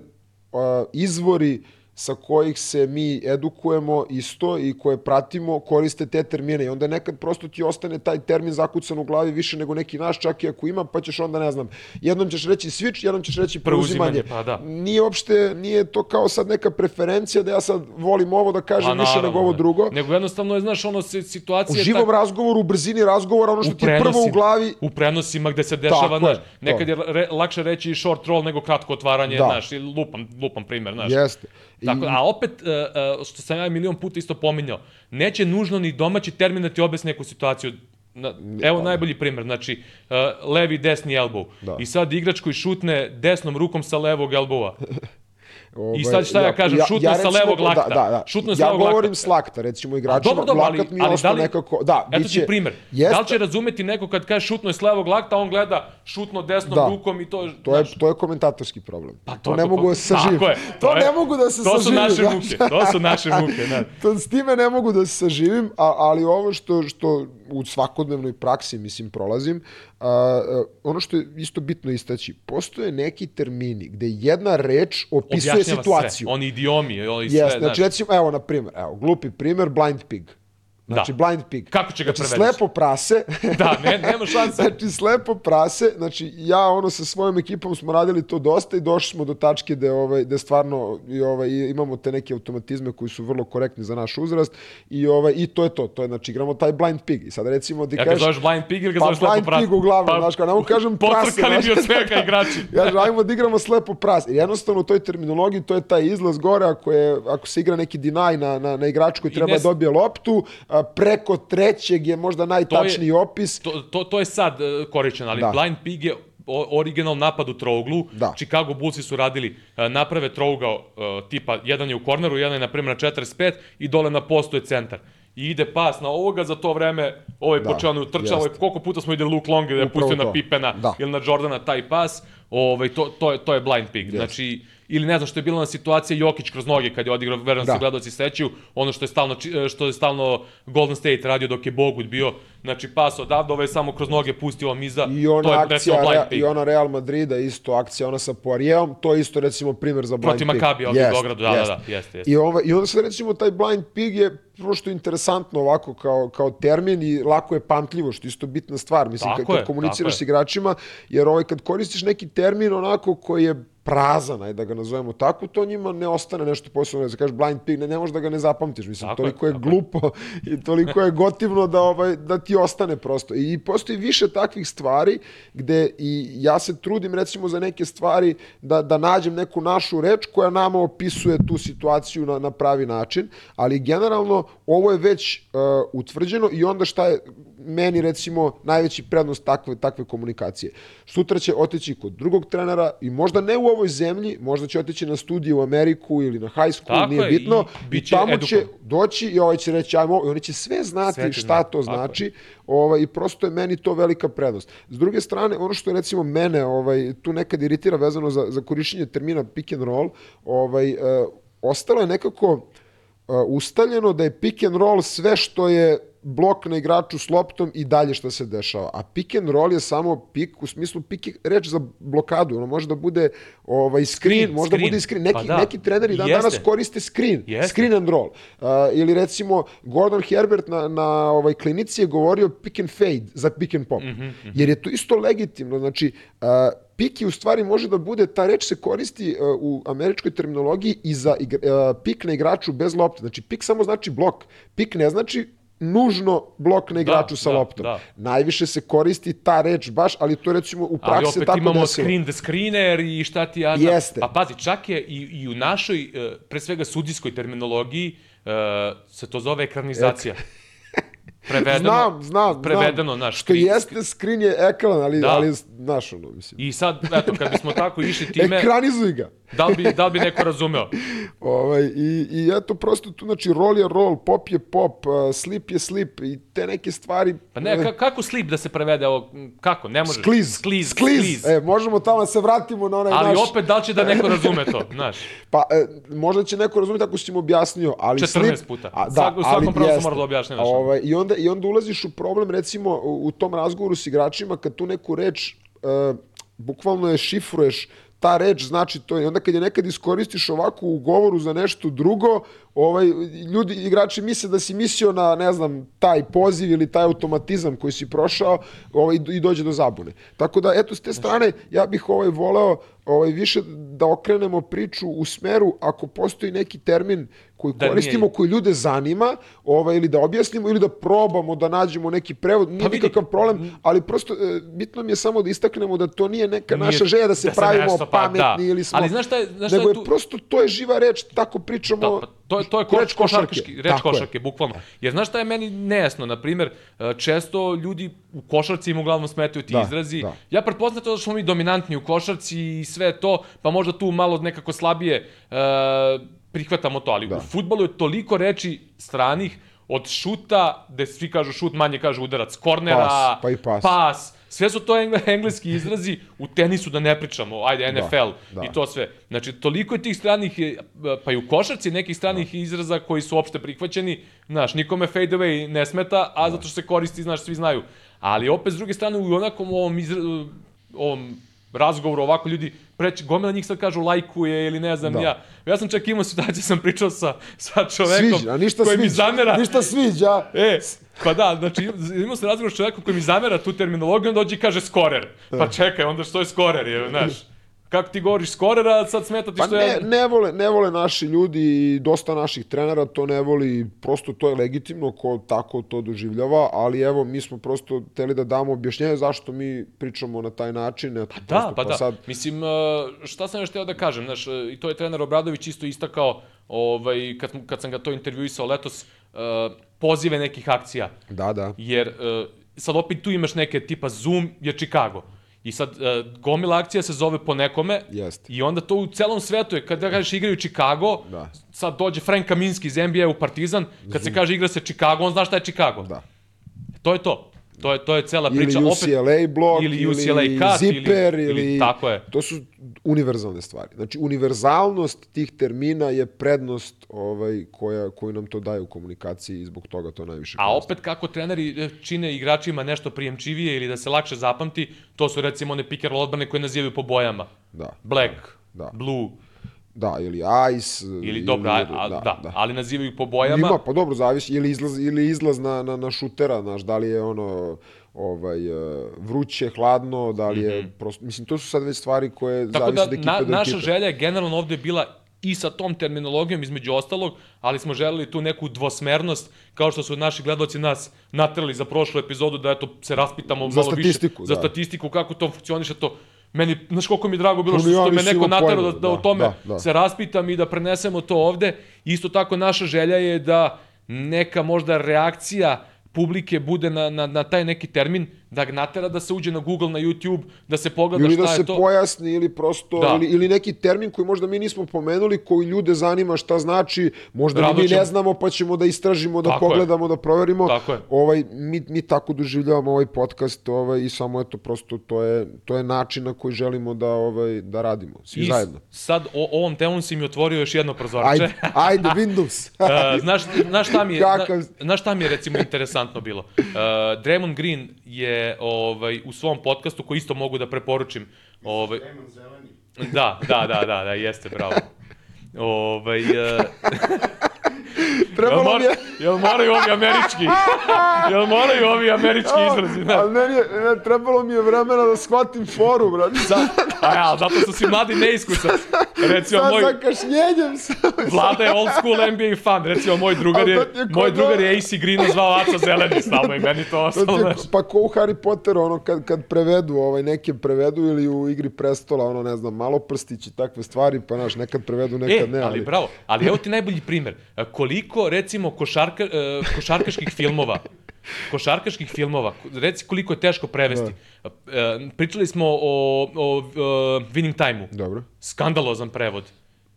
izvori sa kojih se mi edukujemo isto i koje pratimo koriste te termine. I onda nekad prosto ti ostane taj termin zakucan u glavi više nego neki naš čak i ako ima pa ćeš onda ne znam jednom ćeš reći switch jednom ćeš reći preuzimanje, pa da. nije uopšte nije to kao sad neka preferencija da ja sad volim ovo da kažem pa, više nego ovo drugo. Nego jednostavno je znaš ono situacija u živom tak... razgovoru u brzini razgovora ono što ti je prvo u glavi u prenosima gde se dešava znaš nekad je re, lakše reći short roll nego kratko otvaranje da. znaš i lupan lupan primer znaš. Jeste Tako, a opet, e, e, što sam ja milion puta isto pominjao, neće nužno ni domaći termin da ti objasni neku situaciju. Na, evo najbolji primer, znači, uh, levi, desni elbow. Da. I sad igrač koji šutne desnom rukom sa levog elbowa, (laughs) Ovaj, I sad šta ja, ja kažem, ja, šutno ja, sa levog lakta. Da, da, da. Šutno sa ja govorim lakta. s lakta, recimo igračima, dobro, dobro, lakat mi ali, da li, nekako... Da, eto biće, ti primer. Jeste, da li će razumeti neko kad kaže šutno je s levog lakta, on gleda šutno desnom da, rukom i to... To je, to je komentatorski problem. Pa to, to ne mogu da se saživim. To, to, to ne mogu da se to saživim. To su naše muke, to su naše muke. Ne. to, s time ne mogu da se saživim, a, ali ovo što, što u svakodnevnoj praksi, mislim, prolazim, a, a, ono što je isto bitno istaći, postoje neki termini gde jedna reč opisuje Objašnjava situaciju. Sve. Oni idiomi, oni sve, yes, znači, recimo, evo, na primjer, evo, glupi primjer, blind pig. Znači, da. blind pig. Kako će ga znači, prevediš? slepo prase. (laughs) da, ne, nema šanse. (laughs) znači, slepo prase. Znači, ja ono sa svojom ekipom smo radili to dosta i došli smo do tačke da ovaj da stvarno i ovaj imamo te neke automatizme koji su vrlo korektni za naš uzrast i ovaj i to je to. To je znači igramo taj blind pig. I sad recimo ti ja kažeš zoveš blind pig ili ga pa, zoveš blind pig uglavnom, pa, znaš, kao ne kažem prase. Potrkali bi od (laughs) svega igrači. ja ajmo da igramo slepo prase. I jednostavno u toj terminologiji to je taj izlaz gore ako je ako se igra neki deny na na na igraču koji treba ne... dobije loptu, preko trećeg je možda najtačniji to je, opis. To, to, to je sad uh, korišćeno, ali da. Blind Pig je original napad u trouglu. Da. Chicago Bullsi su radili, uh, naprave trougao uh, tipa, jedan je u korneru, jedan je na primjer na 45 i dole na postu je centar i ide pas na ovoga, za to vreme ovaj da, počeo da trča, ovaj, koliko puta smo ide Luke Long da je pustio to. na Pipena da. ili na Jordana taj pas, ovaj, to, to, je, to je blind pig. Yes. Znači, ili ne znam što je bila na situacija Jokić kroz noge kad je odigrao, verujem da. se gledaoci sećaju, ono što je stalno što je stalno Golden State radio dok je Bogut bio, znači pas odavde, ovaj samo kroz noge pustio vam iza. I ona to je, akcija recimo, i ona Real Madrida isto akcija ona sa Poirijevom, to je isto recimo primer za blind Protiv pig. Protiv Makabija ovdje u Beogradu, da, da, da, jeste, jeste. I, ova, I onda se recimo taj blind pig je prosto interesantno ovako kao, kao termin i lako je pamtljivo, što je isto bitna stvar. Mislim, tako kad, kad komuniciraš s igračima, jer ovaj, kad koristiš neki termin onako koji je prazan, ajde da ga nazovemo tako, to njima ne ostane nešto posebno, da kažeš blind pig, ne, ne možeš da ga ne zapamtiš, mislim, tako toliko je, je glupo (laughs) i toliko je gotivno da, ovaj, da ti ostane prosto. I postoji više takvih stvari gde i ja se trudim recimo za neke stvari da, da nađem neku našu reč koja nama opisuje tu situaciju na, na pravi način, ali generalno ovo je već uh, utvrđeno i onda šta je meni recimo najveći prednost takve, takve komunikacije. Sutra će otići kod drugog trenera i možda ne u ovoj zemlji, možda će otići na studije u Ameriku ili na high school, Tako nije je, bitno, i, i tamo edukovan. će doći i ovaj će reći ajmo, i oni će sve znati sve šta to znači ovaj, i prosto je meni to velika prednost. S druge strane, ono što je recimo mene ovaj, tu nekad iritira vezano za, za korišćenje termina pick and roll, ovaj, uh, ostalo je nekako ustaljeno da je pick and roll sve što je blok na igraču s loptom i dalje šta se dešava. A pick and roll je samo pik, u smislu pik je reč za blokadu. Ono može da bude ovaj, screen, screen možda screen. bude i screen. Neki, pa da. neki treneri dan danas koriste screen, Jeste. screen and roll. Uh, ili recimo Gordon Herbert na, na ovaj klinici je govorio pick and fade za pick and pop. Mm -hmm, mm -hmm. Jer je to isto legitimno. Znači, uh, pik je u stvari može da bude, ta reč se koristi uh, u američkoj terminologiji i za igra, uh, pik na igraču bez lopte. Znači, pik samo znači blok. Pik ne znači nužno blok na igraču Da, sa da, loptom. da. Najviše se koristi ta reč baš, ali to recimo u praksi Ali se opet tako imamo desilo. screen the screener i šta ti ja znam. Jeste. Pa pazi, čak je i, i u našoj, e, pre svega sudijskoj terminologiji, e, se to zove ekranizacija. Prevedeno, Znam, znam, prevedeno, znam. znaš, Što screen- jeste screen je ekran, ali, Da. ali znaš ono, mislim. I sad, eto, kad bismo tako išli time, Ekranizuj ga. Da li bi, da li bi neko razumeo? (laughs) Ovaj, i, I eto, prosto tu, znači, roll je roll, pop je pop, uh, slip je slip i te neke stvari... Pa ne, ka, kako slip da se prevede ovo? Kako? Ne možeš. Skliz. Skliz. Skliz. skliz. E, možemo tamo da se vratimo na onaj Ali naš... opet, da li će da neko razume to, (laughs) znaš? Pa, e, možda će neko razumjeti ako si im objasnio, ali 14 slip... puta. A, da, Svak- u svakom ali pravosu jeste. mora da objašnjavaš. Ovaj, i, onda, I onda ulaziš u problem, recimo, u, u tom razgovoru s igračima, kad tu neku reč, e, bukvalno je šifruješ, ta reč znači to. I onda kad je nekad iskoristiš ovako u govoru za nešto drugo, ovaj ljudi igrači misle da si mislio na ne znam taj poziv ili taj automatizam koji si prošao, ovaj i dođe do zabune. Tako da eto s te strane ja bih ovaj voleo ovaj više da okrenemo priču u smeru ako postoji neki termin koji Da nije- koristimo koji ljude zanima, ovaj ili da objasnimo ili da probamo da nađemo neki prevod, nije Pa nikakav problem, ali prosto e, bitno mi je samo da istaknemo da to nije neka Nije- naša želja da se da pravimo nešto, pa pametni da. ili smo Ali znaš šta je- znaš šta nego je je tu- prosto to je živa reč, tako pričamo. Da, pa to to je reč koš, košarkaški, reč Tako je. košarke, bukvalno. Jer znaš šta je meni nejasno, na primer, e, često ljudi u košarci im uglavnom smetaju ti Da, izrazi. da. Ja pretpostavljam to da smo mi dominantni u košarci i sve to, pa možda tu malo nekako slabije e, prihvatamo to, ali Da. u fudbalu je toliko reči stranih od šuta, gde svi kažu šut, manje kažu udarac, kornera, Pas, pa i pas. pas, sve su to engle, engleski izrazi, u tenisu da ne pričamo, ajde NFL da. i to sve. Znači, toliko je tih stranih, e, pa i u košarci nekih stranih izraza koji su opšte prihvaćeni, znaš, nikome fade away ne smeta, a zato što se koristi, znaš, svi znaju. Ali opet, s druge strane, u onakom ovom, izra, ovom razgovoru ovako ljudi preći, gomila njih sad kažu lajkuje ili ne znam Da. ja. Ja sam čak imao situaciju, sam pričao sa, sa čovekom Sviđa, ništa koji mi sviđa. zamera. Ništa sviđa. E, pa da, znači imao sam razgovor s čovjekom koji mi zamera tu terminologiju, onda dođe i kaže skorer. Pa čekaj, onda što je skorer, je, znaš. Kako ti govoriš skorer, a sad smeta ti Pa što ne, ja... ne, vole, ne vole naši ljudi i dosta naših trenera to ne voli, prosto to je legitimno ko tako to doživljava, ali evo mi smo prosto teli da damo objašnjenje zašto mi pričamo na taj način. Eto, Da, prosto, pa da. Sad, Mislim, uh, šta sam još hteo da kažem, znaš, uh, i to je trener Obradović isto istakao, ovaj, kad, kad sam ga to intervjuisao letos, uh, pozive nekih akcija. da, da. Jer sad opet tu imaš neke tipa Zoom je Chicago. I sad uh, gomila akcija se zove po nekome Jeste. i onda to u celom svetu je, kada kažeš igraju Chicago, Da. sad dođe Frank Kaminski iz NBA u Partizan, kad se kaže igra se Chicago, on zna šta je Chicago. Da. To je to. To je, to je cela Ili priča. UCLA blok, ili UCLA cut, Zipper, ili- ili, ili- tako je. To su univerzalne stvari. Znači, univerzalnost tih termina je prednost ovaj, koja, koju nam to daje u komunikaciji i zbog toga to najviše A opet kako treneri e, čine igračima nešto prijemčivije ili da se lakše zapamti, to su recimo one pick and roll odbrane koje nazivaju po bojama. Da. Black, Da. blue, Da, ili ice. ili dobro, a, a, da, ali nazivaju po bojama. Ima, pa dobro, zavisi, ili izlaz, ili izlaz na, na, na šutera, znaš, da li je ono, ovaj, e, vruće, hladno, da li je, prosto, mislim, to su sad već stvari koje. Tako zavise da od ekipe na, do naša ekipe. želja je generalno ovde bila i sa tom terminologijom između ostalog, ali smo želeli tu neku dvosmernost, kao što su naši gledoci nas natrali za prošlu epizodu, da eto se raspitamo Za malo statistiku, više za da. statistiku, kako to funkcioniše to. Meni, znaš koliko mi je drago bilo što, što me neko naterao pojma, da, da, o da, tome da, da. se raspitam i da prenesemo to ovde. Isto tako naša želja je da neka možda reakcija publike bude na, na, na taj neki termin, da ga natera da se uđe na Google, na YouTube, da se pogleda Ili šta da je se to. pojasni, ili prosto, Da. ili, ili neki termin koji možda mi nismo pomenuli, koji ljude zanima šta znači, možda Rado mi ćemo- ne znamo, pa ćemo da istražimo, da Tako je. pogledamo, da proverimo. Tako je. Ovaj, mi, mi tako doživljavamo ovaj podcast ovaj, i samo eto, prosto to je, to je način na koji želimo da, ovaj, da radimo, svi I zajedno. sad o, ovom temom si mi otvorio još jedno prozorče. Ajde, ajde, (laughs) Windows. Uh, znaš, znaš, šta mi je, Kakav- zna, znaš šta mi je recimo interesantno bilo? Uh, Draymond Green je ovaj, u svom podcastu, koji isto mogu da preporučim, ovaj, da, da, da, da, da, jeste, bravo. (laughs) Ovaj, uh, Trebalo mi je... jel moraju ovi američki? Jel moraju ovi američki izrazi, ne? Ali meni je, ne, trebalo mi je vremena da shvatim foru, brate. (laughs) Za, a ja, zato što si mladi neiskusac. Recimo, Sad moj, sa kašnjenjem sam. Vlada je old school NBA fan. Recimo, moj drugar Ali je, ti je ko moj da- drugar je AC Green zvao Aca Zeleni stalno i meni to To ostalo, je, pa ko u Harry Potteru, ono, kad, kad prevedu, ovaj, neke prevedu ili u igri prestola, ono, ne znam, malo prstić i takve stvari, pa, znaš, nekad prevedu, nekad E, ne, ali bravo, ali evo ti najbolji primer. E, Koliko, recimo, košarka, e, košarkaških filmova, košarkaških filmova, reci koliko je teško prevesti. E, pričali smo o, o, o Winning Time-u. Dobro. Skandalozan prevod.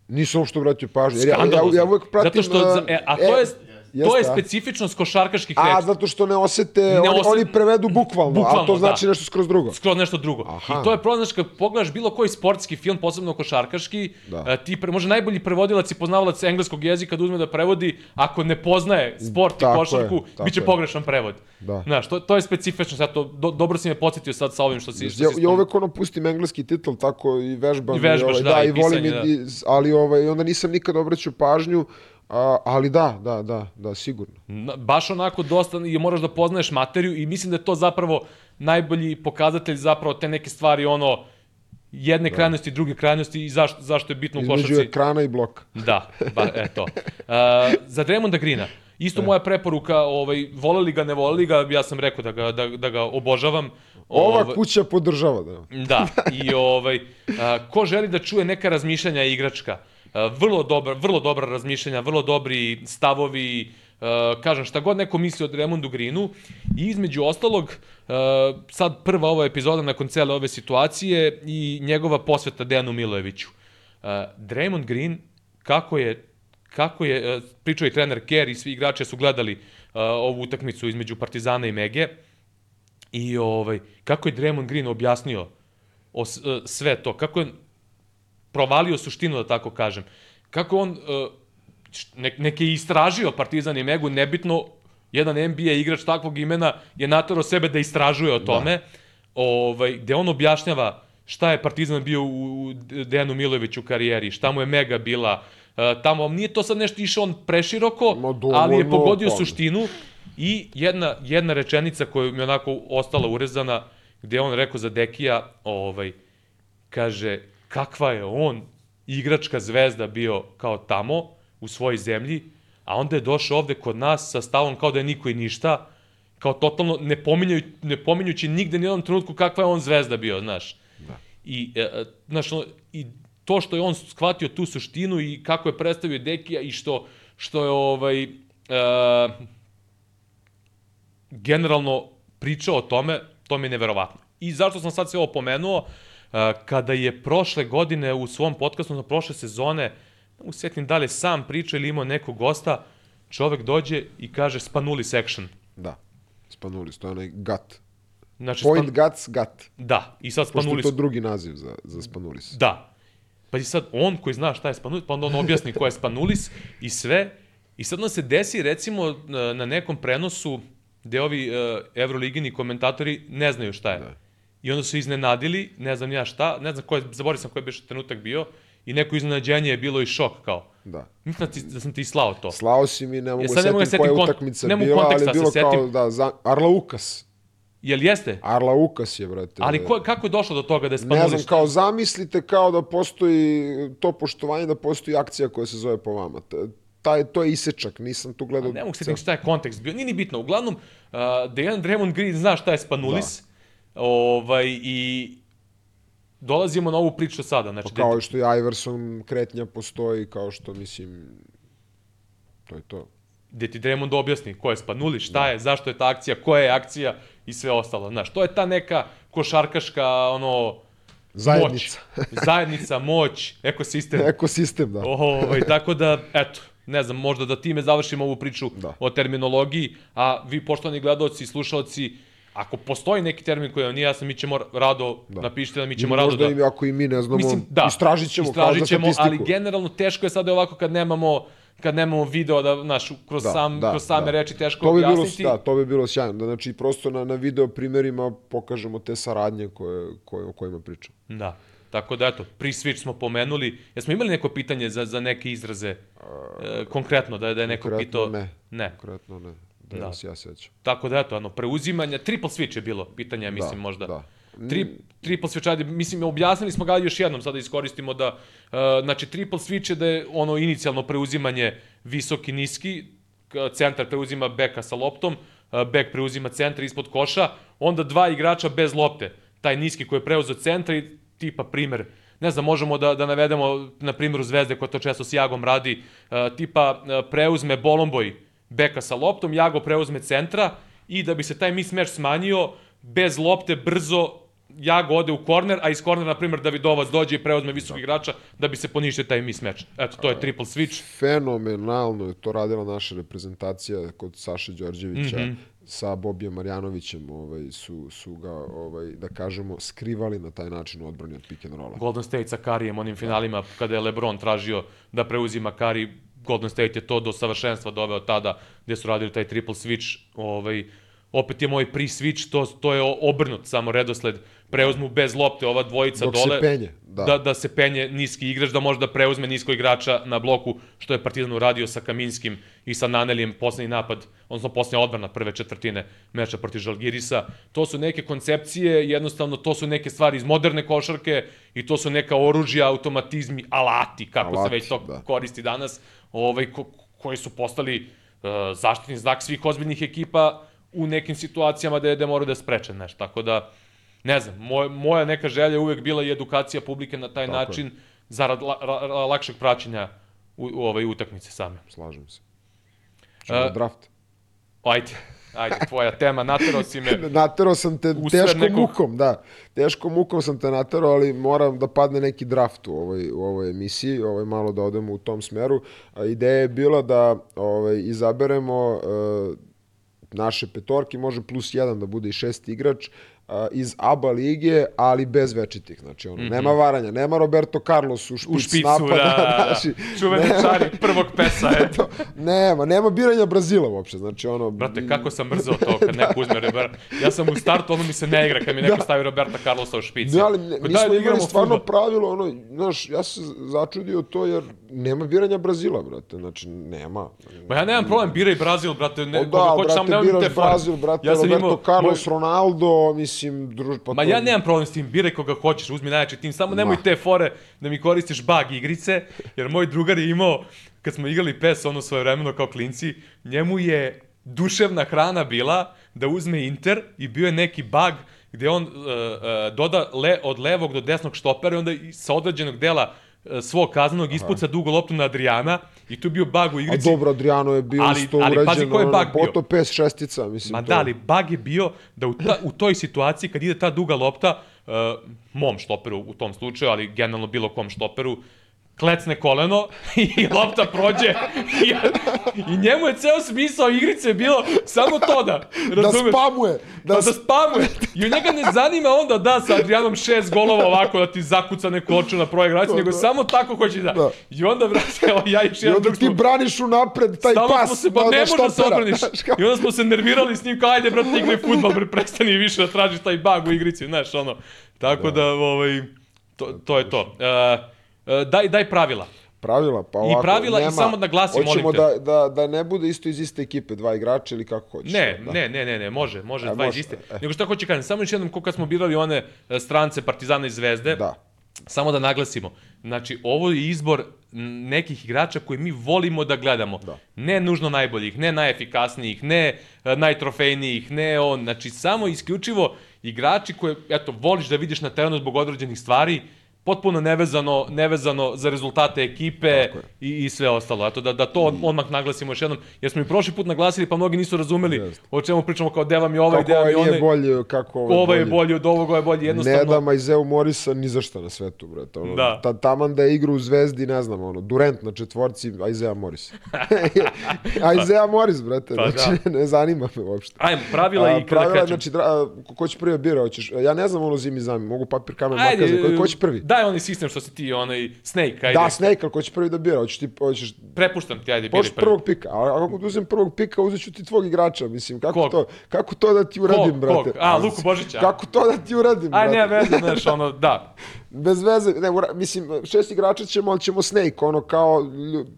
Nisam što vratio pažnju. Jer ja, ja, ja uvek pratim... Zato što, e, a to je, to je jeste, a? specifičnost košarkaških A, reči. zato što ne osete, ne oni, osete- oni prevedu bukvalno, Bukvalno, a to znači da. nešto skroz drugo. skroz nešto drugo. Aha. I to je problem, znači, kad pogledaš bilo koji sportski film, posebno košarkaški, Da. da. ti pre, može najbolji prevodilac i poznavalac engleskog jezika da uzme da prevodi, ako ne poznaje sport i Tako je, košarku, tako bit će je. pogrešan prevod. Da. Znaš, to, to je specifično, sad to, do, dobro si me podsjetio sad sa ovim što si... Što Ja, si ja uvek ono pustim engleski titl, tako i vežbam. I vežbaš, ovaj, da, i i volim, pisanje, i, i, ali ovaj, onda nisam nikad obraćao pažnju, a, ali da, da, da, da, sigurno. Baš onako dosta i moraš da poznaješ materiju i mislim da je to zapravo najbolji pokazatelj zapravo te neke stvari ono jedne krajnosti, druge krajnosti i zašto, zašto je bitno u Između košarci. ekrana i bloka. (laughs) Da, ba, eto. (laughs) Uh, za Draymonda Greena, isto moja preporuka, ovaj, voleli ga, ne voleli ga, ja sam rekao da ga, da, da ga obožavam. Ova Ovaj, kuća podržava, da. Da, i ovaj, a, ko želi da čuje neka razmišljanja igračka, a, vrlo dobra, vrlo dobra razmišljanja, vrlo dobri stavovi, a, kažem, šta god neko misli o Draymondu Greenu. I između ostalog, a, sad prva ova epizoda nakon cele ove situacije i njegova posveta Dejanu Milojeviću. A, Draymond Green, kako je kako je, pričao i trener Kerr i svi igrači su gledali ovu utakmicu između Partizana i Mege, I ovaj, kako je Draymond Green objasnio o, e, sve to, kako je provalio suštinu, da tako kažem. Kako on e, ne, neke je istražio Partizan i Megu, nebitno, jedan NBA igrač takvog imena je natero sebe da istražuje o tome, da. ovaj, gde on objašnjava šta je Partizan bio u Dejanu Milojeviću karijeri, šta mu je Mega bila, e, tamo, nije to sad nešto išao on preširoko, Ma, dovoljno, ali je pogodio pa. suštinu i jedna, jedna rečenica koja mi je onako ostala urezana, gde on rekao za Dekija, ovaj, kaže, kakva je on igračka zvezda bio kao tamo, u svojoj zemlji, a onda je došao ovde kod nas sa stavom kao da je niko i ništa, kao totalno ne, pominjaju, ne pominjući nigde ni jednom trenutku kakva je on zvezda bio, znaš. Da. I, e, e, znaš, ono, i to što je on shvatio tu suštinu i kako je predstavio Dekija i što, što je ovaj, e, generalno pričao o tome, to mi je neverovatno. I zašto sam sad sve ovo pomenuo, kada je prošle godine u svom podcastu, na prošle sezone, ne mogu se sjetim da li sam pričao ili imao nekog gosta, čovek dođe i kaže Spanuli section. Da. Spanulis, to je onaj gut. Znači, Point span... guts gut. Da, i sad Pošto je to drugi naziv za, za Spanulis. Da. Pa i sad on koji zna šta je Spanulis, pa onda on objasni ko je Spanulis i sve. I sad nam se desi recimo na, na nekom prenosu gde ovi uh, evroligini komentatori ne znaju šta je. Da. I onda su iznenadili, ne znam ja šta, ne znam ko je, zaboravio sam koji je biš trenutak bio, i neko iznenađenje je bilo i šok kao. Da. Mislim da, ti, da sam ti slao to. Slao si mi, ne mogu E, ne mogu da setim koja je setim kont- utakmica ne mogu bila, ali je da bilo se kao, setim. da, za, Arla Ukas. Jel jeste? Arla Ukas je, brate. Ali ko, kako je došlo do toga da je Ne Spanulis? znam, kao zamislite kao da postoji to poštovanje, da postoji akcija koja se zove po vama. Taj, to je isečak, nisam tu gledao. Ne mogu se šta je kontekst bio, nije ni bitno. Uglavnom, uh, Dejan Draymond Green zna šta je Spanulis, da. Ovaj, i dolazimo na ovu priču sada. Znači, Pa kao što i Iverson kretnja postoji, kao što, mislim, to je to. gde ti Draymond objasni ko je Spanulis, šta da. je, zašto je ta akcija, koja je akcija i sve ostalo. Znaš, to je ta neka košarkaška, ono, Zajednica. moć. Zajednica, moć, ekosistem. Ekosistem, da. Ovaj, tako da, eto, ne znam, možda da time završimo ovu priču Da. o terminologiji, a vi, poštovani gledalci i slušalci, ako postoji neki termin koji vam nije jasan, mi ćemo rado, da. napišite da mi ćemo I rado možda da... im, ako i mi ne znamo, Mislim, da, istražit ćemo, istražit kao ćemo, za statistiku. ali generalno teško je sada ovako kad nemamo kad nemamo video da naš kroz Da, sam da, kroz same da. reči teško to bi bilo, objasniti. da, to bi bilo sjajno. Da, znači, prosto na, na video primjerima pokažemo te saradnje koje, koje, o kojima pričam. Da. Tako da, eto, pre-switch smo pomenuli. Jesmo imali neko pitanje za, za neke izraze? E, konkretno, da, da je neko Konkretno pitao? ne. Ne. Konkretno ne. Da, da. se ja sećam. Tako da, eto, ano, preuzimanja, triple switch je bilo, pitanje, ja mislim, da, možda. Da. Tri, triple switch, ajde, mislim, objasnili smo ga još jednom, sada iskoristimo da, uh, znači, triple switch je da je ono inicijalno preuzimanje visoki, niski, centar preuzima beka sa loptom, uh, bek preuzima centar ispod koša, onda dva igrača bez lopte, taj niski koji je preuzeo centar i tipa primer, ne znam, možemo da, da navedemo na primjeru Zvezde koja to često s Jagom radi, uh, tipa uh, preuzme Bolomboj beka sa loptom, Jago preuzme centra i da bi se taj mismatch smanjio, bez lopte brzo Jago ode u korner, a iz kornera, na primjer, Davidovac dođe i preuzme visokog igrača da bi se poništio taj mismatch. Eto, to je triple switch. Fenomenalno je to radila naša reprezentacija kod Saše Đorđevića mm -hmm. sa Bobijem Marjanovićem ovaj, su, su ga, ovaj, da kažemo, skrivali na taj način u odbrani od pick and rolla. Golden State sa Karijem, onim finalima, kada je LeBron tražio da preuzima Kari, Golden State je to do savršenstva doveo tada gde su radili taj triple switch. Ovaj, opet je moj pre-switch, to, to je obrnut samo redosled. Preuzmu bez lopte ova dvojica Dok dole. se penje, da. da. Da se penje niski igrač, da može da preuzme nisko igrača na bloku, što je Partizan uradio sa Kaminskim i sa Nanelijem, poslednji napad, odnosno poslednja odbrana prve četvrtine meča protiv Žalgirisa. To su neke koncepcije, jednostavno to su neke stvari iz moderne košarke i to su neka oružja, automatizmi, alati, kako Alati, se već to da. koristi danas, ovaj, ko, koji su postali uh, zaštitni znak svih ozbiljnih ekipa u nekim situacijama da je da moraju da spreče nešto. Tako da, ne znam, moj, moja neka želja je uvek bila i edukacija publike na taj Tako način, je. zarad la, la, la, lakšeg praćenja u, u ove utakmice same. Slažem se. Čemo A- draft. Ajde, ajde, tvoja tema, naterao si me. (laughs) Naterao sam te teškom nekog- mukom, da. Teškom mukom sam te naterao, ali moram da padne neki draft u ovoj, u ovoj emisiji, ovaj, malo da odemo u tom smeru. A, ideja je bila da ovaj, izaberemo e, naše petorke, može plus jedan da bude i šesti igrač, a, iz ABA lige, ali bez večitih. Znači, ono, nema varanja, nema Roberto Carlos u špic Mhm. U špicu, napada. da, da, (laughs) znači, čuveni nema- čari prvog pesa, (laughs) eto. nema, nema biranja Brazila uopšte. Znači, ono, Brate, kako sam mrzao to kad (laughs) neko uzme Roberta. Ja sam u startu, ono mi se ne igra kad mi neko stavi Roberta Carlosa u špici. Ne, ali ne, mi smo da imali stvarno pravilo, ono, znaš, ja sam začudio to jer nema biranja Brazila, brate, znači nema. Ma ja nemam problem, biraj Brazil, brate, ne, O da, hoćeš, brate, samo nemoj mi te. Brazil, brate, Ja sam Roberto imao- Carlos, Ronaldo, mislim, druž, pa Ma to- ja nemam problem s tim, biraj koga hoćeš, uzmi najjači tim, samo nemoj Ma. te fore da mi koristiš bug igrice, jer moj drugar je imao, kad smo igrali PES ono svoje vremeno kao klinci, njemu je duševna hrana bila da uzme Inter i bio je neki bug gde on uh, uh, doda le, od levog do desnog štopera i onda sa određenog dela uh, svog kaznenog ispuca dugo loptu na Adriana i tu je bio bug u A igrici. dobro, Adriano je bio Ali- isto ali urađen, pazi koji je bug bio. poto pes šestica, mislim. Ma to. da, ali bug je bio da u, ta, u toj situaciji kad ide ta duga lopta, uh, mom štoperu u tom slučaju, ali generalno bilo kom štoperu, klecne koleno (laughs) i lopta prođe i, i njemu je ceo smisao igrice bilo samo to da, Da razumeš? spamuje, da, Da, da spamuje. I u njega ne zanima onda da sa Adrianom šest golova ovako da ti zakuca neku oču na projekraciju, nego samo tako hoće da. Da. I onda, vrate, evo, ja I jedan onda drug ti braniš unapred taj Stalno pas smo se, pa ne možeš da se obraniš. I onda smo se nervirali s njim kao, ajde, brate, igraj futbal, bre, prestani više da tražiš taj bug u igrici, znaš, ono. Tako da, ovaj, to, to je to. Uh, daj, daj pravila. Pravila, pa ovako, pravila i nema, samo da glasim, Hoćemo molim te. da, da, da ne bude isto iz iste ekipe, dva igrača ili kako hoćeš. Ne, da. ne, ne, ne, ne, može, može, E, dva iz može, iste. e. Nego šta hoće kažem, samo još jednom, ko kad smo birali one e, strance Partizana i Zvezde, Da. samo da naglasimo, znači, ovo je izbor nekih igrača koje mi volimo da gledamo. Da. Ne nužno najboljih, ne najefikasnijih, ne e, najtrofejnijih, ne on, znači, samo isključivo igrači koje, eto, voliš da vidiš na terenu zbog određenih stvari, potpuno nevezano, nevezano za rezultate ekipe je. i, i sve ostalo. Eto, da, da to od- odmah naglasimo još jednom, jer smo i prošli put naglasili, pa mnogi nisu razumeli Jeste. o čemu pričamo, kao deva mi ovaj, Kako deva mi ovaj onaj, nije bolji, kako ovaj, ovaj je bolji od ovoga, ovaj je bolji, jednostavno. Ne da Majzeu Morisa ni za šta na svetu, brate. Ono, Da. Ta, taman da je igra u Zvezdi, ne znam, ono, Durant na četvorci, Ajzea Moris. (laughs) Ajzea Moris, brate, Pa znači, ne zanima me uopšte. Ajmo, pravila i kada pravila, krećemo. znači, dra, a, ko- će prvi da bira, hoćeš, ja ne znam ono zimi zami, mogu papir, kamen, Ajde, makaze, ko, ko će prvi? Daj onaj sistem što si ti, onaj Snake, ajde. Da, Snake, ali ko će prvi da bira, hoćeš ti, hoćeš Prepuštam ti, ajde, biri prvi. prvog pika, a ako uzem prvog pika, uzet ću ti tvog igrača, mislim, kako Kog? to, kako to da ti uradim, Kog, brate? kog? A, Luku Božića. Kako to da ti uradim, Aj, brate? ne, veze, znaš, ono, da. (laughs) bez veze, ne, ura- mislim, šest igrača ćemo, ali ćemo Snake, ono kao,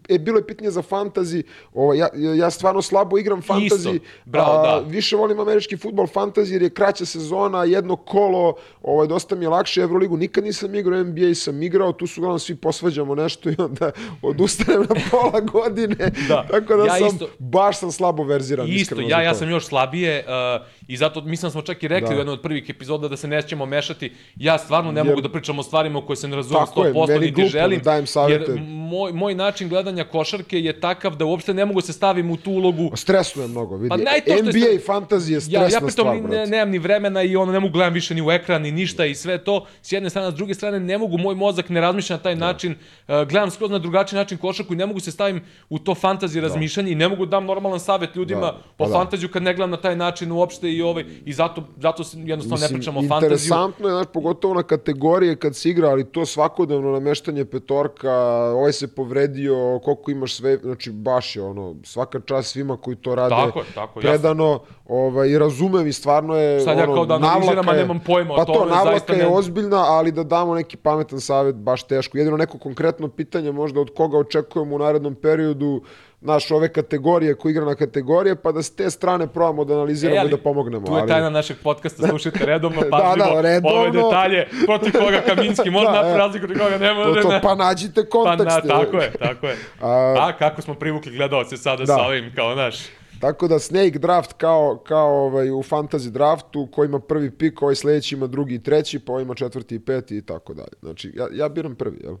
e, bilo je pitanje za fantasy, ovo, ja, ja stvarno slabo igram fantasy, bravo, a, da. više volim američki futbol fantasy jer je kraća sezona, jedno kolo, ovaj, dosta mi je lakše Euroligu, nikad nisam igrao, NBA sam igrao, tu su uglavnom svi posvađamo nešto i onda odustanem na pola (laughs) godine, Da. tako da Ja sam, isto- baš sam slabo verziran. Isto, ja, ja sam još slabije uh, i zato mislim smo čak i rekli Da. u jednoj od prvih epizoda da se nećemo mešati. Ja stvarno ne Jer- mogu da pričam o stvarima u koje se ne razumem Tako je, 100% meni niti glupo želim. da dajem. Jer moj, moj način gledanja košarke je takav da uopšte ne mogu da se stavim u tu ulogu. Stresuje mnogo, vidi. Pa je NBA i fantasy je Ja, stresna ja pritom stvar, ne, nemam ni vremena i ono ne mogu gledam više ni u ekran ni ništa i sve to. S jedne strane, s druge strane ne mogu, moj mozak ne razmišlja na taj način. Uh, gledam skroz na drugačiji način košarku i ne mogu se stavim u to fantazi razmišljanje i ne mogu da dam normalan savet ljudima Da, pa o da. fantaziju kad ne gledam na taj način uopšte i ovaj i zato zato se jednostavno ne pričamo o fantaziju. interesantno je, znaš, pogotovo na kategorije kad se igra, ali to svakodnevno nameštanje petorka, ovaj se povredio, koliko imaš sve, znači baš je ono, svaka čast svima koji to rade Tako tako predano, ovaj, i razumem i stvarno je, Sad ja ono, kao da analiziram, a nemam pojma o pa to, tome, navlaka je ozbiljna, ali da damo neki pametan savet, baš teško. Jedino neko konkretno pitanje možda od koga očekujemo u narednom periodu, naš ove kategorije ko igra na kategorije, pa da s te strane probamo da analiziramo E, ali i da pomognemo. Tu je ali- tajna našeg podcasta, slušajte redovno, (laughs) Da, pažljivo da, redovno. ove detalje, protiv koga Kaminski (laughs) može Da, da, e. razliku, protiv koga ne To, može. to, ne. pa nađite Pa na, kontekst. tako je, tako je. (laughs) A- A, kako smo privukli gledalce sada Da. sa ovim, kao naš. Tako da Snake draft kao, kao ovaj, u fantasy draftu, ko ima prvi pik, ovaj sledeći ima drugi i treći, pa ovaj ima četvrti i peti i tako dalje. Znači, ja, ja biram prvi, jel?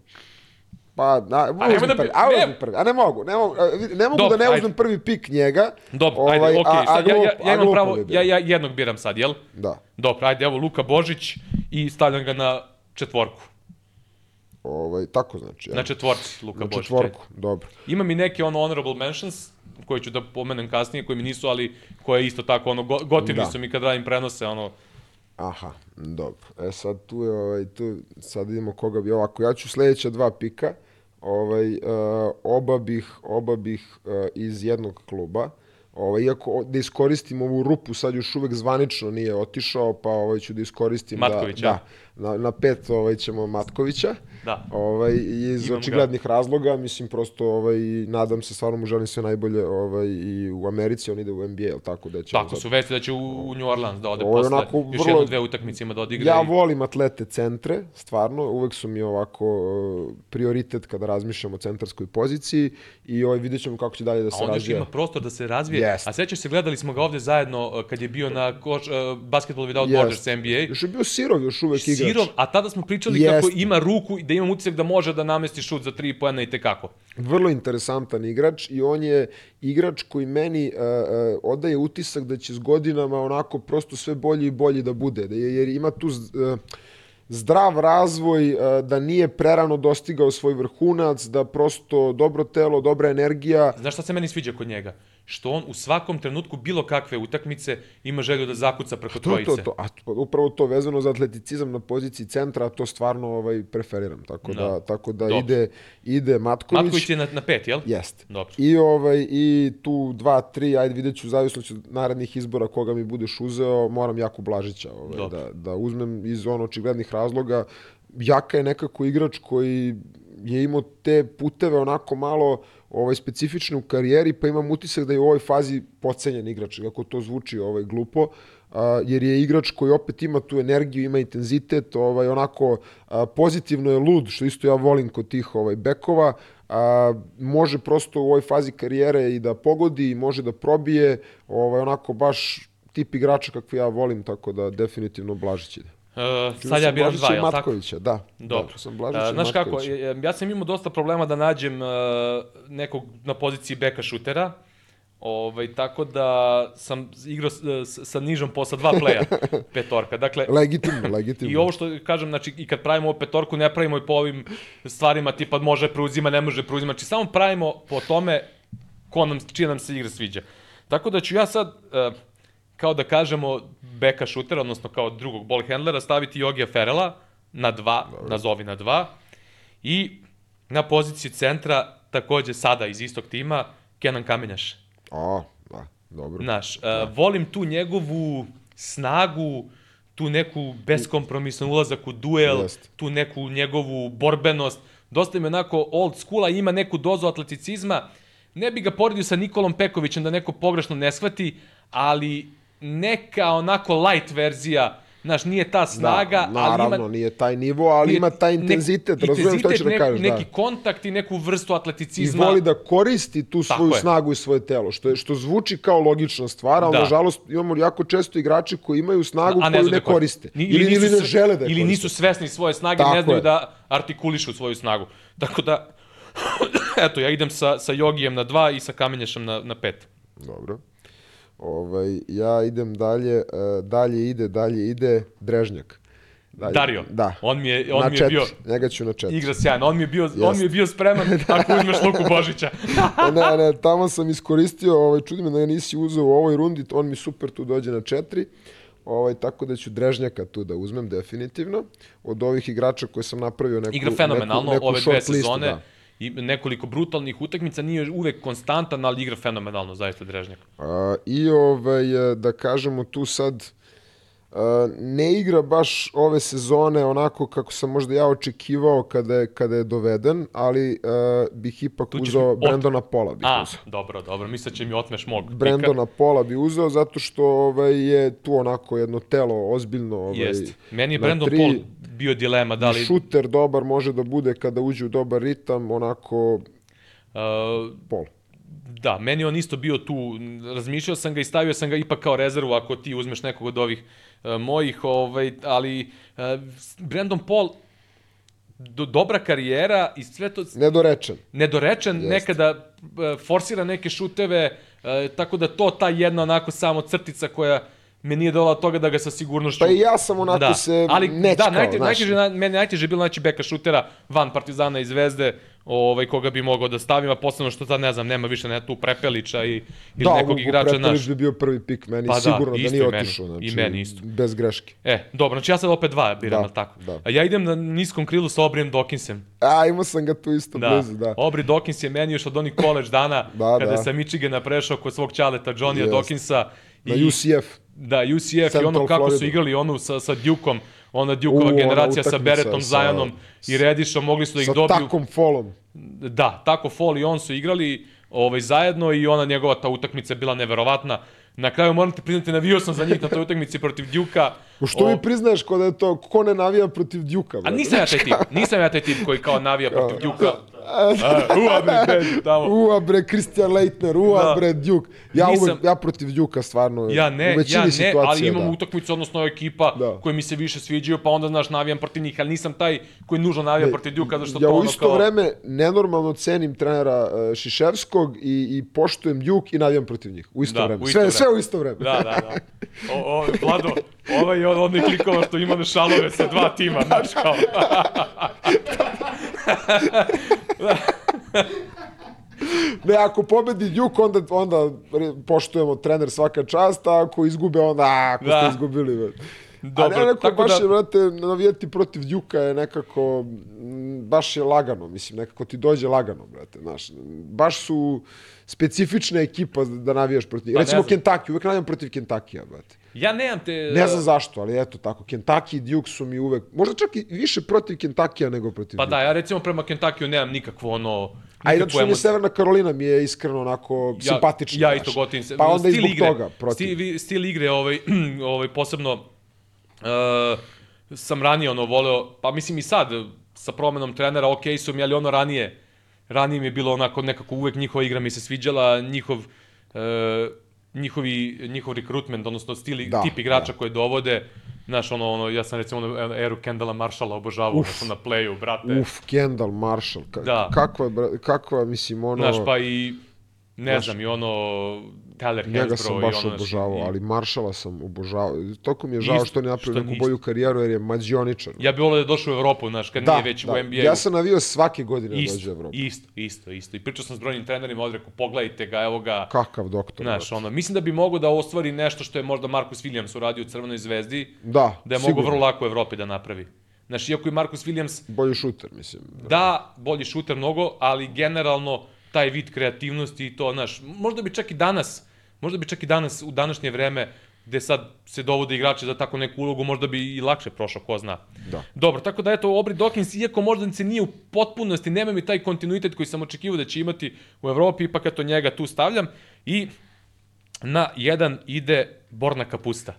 Pa, na, nemoj uzmi da prvi, a ne. prvi, a ne mogu, ne mogu, a, ne mogu Dobro, da ne uzmem ajde. prvi pik njega. Dobro, ovaj, ajde, okej, a, a, sad, ja, ja, ja a imam pravo, ja, ja jednog biram sad, jel? Da, Dobro, ajde, evo Luka Božić i stavljam ga na četvorku. ovaj, tako znači. jel? Na četvorci Luka Na Božić. četvorku, dobro. Imam i neke ono honorable mentions, koje ću da pomenem kasnije, koji mi nisu, ali koje isto tako, ono, go, gotivni Da. su mi kad radim prenose, ono, Aha, dobro. E sad tu je, ovaj, tu, sad idemo koga bi ovako. Ja ću sledeća dva pika, ovaj, uh, oba bih, oba bih uh, iz jednog kluba. Ovaj, iako da iskoristim ovu rupu, sad još uvek zvanično nije otišao, pa ovaj, ću da iskoristim Matkovića. da, da, na, na pet ovaj, ćemo Matkovića. Da. Ovaj, iz Imam ga. očiglednih razloga, mislim prosto ovaj, nadam se, stvarno mu želim sve najbolje ovaj, i u Americi, on ide u NBA, jel tako da će... Tako su vesti da će u, u New Orleans da ode posle onako još vrlo- jedno dve utakmice ima da odigra. Ja i- volim atlete centre, stvarno, uvek su mi ovako uh, prioritet kada razmišljam o centarskoj poziciji i ovaj, vidjet ćemo kako će dalje da A se on još razvija. ima prostor da se razvije. Jest. A sećaš se, gledali smo ga ovde zajedno uh, kad je bio na koš, uh, Basketball Without Jest. Borders NBA. Još je bio Sirov još uvek igrač. Sirov, a tada smo pričali Jest. kako ima ruku i da imam utisak da može da namesti šut za tri poena i tekako. Vrlo interesantan igrač i on je igrač koji meni uh, uh, odaje utisak da će s godinama onako prosto sve bolji i bolji da bude. Da je, jer ima tu uh, zdrav razvoj, da nije prerano dostigao svoj vrhunac, da prosto dobro telo, dobra energija, Znaš šta se meni sviđa kod njega? Što on u svakom trenutku bilo kakve utakmice ima želju da zakuca preko To je trojice. to, to. A to- upravo to vezano za atleticizam na poziciji centra, to stvarno ovaj preferiram. Tako da, Da. tako da Dobro. ide ide Matković. Matković je na, na pet, jel? Jeste. Dobro. I ovaj i tu 2 3, ajde videću zavisno od narednih izbora koga mi budeš uzeo, moram Jaku Blažića ovaj Dobro. da da uzmem iz ono očiglednih razloga. Jaka je nekako igrač koji je imao te puteve onako malo ovaj specifične u karijeri, pa imam utisak da je u ovoj fazi podcenjen igrač, kako to zvuči ovaj glupo, a, jer je igrač koji opet ima tu energiju, ima intenzitet, ovaj onako a, pozitivno je lud, što isto ja volim kod tih ovaj bekova, a, može prosto u ovoj fazi karijere i da pogodi, može da probije, ovaj onako baš tip igrača kakvi ja volim, tako da definitivno Blažić ide. Uh, sad ja biram dva, jel tako? Matkovića, da. Dobro. Da, sam Blažića i znaš kako, ja- sam imao dosta problema da nađem uh, nekog na poziciji beka šutera, ovaj, tako da sam igrao s, s- sa nižom posla dva pleja (laughs) petorka. Dakle, Legitimno, legitimno. I ovo što kažem, znači, i kad pravimo ovu petorku, ne pravimo i po ovim stvarima, tipa može preuzima, ne može preuzima, znači samo pravimo po tome ko nam, čija nam se igra sviđa. Tako da ću ja sad, uh, kao da kažemo, beka šutera, odnosno kao drugog ball handlera, staviti Jogija Ferela na dva, nazovi na dva, i na poziciji centra, takođe sada iz istog tima, Kenan Kamenjaš. A, da, dobro. Znaš, uh, volim tu njegovu snagu, tu neku beskompromisan ulazak u duel, Jeste. tu neku njegovu borbenost. Dosta je onako old schoola, ima neku dozu atleticizma. Ne bi ga poredio sa Nikolom Pekovićem da neko pogrešno ne shvati, ali neka onako light verzija, znaš, nije ta snaga, da, ali naravno, ima nije taj nivo, ali ima taj intenzitet, nek- razumijem što ćeš da kažeš. Neki da. kontakt i neku vrstu I atleticizma. voli da koristi tu Tako svoju je. snagu i svoje telo, što, je, što zvuči kao logična stvar, ali Da. nažalost imamo jako često igrače koji imaju snagu a koju ne da koriste. Ni- Ili, ili, nisu ne žele da je Ili nisu svesni svoje snage, Tako ne znaju je. da artikulišu svoju snagu. (laughs) Tako da, (clears throat) eto, ja idem sa, sa Jogijem na 2 i sa Kamenješem na, na 5. Dobro. Ovaj, ja idem dalje, e, dalje ide, dalje ide Drežnjak. Dalje, Dario, Da. on mi je, on na mi je četiri. bio, Njega ću na četiri. igra sjajno, on mi je bio, on mi je bio spreman (laughs) ako uzmeš Luku Božića. (laughs) ne, ne, tamo sam iskoristio, ovaj, čudi me da nisi uzeo u ovoj rundi, on mi super tu dođe na četiri. Ovaj, tako da ću Drežnjaka tu da uzmem definitivno. Od ovih igrača koje sam napravio neku, Igra fenomenalno neku, neku ove dve short listu, sezone. da. I nekoliko brutalnih utakmica, nije uvek konstantan, ali igra fenomenalno, zaista Drežnjak. A, I ovaj, e, da kažemo tu sad, ne igra baš ove sezone onako kako sam možda ja očekivao kada je, kada je doveden, ali a, bih ipak Tu uzeo mi ot- Brendona Pola. Bih A, uzeo. dobro, dobro, misle će mi otmeš mog. Brendona Pola bi uzeo zato što ovaj, je tu onako jedno telo ozbiljno. Ovaj, Jeste. Meni je Brandon tri, Paul bio dilema, da li... Šuter dobar može da bude kada uđe u dobar ritam, onako Uh, Pol. Da, meni on isto bio tu, razmišljao sam ga i stavio sam ga ipak kao rezervu ako ti uzmeš nekog od ovih uh, mojih, ovaj, ali uh, Brandon Paul, do, dobra karijera i sve to Nedorečen. nedorečen, Jeste. nekada uh, forsira neke šuteve, uh, tako da to ta jedna onako samo crtica koja me nije dola toga da ga sa sigurnošću... Pa i ja sam onako da. se Ali, nečkao, da, najte, znaš. najteže, na, meni najteže je bilo naći beka šutera van Partizana i Zvezde, ovaj, koga bi mogao da stavim, a posebno što sad ne znam, nema više ne, tu Prepelića i, ili Da, nekog igrača, Prepelić znaš. bi bio prvi pik meni, Pa da, sigurno da, isto nije meni. otišao. Znači, I meni isto. Bez greške. E, dobro, znači ja sad opet dva biram, Da, da, tako? da. A ja idem na niskom krilu sa Obrijem Dokinsem. A, imao sam ga tu isto Da. blizu, da. Obri Dokins je meni još od onih college dana, (laughs) Da, kada da. sam Michigana prešao kod svog čaleta Johnny'a Jest. Dokinsa. Na UCF. Da, UCF i Central ono kako su Florida. igrali onu sa, sa Dukeom, ona ona generacija sa Beretom, sa- Zajanom i Redišom, mogli su da ih Sa dobiju. takom folom. Da, tako Fall i on su igrali ovaj, zajedno i ona njegova ta utakmica je bila neverovatna. Na kraju moram ti priznati, navio sam za njih na toj utakmici protiv Duka. U što O, mi priznaješ ko da je to, ko ne navija protiv Djuka? A brate? nisam ja taj tip, nisam ja taj tip koji kao navija protiv Duka. (laughs) A, ua bre, ben, tamo. Ua bre, Christian Leitner, ua Da. bre, Djuk. Ja, Nisam- uvek, ja protiv Djuka stvarno, Ja u ne, većini ja ne, situacija, ali imam da. utakmicu, odnosno ekipa Da. koje mi se više sviđaju, pa onda, znaš, navijam protiv njih, ali nisam taj koji nužno navija protiv Duka, zato što ja to u ono isto kao... vreme nenormalno cenim trenera uh, Šiševskog i, i poštujem Djuk i navijam protiv njih. U isto Da, vreme. u isto sve, vreme. Sve u isto vreme. Da, da, da. O, o, Vlado, ovaj je od onih klikova što ima na šalove sa dva tima, znaš, kao. Ne, ako pobedi Djuk, onda, onda poštujemo trener svaka čast, a ako izgube, onda, a, ako Da. ste izgubili. Brate. Dobro, a ne, neko, tako baš da- je, brate, navijati protiv Djuka je nekako, baš je lagano, mislim, nekako ti dođe lagano, brate, znaš. Baš su specifična ekipa da navijaš protiv njih. Pa Recimo. Kentucky, uvek navijam protiv Kentuckija, brate. Ja nemam te... Ne znam zašto, ali eto tako, Kentucky i Duke su mi uvek, možda čak i više protiv Kentuckija nego protiv Pa Duke. da, ja recimo prema Kentuckyu nemam nikakvo ono... A inače mi je. Severna Karolina mi je iskreno onako ja, simpatična. Ja znaš. isto gotivim se. Pa onda i Stil zbog igre, toga protiv. Stil, stil igre, ovaj, (clears throat) ovaj, posebno uh, sam ranije ono voleo, pa mislim i sad, sa promenom trenera, ok su mi, ali ono ranije, ranije mi je bilo onako nekako uvek njihova igra mi se sviđala, njihov, uh, njihovi, njihov rekrutment, odnosno stil, Da, da, tip igrača da. koje dovode, Znaš, ono, ono, ja sam recimo ono, eru Kendala Marshalla obožavao Uf. sam na playu, brate. Uf, Kendall Marshall. Ka Da. Kakva, je, kakva, mislim, ono... Znaš, pa i, ne znam, i ono, Tyler Njega Hansbrough sam i baš ono, znaš, obožavao, i- ali Marshalla sam obožavao. Toko mi je žao Isto, što što napravio neku bolju karijeru jer je mađioničar. Ja bih volio da je došao u Evropu, znaš, kad da, nije već da. u NBA. Ja sam navio svake godine da dođe u isto, Evropu. isto, isto, isto. I pričao sam s brojnim trenerima, odreku, pogledajte ga, evo ga. Kakav doktor. Znaš, ono, mislim da bi mogao da ostvari nešto što je možda Marcus Williams uradio u Crvenoj zvezdi, Da, da je mogao vrlo lako u Evropi da napravi. Znaš, iako je Marcus Williams, Bolji šuter, mislim. da, bolji šuter mnogo, ali generalno taj vid kreativnosti i to, znaš, možda bi čak i danas, možda bi čak i danas, u današnje vreme, gde sad se dovode igrači za tako neku ulogu, možda bi i lakše prošao, ko zna. Da. Dobro, tako da eto, Obri Dawkins, iako možda se nije u potpunosti, nema mi taj kontinuitet koji sam očekivao da će imati u Evropi, ipak eto njega tu stavljam. I na jedan ide Borna Kapusta.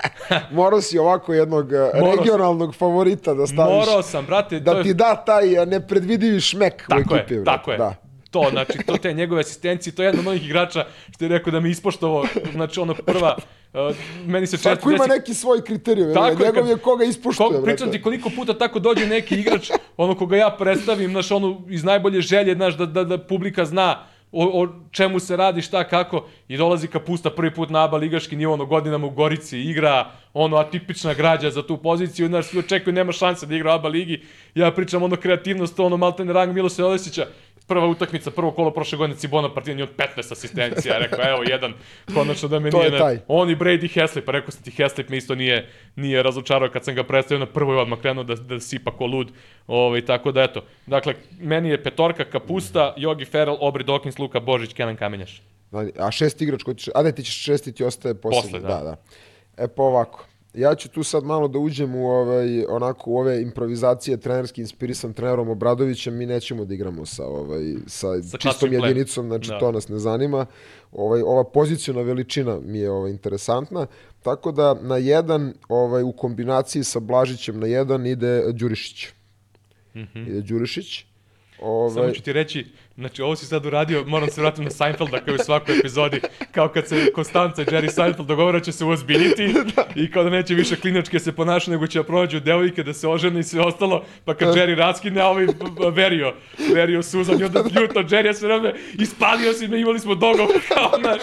(laughs) Morao si ovako jednog eh, Morao regionalnog favorita da staviš. Morao sam, brate, to Da je ti da taj eh, nepredvidivi šmek u Tako ekipi. je, brate, tako je. Da. To, znači, to te njegove asistencije, to je jedan od onih igrača što je rekao da mi ispoštovao, znači ono prva, uh, meni se često Svako ima neki svoj kriterijum. Tako je, Njegov je koga ispuštuje. Ko, pričam ti koliko puta tako dođe neki igrač, ono koga ja predstavim, znaš, ono, iz najbolje želje, znaš, da, da, da publika zna o, o čemu se radi, šta, kako, i dolazi Kapusta prvi put na ABA ligaški nivo, ono, godinama u Gorici, igra, ono, atipična građa za tu poziciju, znaš, svi očekuju, nema šanse da igra u ABA ligi, ja pričam, ono, kreativnost, ono, maltene rang Miloša Olesića, prva utakmica, prvo kolo prošle godine Cibona Partizan i on 15 asistencija, rekao, evo, jedan, konačno da me To nije, je ne- taj. on i Brady Heslip, pa rekao sam ti, Heslip me isto nije, nije razočarao kad sam ga predstavio na prvoj odmah krenuo da, da sipa ko lud. Ovaj, tako da eto, dakle, meni je petorka Kapusta, Jogi Ferrell, Obri Dawkins, Luka Božić, Kenan Kamenjaš. A šest igrač koji ti... A ne, ti ćeš šestiti, ostaje poslednji. Posle, da. da. da. E pa ovako. Ja ću tu sad malo da uđem u ovaj, onako, u ove improvizacije trenerski inspirisan trenerom Obradovićem. Mi nećemo da igramo sa, ovaj, sa, Sa čistom jedinicom, znači Da. to nas ne zanima. Ovaj, ova pozicijona veličina mi je ovaj, interesantna. Tako da na jedan, ovaj, u kombinaciji sa Blažićem na jedan ide Đurišić. Ide Đurišić. Mhm. Samo ću ti reći, znači ovo si sad uradio, moram se vratiti na Seinfelda kao u svakoj epizodi, kao kad se Konstanca i Jerry Seinfeld dogovara će se uozbiljiti (laughs) i kao da neće više klinačke se ponašati, nego će da pronađu devojke, da se ožene i sve ostalo, pa kad Jerry raskine, a ovaj verio, verio suzam i onda ljuto Jerry sve vreme, ispalio si me, imali smo dogovor, (laughs) kao, znaš,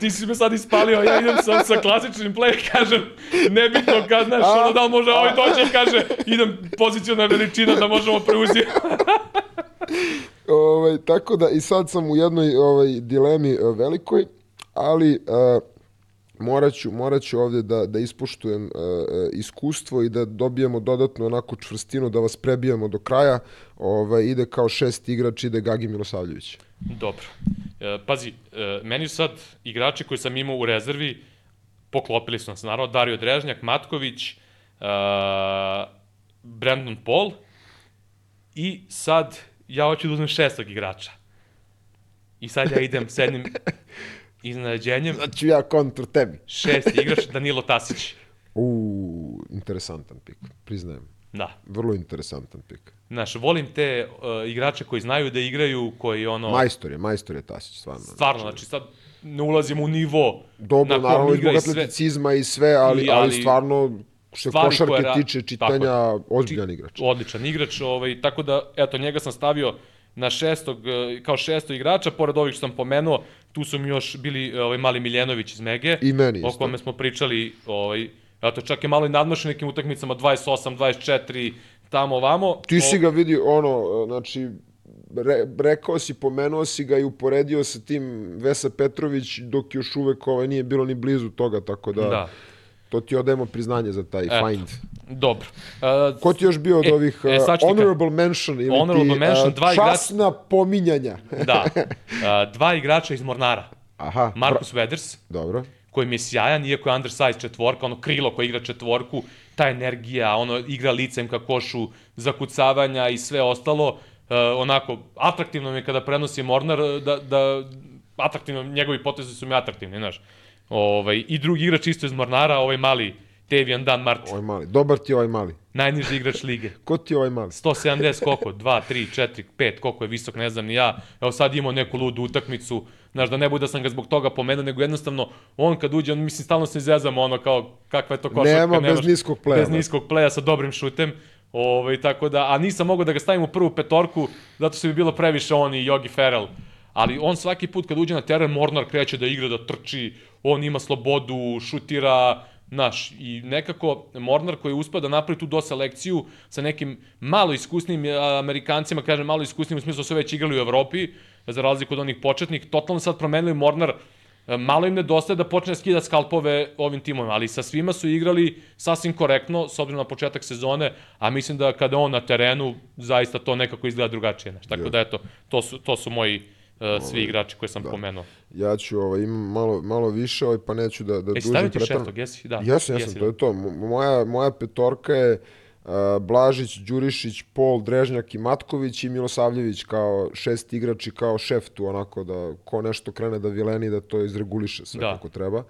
ti si me sad ispalio, ja idem sa, sa klasičnim play, kažem, nebitno kad, znaš, ono da li može ovaj doći kaže, idem pozicijona veličina da možemo preuzeti. (laughs) Ovaj, tako da i sad sam u jednoj ovaj, dilemi e, velikoj, ali e, morat ću, morat ću ovdje da, da ispuštujem e, e, iskustvo i da dobijemo dodatnu onako čvrstinu, da vas prebijemo do kraja. Ovaj, ide kao šest igrač, ide Gagi Milosavljević. Dobro. E, pazi, e, meni sad igrači koji sam imao u rezervi, poklopili su nas, naravno, Dario Drežnjak, Matković, e, Brandon Paul i sad ja hoću da uzmem šestog igrača. I sad ja idem s jednim iznenađenjem. Znači ja kontr tebi. Šesti igrač, Danilo Tasić. Uuu, interesantan pik, priznajem. Da. Vrlo interesantan pik. Znaš, volim te uh, igrače koji znaju da igraju, koji ono... Majstor je, majstor je Tasić, stvarno. Stvarno, znači sad ne ulazimo u nivo Dobro, na naravno, zbog i sve. atleticizma i sve, ali, I- ali, ali stvarno, što se košarke tiče čitanja, je. ozbiljan igrač. Odličan igrač, ovaj, tako da, eto, njega sam stavio na šestog, eh, kao šesto igrača, pored ovih što sam pomenuo, tu su mi još bili ovaj, Mali Miljenović iz Mege, I meni o kome smo pričali, ovaj, eto, čak je malo i nadmašen nekim utakmicama, 28, 24, tamo ovamo. Ti si ga vidio, ono, znači, re, rekao si, pomenuo si ga i uporedio sa tim Vesa Petrović, dok još uvek ovaj, nije bilo ni blizu toga, tako da, Da, to ti odajemo priznanje za taj Eto. find. Dobro. Uh, Ko ti još bio od E, ovih e, uh, ka- honorable mention ili Honorable ti mention, uh, dva igrača- časna pominjanja? (laughs) da, uh, dva igrača iz Mornara. Aha, Marcus Weders, bra- dobro. koji mi je sjajan, iako je undersize četvorka, ono krilo koji igra četvorku, ta energija, ono igra licem ka košu, zakucavanja i sve ostalo, uh, onako, atraktivno mi je kada prenosi Mornar, da, da atraktivno, njegovi potezi su mi atraktivni, znaš. Ovaj, I drugi igrač isto iz Mornara, ovaj mali Tevian Dan Martin, Ovaj mali. Dobar ti je ovaj mali. najniži igrač lige. (laughs) Ko ti je ovaj mali? 170 koliko, 2, 3, 4, 5, koliko je visok, ne znam ni ja. Evo sad imao neku ludu utakmicu, znaš, da ne bude da sam ga zbog toga pomenuo, nego jednostavno, on kad uđe, on, mislim, stalno se izjezamo, ono, kao, kakva je to košarka. Nema bez nemaš- niskog pleja, Bez da. niskog pleja sa dobrim šutem. Ovaj, tako da, a nisam mogao da ga stavim u prvu petorku, zato što bi bilo previše on i Yogi Ferrell. Ali on svaki put kad uđe na teren, Mornar kreće da igra, da trči, on ima slobodu, šutira, Naš, i nekako Mornar koji je uspeo da napravi tu doselekciju sa nekim malo iskusnim a, Amerikancima, kažem malo iskusnim u smislu da su već igrali u Evropi, za razliku od onih početnih, totalno sad promenili Mornar, e, malo im nedostaje da počne da skida skalpove ovim timovima, ali sa svima su igrali sasvim korektno, s obzirom na početak sezone, a mislim da kada on na terenu, zaista to nekako izgleda drugačije. Znaš. Tako da eto, to su, to su moji svi igrači koje sam da. pomenuo. Ja ću, ovaj, imam malo, malo više, ovaj, pa neću da, da e, dužim pretan. šestog, jesi? Da. Jesam, jesam, to je to. Moja, moja petorka je uh, Blažić, Đurišić, Pol, Drežnjak i Matković i Milosavljević kao šest igrači, kao šef tu, onako da ko nešto krene da vileni, da to izreguliše sve da. kako treba.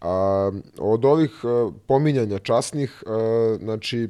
A, od ovih a, pominjanja časnih, a, znači,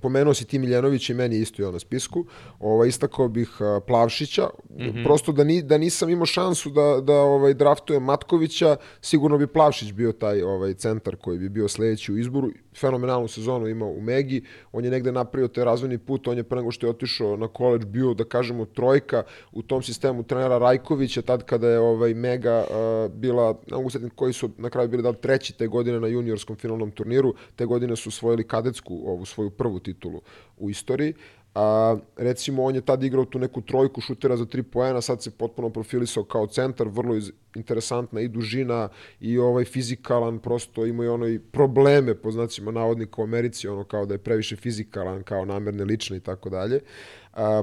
pomenuo si ti Miljanović i meni isto je na spisku. Ovaj istakao bih uh, Plavšića, mm -hmm. prosto da ni da nisam imao šansu da da ovaj draftujem Matkovića, sigurno bi Plavšić bio taj ovaj centar koji bi bio sledeći u izboru fenomenalnu sezonu imao u Megi, on je negde napravio taj razvojni put, on je pre nego što je otišao na koleđ bio, da kažemo, trojka u tom sistemu trenera Rajkovića, tad kada je ovaj Mega uh, bila, ne mogu setim koji su na kraju bili da treći te godine na juniorskom finalnom turniru, te godine su osvojili kadetsku, ovu svoju prvu titulu u istoriji. A, recimo, on je tad igrao tu neku trojku šutera za tri poena, sad se potpuno profilisao kao centar, vrlo iz, interesantna i dužina i ovaj fizikalan, prosto ima i ono i probleme, po znacima navodnika u Americi, ono kao da je previše fizikalan, kao namerne lične i tako dalje.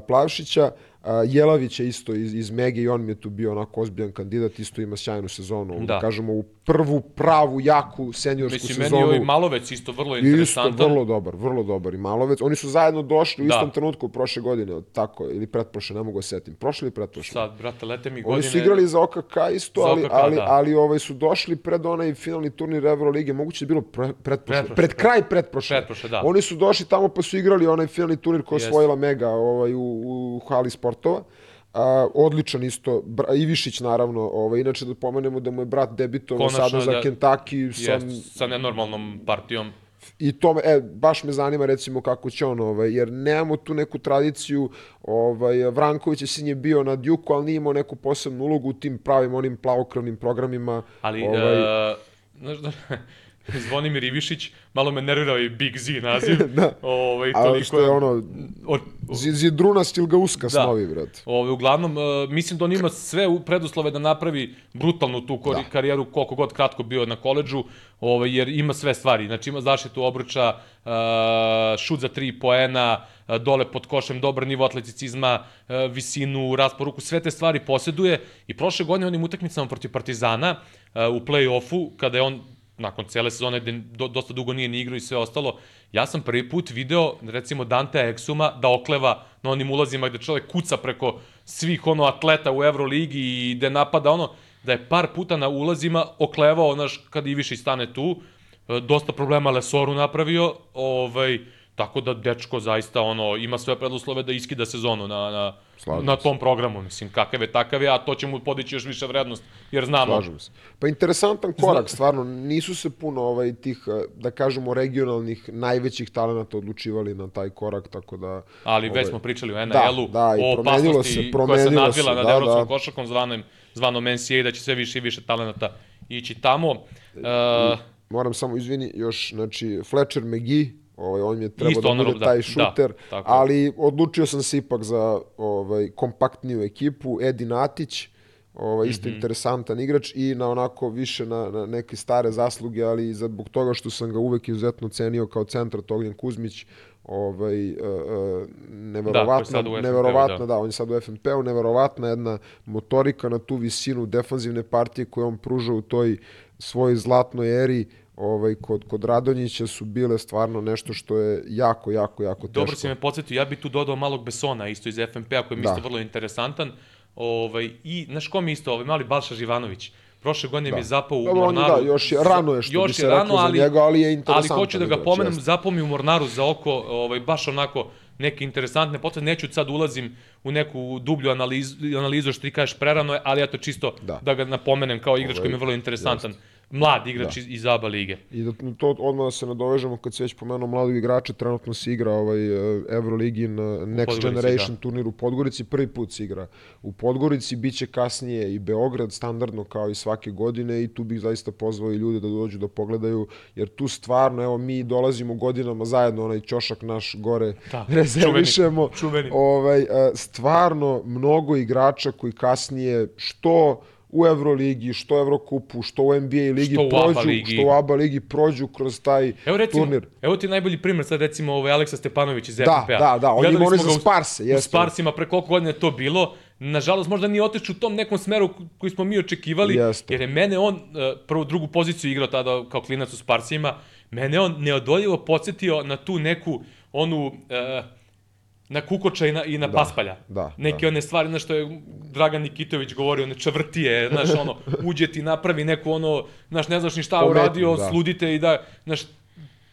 Plavšića, Jelavić je isto iz, iz Mege i on mi je tu bio onako ozbiljan kandidat, isto ima sjajnu sezonu. Da. Kažemo u prvu pravu, jaku seniorsku Mislim, sezonu. Mislim, meni je i Malovec isto vrlo interesantan. Isto, vrlo dobar, vrlo dobar i Malovec. Oni su zajedno došli u da. istom trenutku prošle godine, tako, ili pretprošle, ne mogu da setim. Prošle ili pretprošle? Sad, brate, lete mi godine. Oni su igrali za OKK isto, za ali, OKK, ali, da. ali ovaj, su došli pred onaj finalni turnir Evrolige, moguće da je bilo pre, pretprošle, pretprošle, pred kraj pretprošle. pretprošle da. Oni su došli tamo pa su igrali onaj finalni turnir koji je osvojila Mega ovaj, u, u hali sportova. A, odličan isto, Bra, Ivišić naravno, ovaj, inače da pomenemo da mu je brat debitovao sada za da, Kentucky. Sa, jest, sa nenormalnom partijom. I to e, baš me zanima recimo kako će on, ovaj, jer nemamo tu neku tradiciju, ovaj, Vranković je sin je bio na Djuku, ali nije imao neku posebnu ulogu u tim pravim onim plavokravnim programima. Ali, ovaj, uh, znaš da, (laughs) (laughs) Zvonimir Ivišić, malo me nervirao i Big Z naziv. (laughs) da. Ovaj, toliko... A što je ono, o, zidruna stil ga uska da. snovi, brat. Ovaj, uglavnom, uh, mislim da on ima sve preduslove da napravi brutalnu tu da. karijeru, koliko god kratko bio na koleđu, ovaj, jer ima sve stvari. Znači, ima zaštitu obruča, uh, šut za tri poena, uh, dole pod košem, dobar nivo atleticizma, uh, visinu, rasporuku, sve te stvari posjeduje. I prošle godine onim utakmicama protiv Partizana uh, u play-offu, kada je on nakon cele sezone gde do, dosta dugo nije ni igrao i sve ostalo, ja sam prvi put video, recimo, Dante Exuma da okleva na onim ulazima gde čovek kuca preko svih ono atleta u Euroligi i gde napada ono, da je par puta na ulazima oklevao, znaš, kad Iviši stane tu, e, dosta problema Lesoru napravio, ovaj, tako da dečko zaista ono, ima sve preduslove da iskida sezonu na, na, Slažim na tom programu, mislim, kakav je takav je, a to će mu podići još više vrednost, jer znamo... Slažem se. Pa interesantan korak, stvarno, nisu se puno ovaj, tih, eh, da kažemo, regionalnih, najvećih talenata odlučivali na taj korak, tako da... Ali ovaj, već smo pričali o NL-u, da, da, o opasnosti se, koja se nadvila se, nad da, evropskom da. košakom zvanom, zvanom NCAA, da će sve više i više talenata ići tamo. Uh, Moram samo, izvini, još, znači, Fletcher McGee, Ovaj, on je trebao da bude da. taj šuter, da, ali odlučio sam se ipak za ovaj, kompaktniju ekipu. Edi Natić, ovaj, isto mm -hmm. interesantan igrač i na onako više na, na neke stare zasluge, ali zbog toga što sam ga uvek izuzetno cenio kao centar Togljen Kuzmić, ovaj uh, uh, neverovatno da, neverovatno da. da on je sad u FNP-u neverovatna jedna motorika na tu visinu defanzivne partije koju on pruža u toj svojoj zlatnoj eri ovaj, kod, kod Radonjića su bile stvarno nešto što je jako, jako, jako teško. Dobro si me podsjetio, ja bih tu dodao malog Besona, isto iz FNP-a, koji mi da. isto vrlo interesantan. Ovaj, I, znaš ko mi isto, ovaj mali Balša Živanović. Prošle godine da. mi je zapao u Mornaru. Da, još je rano je što još bi se rano, rekao ali, za njega, ali je interesantan. Ali hoću da ga pomenem, zapao mi u Mornaru za oko, ovaj, baš onako, neke interesantne potrebe. Neću sad ulazim u neku dublju analizu, analizu što ti kažeš prerano je, ali eto čisto da, da ga napomenem kao igrač koji mi je vrlo interesantan. Jest mlad igrač da. iz, iz ABA lige. I da to odmah da se nadovežemo kad se već pomenuo mladog igrača, trenutno se igra ovaj e, Euroligi na Next Generation da. turnir u Podgorici, prvi put se igra u Podgorici, biće kasnije i Beograd standardno kao i svake godine i tu bih zaista pozvao i ljude da dođu da pogledaju, jer tu stvarno, evo mi dolazimo godinama zajedno, onaj ćošak naš gore da, (laughs) rezervišemo. Čuveni, čuveni. Ovaj, e, stvarno mnogo igrača koji kasnije što u Euroligi, što u Evrokupu, što u NBA ligi što prođu, ligi. što u ABA ligi prođu kroz taj evo recimo, turnir. Evo ti najbolji primjer, sad recimo ovaj Aleksa Stepanović iz da, FNP-a. Da, da, oni moraju za Sparse. Jeste. U Sparsima pre koliko godina je to bilo, nažalost možda nije otišao u tom nekom smeru koji smo mi očekivali, Jeste. jer je mene on e, prvu, drugu poziciju igrao tada kao klinac u Sparsima, mene on neodoljivo podsjetio na tu neku, onu, e, na Kukoča i na, i na Da, Paspalja. da, Neke da. one stvari, na što je Dragan Nikitović govorio, one čvrtije, znaš, ono, (laughs) uđe ti napravi neku ono, znaš, ne znaš ni šta uradio, da. sludite i da, znaš,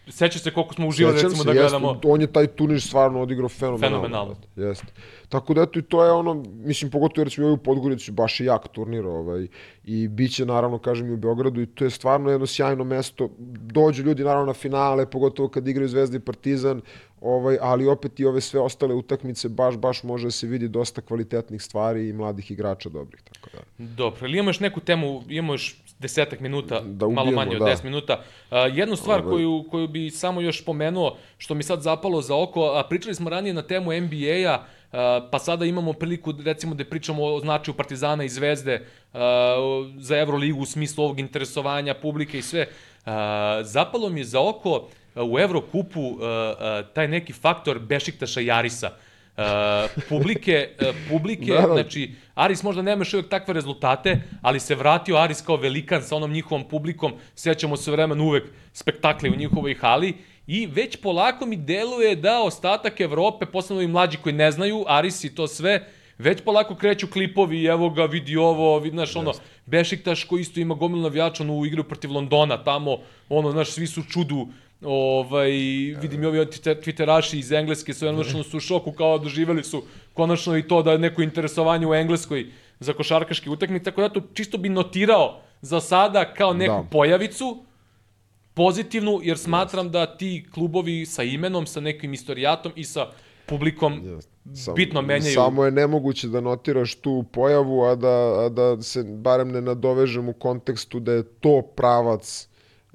seća se koliko smo uživali, Sjećam recimo, se, da gledamo. On je taj turnir stvarno odigrao fenomenalno. Fenomenalno. Jeste. Tako da eto i to je ono, mislim pogotovo jer smo i u Podgorici baš je jak turnir ovaj, i bit će naravno kažem i u Beogradu i to je stvarno jedno sjajno mesto. Dođu ljudi naravno na finale, pogotovo kad igraju Zvezda i Partizan, ovaj, ali opet i ove sve ostale utakmice baš, baš može da se vidi dosta kvalitetnih stvari i mladih igrača dobrih. Tako da. Dobro, ili imamo još neku temu, imamo još desetak minuta, Da malo ubijemo, manje od da. 10 minuta. Uh, jednu stvar Ovaj. koju, koju bi samo još pomenuo, što mi sad zapalo za oko, a pričali smo ranije na temu NBA-a, Uh, pa sada imamo priliku recimo da pričamo o značaju Partizana i Zvezde uh, za Euroligu u smislu ovog interesovanja publike i sve. Uh, zapalo mi je za oko uh, u Evrokupu uh, uh, taj neki faktor Bešiktaša i Arisa. Uh, publike, uh, publike, (laughs) Da, da. znači Aris možda nema još uvijek takve rezultate, ali se vratio Aris kao velikan sa onom njihovom publikom, sećamo se vremena uvek spektakli u njihovoj hali i već polako mi deluje da ostatak Evrope, posebno i mlađi koji ne znaju, Aris i to sve, već polako kreću klipovi evo ga, vidi ovo, vidi, znaš, ono, Bešiktaš koji isto ima gomilu navijača u igru protiv Londona, tamo, ono, znaš, svi su čudu, ovaj, vidim i ovi twiter- twitteraši iz Engleske su jednostavno su u šoku kao doživeli su konačno i to da je neko interesovanje u Engleskoj za košarkaške utakmice, tako da to čisto bi notirao za sada kao neku Da. pojavicu, pozitivnu, jer smatram da ti klubovi sa imenom, sa nekim istorijatom i sa publikom. Sam- bitno menjaju. Samo je nemoguće da notiraš tu pojavu, a da, a da se barem ne nadovežem u kontekstu da je to pravac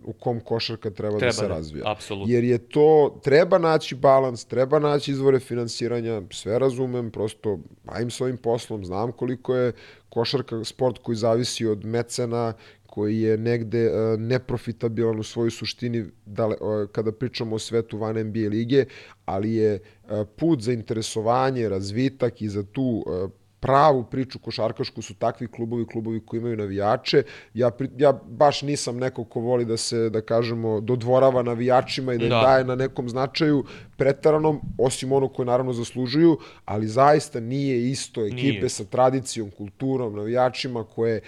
u kom košarka treba, Treba da se da, razvija. apsolutno. Jer je to, treba naći balans, treba naći izvore finansiranja, sve razumem, prosto bavim se ovim poslom, znam koliko je košarka sport koji zavisi od mecena, koji je negde e, neprofitabilan u svojoj suštini dale, e, kada pričamo o svetu van NBA lige, ali je e, put za interesovanje, razvitak i za tu e, pravu priču košarkašku su takvi klubovi, klubovi koji imaju navijače. Ja, ja baš nisam neko ko voli da se, da kažemo, dodvorava navijačima i da Da. daje na nekom značaju pretaranom, osim ono koje naravno zaslužuju, ali zaista nije isto ekipe Nije. sa tradicijom, kulturom, navijačima koje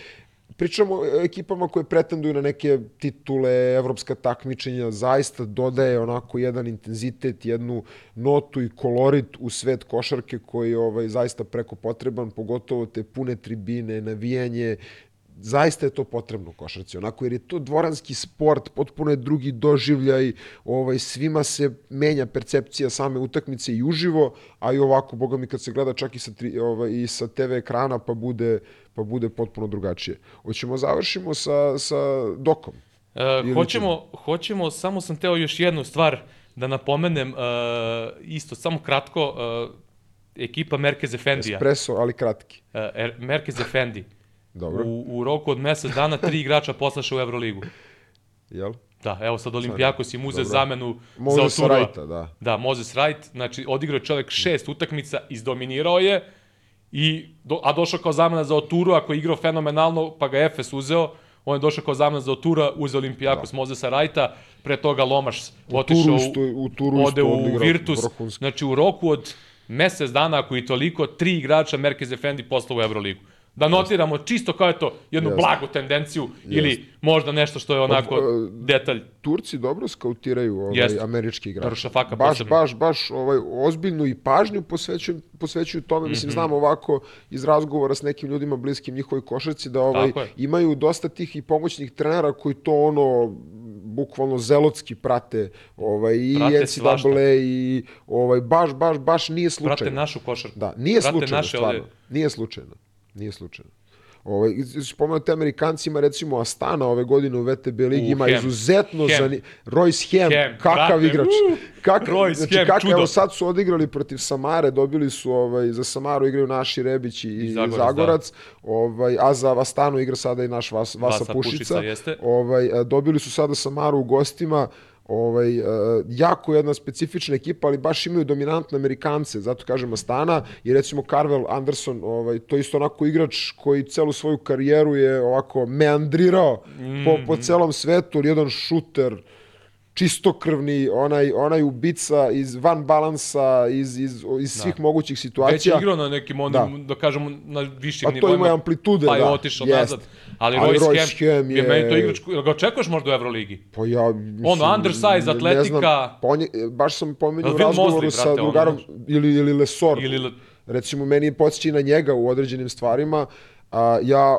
Pričamo o ekipama koje pretenduju na neke titule, evropska takmičenja, zaista dodaje onako jedan intenzitet, jednu notu i kolorit u svet košarke koji je ovaj, zaista preko potreban, pogotovo te pune tribine, navijanje, zaista je to potrebno košarci, onako, jer je to dvoranski sport, potpuno je drugi doživljaj, ovaj, svima se menja percepcija same utakmice i uživo, a i ovako, boga mi, kad se gleda čak i sa, tri, ovaj, i sa TV ekrana, pa bude, pa bude potpuno drugačije. Hoćemo završimo sa, sa dokom. E, Ili hoćemo, hoćemo, samo sam teo još jednu stvar da napomenem, e, isto, samo kratko, e, ekipa Merkez Efendija, Espresso, ali kratki. e, Er- Merkez Efendi, Dobro, u, u roku od mesec dana tri igrača poslaše u Euroligu. jel? Da, evo sad Olimpijakos im uze zamenu Može za Oturua. rajta, da. Da, Moses Wright, znači odigrao je čovjek šest utakmica, izdominirao je, i, do, a došao kao zamena za Oturua koji je igrao fenomenalno, pa ga je Efes uzeo, on je došao kao zamena za Otura, uzeo Olimpijakos da. Mozesa Rajta, pre toga Lomaš otišao Turu isto- u Turu ode u Virtus, vrhunski. znači u roku od mesec dana, ako i toliko, tri igrača Merkez Efendi poslao u Euroligu. Da notiramo čisto kao eto jednu Jeste. blagu tendenciju ili možda nešto što je onako e, detalj. Turci dobro skautiraju ovaj, Jeste. američki. Darüşafaka baš, posebno. baš, baš ovaj, ozbiljnu i pažnju posvećuju, posvećuju tome. Mhm. Mislim, znam ovako iz razgovora s nekim ljudima bliskim njihovoj košarci da ovaj, je. imaju dosta tih i pomoćnih trenera koji to ono bukvalno zelotski prate ovaj i Prate NCAA i ovaj baš baš baš nije slučajno. Prate našu košarku. Da, nije Prate slučajno, naše stvarno. ovde- Nije slučajno. Nije slučajno. Ovaj, spomenuti Amerikancima, recimo Astana ove godine u VTB ligi ima Hem. izuzetno Hem. zani... Royce Hem, Hem, kakav brate, igrač. uh, Kak... Royce znači, Hem, kak... čudo. Evo sad su odigrali protiv Samare, dobili su ovaj, za Samaru igraju naši Rebić i, i Zagorac, Zagorac, ovaj, a za Astanu igra sada i naš Vas, Vasa, Vasa Pušica. Pušica, jeste. Ovaj, dobili su sada Samaru u gostima, ovaj, uh, jako jedna specifična ekipa, ali baš imaju dominantne Amerikance, zato kažem Astana i recimo Carvel Anderson, ovaj, to je isto onako igrač koji celu svoju karijeru je ovako meandrirao mm. po, po celom svetu, jedan šuter, čistokrvni, onaj, onaj ubica iz van balansa, iz, iz, iz svih da. mogućih situacija. Već je igrao na nekim onim, da, da kažemo, na višim nivoima. A to ima amplitude, pa da. Pa je otišao jest. nazad. Ali, Ali Royce, Royce Hem je... je... Meni to igrač, ga očekuješ možda u Euroligi? Pa ja, mislim, Ono, undersize, atletika... Znam, pa on je, baš sam pomenuo u razgovoru Mosley, sa drugarom, ono, ili, ili Lesor. Ili, Le... Recimo, meni podsjeći na njega u određenim stvarima. A, ja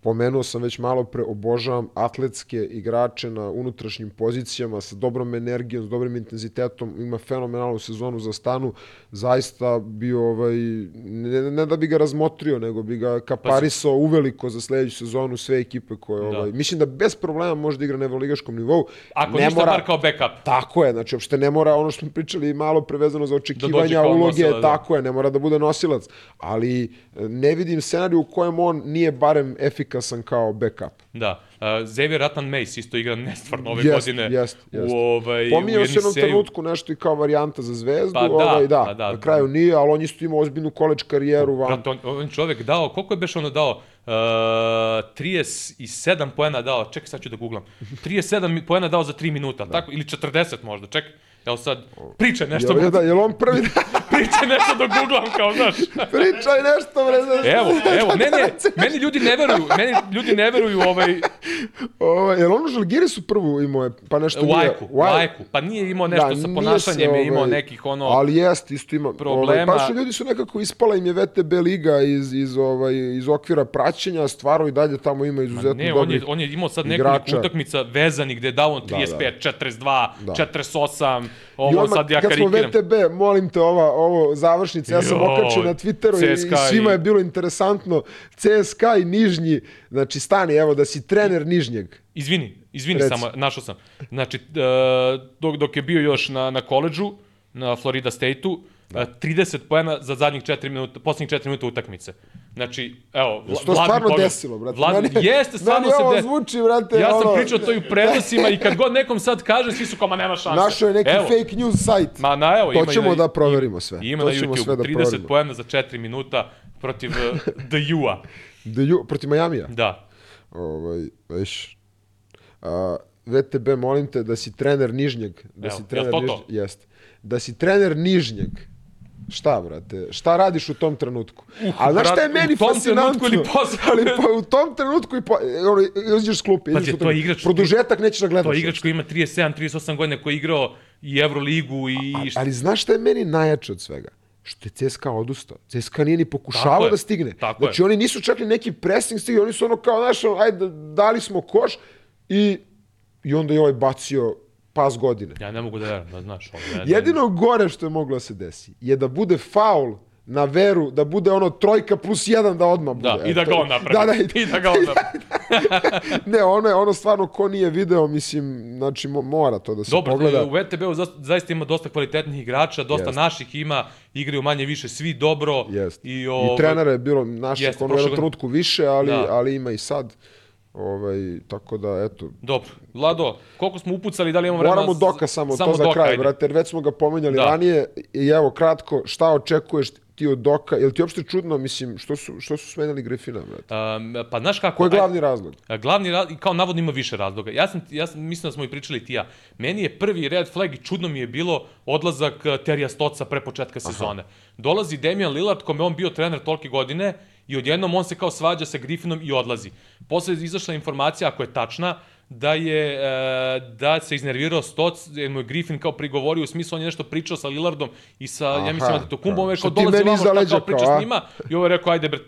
Pomenuo sam već malo pre, obožavam atletske igrače na unutrašnjim pozicijama sa dobrom energijom, s dobrim intenzitetom, ima fenomenalnu sezonu za stanu, zaista bi ovaj, ne, ne da bi ga razmotrio, nego bi ga kaparisao uveliko za sledeću sezonu sve ekipe koje, da. ovaj, mislim da bez problema može da igra na evroligaškom nivou. Ako ne ništa mora, bar kao backup. Tako je, znači uopšte ne mora ono što smo pričali malo prevezano za da očekivanja da uloge, nosila, da. tako je, ne mora da bude nosilac, ali eh, ne vidim scenariju u kojem on nije barem efikasan efikasan kao backup. Da. Uh, Xavier Ratan Mace isto igra nestvarno ove jest, godine. Jest, jest. U, ovaj, Pominjao se jednom trenutku nešto i kao varijanta za zvezdu, pa, da, ovaj, da, pa, da, na kraju nije, ali on isto imao ozbiljnu koleč karijeru. Van. Brat, on, on čovek dao, koliko je beš ono dao? Uh, 37 poena dao, čekaj sad ću da googlam. 37 poena dao za 3 minuta, da. tako, ili 40 možda, čekaj. Evo sad, pričaj nešto. Jel, da, jel on prvi... (laughs) pričaj nešto do googlam, kao, znaš. pričaj nešto, bre, znaš. Evo, evo, ne, ne, meni ljudi ne veruju, meni ljudi ne veruju ovaj... Ovaj, jel on u Žalgirisu prvu imao pa nešto nije... Ajku, u Ajku, pa nije imao nešto da, sa ponašanjem, je imao ovaj, nekih ono... Ali jest, isto ima... Ovaj, problema. Ovaj, pa su ljudi su nekako ispala im je VTB liga iz, iz, ovaj, iz okvira praćenja, stvarno i dalje tamo ima izuzetno ne, on je, on je imao sad nekoliko utakmica vezanih gde je dao on 35, da, da. 42, da. 48, Ovo odmah, sad ja kad smo VTB, molim te, ova, ovo završnice, ja sam okačio na Twitteru CSKA i, i svima je bilo interesantno. CSKA i Nižnji, znači stani, evo da si trener Nižnjeg. Izvini, izvini Reci. samo, našao sam. Znači, dok, dok je bio još na, na koleđu, na Florida State-u, Da. 30 poena za zadnjih 4 minuta, poslednjih 4 minuta utakmice. Znači, evo, Vla, to stvarno Boga, desilo, brate. Vlad, meni, (laughs) jeste, stvarno se desilo. zvuči, brate. Ja sam ono... pričao to i u prenosima i kad god nekom sad kaže, svi su kao, ma nema šanse. Našo je neki evo. fake news sajt. Ma na, evo, to ima ćemo na, da proverimo sve. Ima to na YouTube, sve da 30 proverimo. poena za 4 minuta protiv uh, (laughs) The U-a. The U, protiv Majamija? Da. Ovaj, već, a, VTB, molim te da si trener Nižnjeg. Da evo, si trener to Nižnjeg, to? Jest. Da si trener Nižnjeg Šta, brate? Šta radiš u tom trenutku? Uh, A znaš šta je meni fascinantno? ili posle? Ali pa u tom trenutku i po, ono, izađeš s klupe. Pa to je igrač... Produžetak nećeš da gledaš. To je igrač koji ima 37, 38 godina, koji je igrao i Euroligu i... A, ali znaš šta je meni najjače od svega? što je CSKA odustao. CSKA nije ni pokušavao da stigne. Tako znači, je. oni nisu čak ni neki pressing stigli, oni su ono kao, znaš, ajde, dali smo koš i, i onda je ovaj bacio pas godine. Ja ne mogu da verujem, da znaš. Ovo, ne, Jedino gore što je moglo da se desi je da bude faul na veru, da bude ono trojka plus jedan da odmah bude. (laughs) Da, i da ga on napravi. Da, da, i, I da ga on napravi. ne, ono je ono stvarno ko nije video, mislim, znači mora to da se Dobro, pogleda. Dobro, u VTB-u zaista ima dosta kvalitetnih igrača, dosta jest. naših ima, igraju manje više svi dobro. Jest. I, o, I trenera je bilo naših, ono u jednom trenutku više, ali, da. ali ima i sad. Ovaj, tako da, eto. Dobro. Vlado, koliko smo upucali, da li imamo vremena? Moramo doka samo, samo to za doka, kraj, ajde. brate, jer već smo ga pomenjali da. ranije. I evo, kratko, šta očekuješ ti od Doka? Je li ti uopšte čudno, mislim, što su, što su smenjali Griffina, brate? Um, pa znaš kako... Ko je glavni razlog? Aj, glavni razlog, kao navodno ima više razloga. Ja sam, ja sam, mislim da smo i pričali ti ja. Meni je prvi red flag i čudno mi je bilo odlazak Terija Stoca pre početka sezone. Aha. Dolazi Damian Lillard, kome on bio trener tolke godine, i odjednom on se kao svađa sa Griffinom i odlazi. Posle je izašla informacija, ako je tačna, da je e, da se iznervirao Stoc, jer mu je Griffin kao prigovorio u smislu on je nešto pričao sa Lillardom i sa Aha, ja mislim da to Kumbom, je kao dolazi vamo šta kao priča s njima i ovo je rekao ajde bre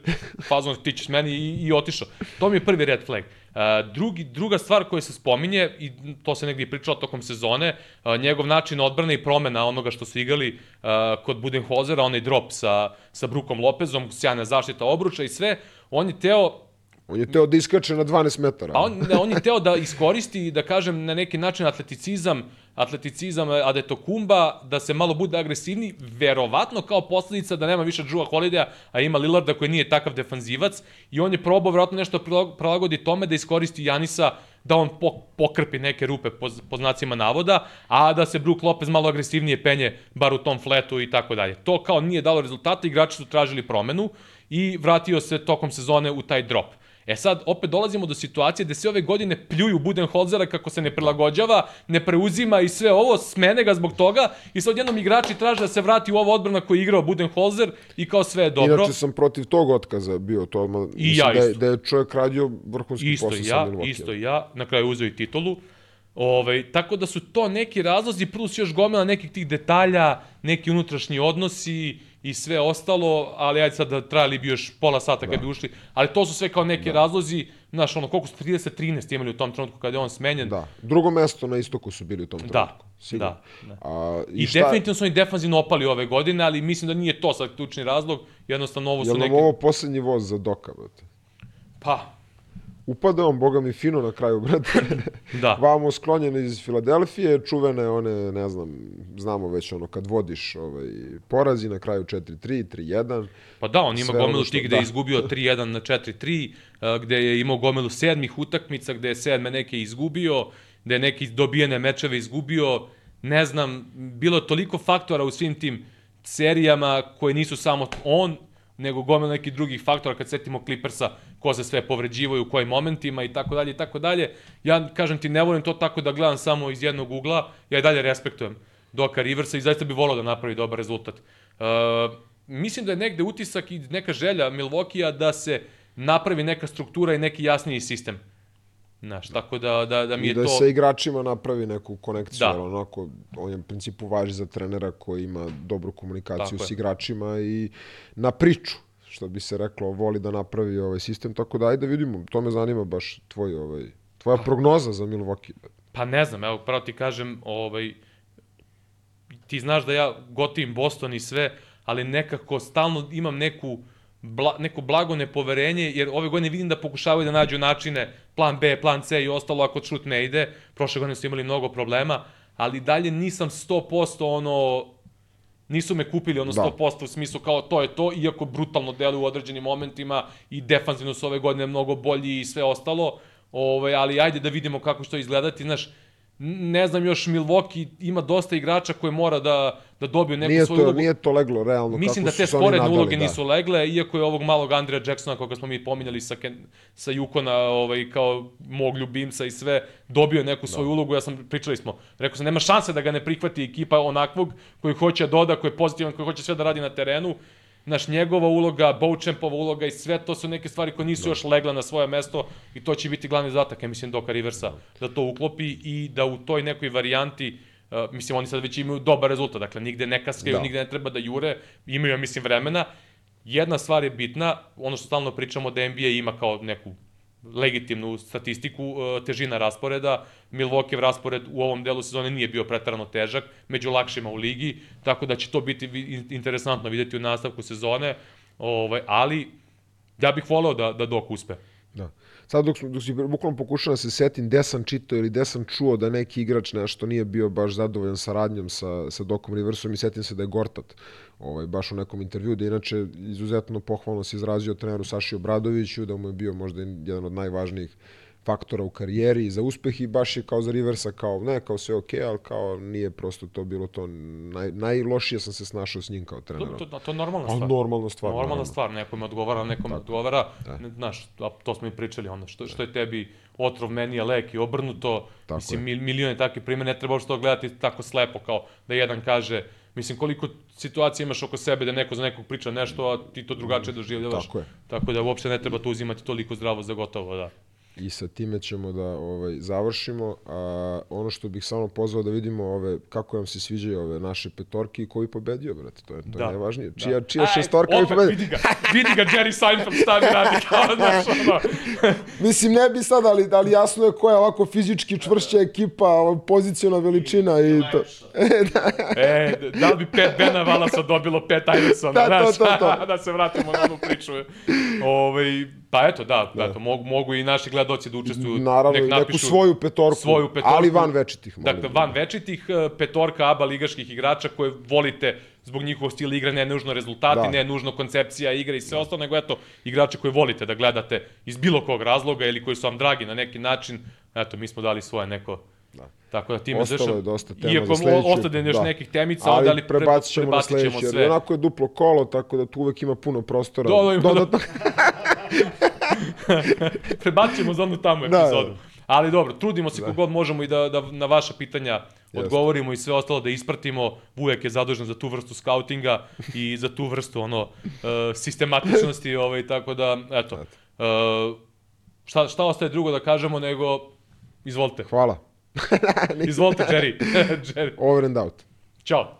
fazon ti ćeš meni i, i otišao. To mi je prvi red flag. Uh, drugi, druga stvar koja se spominje, i to se negdje pričalo tokom sezone, uh, njegov način odbrane i promena onoga što su igali uh, kod Budenhozera, onaj drop sa, sa Brukom Lopezom, sjajna zaštita obruča i sve, on je teo On je teo da iskače na 12 metara. A on, on je teo da iskoristi, da kažem, na neki način atleticizam, atleticizam Kumba, da se malo bude agresivni, verovatno kao posledica da nema više Drewa Holideya, a ima Lillarda koji nije takav defanzivac, i on je probao verovatno nešto prilagodi tome da iskoristi Janisa da on po, pokrpi neke rupe po, po znacima navoda, a da se Brook Lopez malo agresivnije penje, bar u tom fletu i tako dalje. To kao nije dalo rezultate, igrači su tražili promenu i vratio se tokom sezone u taj drop. E sad, opet dolazimo do situacije gde se ove godine pljuju Budenholzera kako se ne prilagođava, ne preuzima i sve ovo, smene ga zbog toga i sad jednom igrači traže da se vrati u ovo odbrana koji je igrao Budenholzer i kao sve je dobro. Inače sam protiv tog otkaza bio to, ma, I mislim ja da, je, da je čovjek radio vrhunski Isto posao sa ja, isto ja, na kraju uzeo i titulu. Ovaj, tako da su to neki razlozi, plus još gomila nekih tih detalja, neki unutrašnji odnosi i sve ostalo, ali ajde sad da trajali bi još pola sata kad bi ušli, ali to su sve kao neki da. razlozi, znaš, ono, koliko su 30-13 imali u tom trenutku kada je on smenjen. Da, drugo mesto na istoku su bili u tom trenutku. sigurno. da, da. A, I, I šta, definitivno su oni defanzivno opali ove godine, ali mislim da nije to sad ključni razlog, jednostavno ovo su Jel neke... ovo poslednji voz za Doka, brate? Pa, Upada on, boga mi, fino na kraju, brate. (laughs) da. Vamo sklonjen iz Filadelfije, čuvene one, ne znam, znamo već ono, kad vodiš ovaj, porazi na kraju 4-3, 3-1. Pa da, on ima gomilu što- tih gde je da. izgubio 3-1 na 4-3, a, gde je imao gomilu sedmih utakmica, gde je sedme neke izgubio, gde je neki dobijene mečeve izgubio. Ne znam, bilo je toliko faktora u svim tim serijama koje nisu samo on, nego gomila nekih drugih faktora, kad setimo Clippersa, ko se sve povređivaju, u kojim momentima i tako dalje i tako dalje. Ja, kažem ti, ne volim to tako da gledam samo iz jednog ugla, ja i dalje respektujem Doka Riversa i zaista bih volao da napravi dobar rezultat. Uh, mislim da je negde utisak i neka želja Milvokija da se napravi neka struktura i neki jasniji sistem. Znaš, tako da, da, da mi I je da to... sa igračima napravi neku konekciju, Da. da. onako, on je u principu važi za trenera koji ima dobru komunikaciju Tako s je. igračima i na priču, što bi se reklo, voli da napravi ovaj sistem, tako da ajde vidimo, to me zanima baš tvoj, ovaj, tvoja prognoza za Milwaukee. Pa ne znam, evo, pravo ti kažem, ovaj, ti znaš da ja gotivim Boston i sve, ali nekako stalno imam neku, bla, neko blago nepoverenje, jer ove godine vidim da pokušavaju da nađu načine, plan B, plan C i ostalo ako šut ne ide. Prošle godine su imali mnogo problema, ali dalje nisam 100% ono, nisu me kupili ono Da. 100% u smislu kao to je to, iako brutalno deluju u određenim momentima i defanzivno su ove godine mnogo bolji i sve ostalo, ovaj, ali ajde da vidimo kako će to izgledati, znaš, ne znam još, Milwaukee ima dosta igrača koje mora da, da dobiju neku Nije svoju to, ulogu. nije to leglo realno Mislim kako da te sporedne uloge da. nisu legle, iako je ovog malog Andreja Jacksona, koga smo mi pominjali sa, Ken, sa Yukona, ovaj, kao mog ljubimca i sve, dobio neku svoju Da. ulogu, ja sam, pričali smo, rekao sam, nema šanse da ga ne prihvati ekipa onakvog koji hoće da doda, koji je pozitivan, koji hoće sve da radi na terenu, Znaš, njegova uloga, Bouchampova uloga i sve to su neke stvari koje nisu da. još legle na svoje mesto i to će biti glavni zadatak, ja mislim, Doka Riversa, da to uklopi i da u toj nekoj varijanti Uh, mislim, oni sad već imaju dobar rezultat, dakle, nigde ne kaskaju. Da. nigde ne treba da jure, imaju, ja mislim, vremena. Jedna stvar je bitna, ono što stalno pričamo da NBA ima kao neku legitimnu statistiku uh, težina rasporeda. Milwaukee raspored u ovom delu sezone nije bio pretarano težak, među lakšima u ligi, tako da će to biti interesantno videti u nastavku sezone, ovaj, ali ja bih voleo da, da Dok uspe. Da. Sad dok, dok si bukvalno pokušao da se setim gde sam čitao ili gde sam čuo da neki igrač nešto nije bio baš zadovoljan saradnjom sa, sa Dokom Riversom i setim se da je Gortat ovaj, baš u nekom intervju, da inače izuzetno pohvalno se izrazio treneru Saši Obradoviću, da mu je bio možda jedan od najvažnijih faktora u karijeri i za uspeh i baš je kao za Riversa kao ne kao sve okej, ali kao nije prosto to bilo to naj, najlošije sam se snašao s njim kao To, trenerom. to, to je normalna A stvar. normalna stvar. Normalna naravno. stvar, nekome odgovara, nekome odgovara. Da. Ne, Znaš, a to smo i pričali, ono, što, što je tebi otrov, meni je lek i obrnuto. Tako mislim, je. mil, milione takvih primjera, ne treba uopšte to gledati tako slepo, kao da jedan kaže, mislim, koliko situacija imaš oko sebe da neko za nekog priča nešto, a ti to drugačije doživljavaš. Tako je. Tako da uopšte ne treba to uzimati toliko zdravo za gotovo, da. I sa time ćemo da ovaj završimo. A, ono što bih samo pozvao da vidimo ove kako nam se sviđaju ove naše petorke i ko je pobedio, brate. To je to Da. je najvažnije. Da. Čija čija Aj, šestorka bi opet, pobedio. Vidi ga, vidi ga Jerry Seinfeld stavi radi (laughs) kao, znaš, ono. (laughs) Mislim ne bi sad, ali ali jasno je koja je ovako fizički čvršća ekipa, ova poziciona veličina i to. (laughs) E, da li bi pet Bena Valasa dobilo pet Iversona, Da, to, znaš, to, to. da se vratimo na onu priču. Ove, pa eto, da, da. Eto, mogu, mogu i naši gledaoci da učestvuju, Naravno, nek neku napišu svoju petorku, svoju petorku. ali van večitih. molim. Dakle, van večitih, eh, petorka ABA ligaških igrača koje volite zbog njihovog stila igre, ne nužno rezultati, Da. ne nužno koncepcija igre i sve ostalo, nego eto, igrače koje volite da gledate iz bilo kog razloga ili koji su vam dragi na neki način, eto, mi smo dali svoje neko Da. Tako da time Ostalo je završam. dosta tema Iako za sledeću, ostade još da. nekih temica, Ali, ali prebacit ćemo na prebacit ćemo sledeći, jer sve. onako je duplo kolo, tako da tu uvek ima puno prostora. Da, da, ima, da. dodatno. (laughs) Prebacit ćemo za onu tamo Da, epizodu. da. Ali dobro, trudimo se Da. kogod možemo i da, da na vaša pitanja odgovorimo i sve ostalo da ispratimo. Vujek je zadužen za tu vrstu skautinga i za tu vrstu ono uh, sistematičnosti, (laughs) ovaj, tako da, eto. Uh, šta, šta ostaje drugo da kažemo nego, izvolite. Hvala. (laughs) Izvolite, Jerry. Jerry. Over and out. Ćao.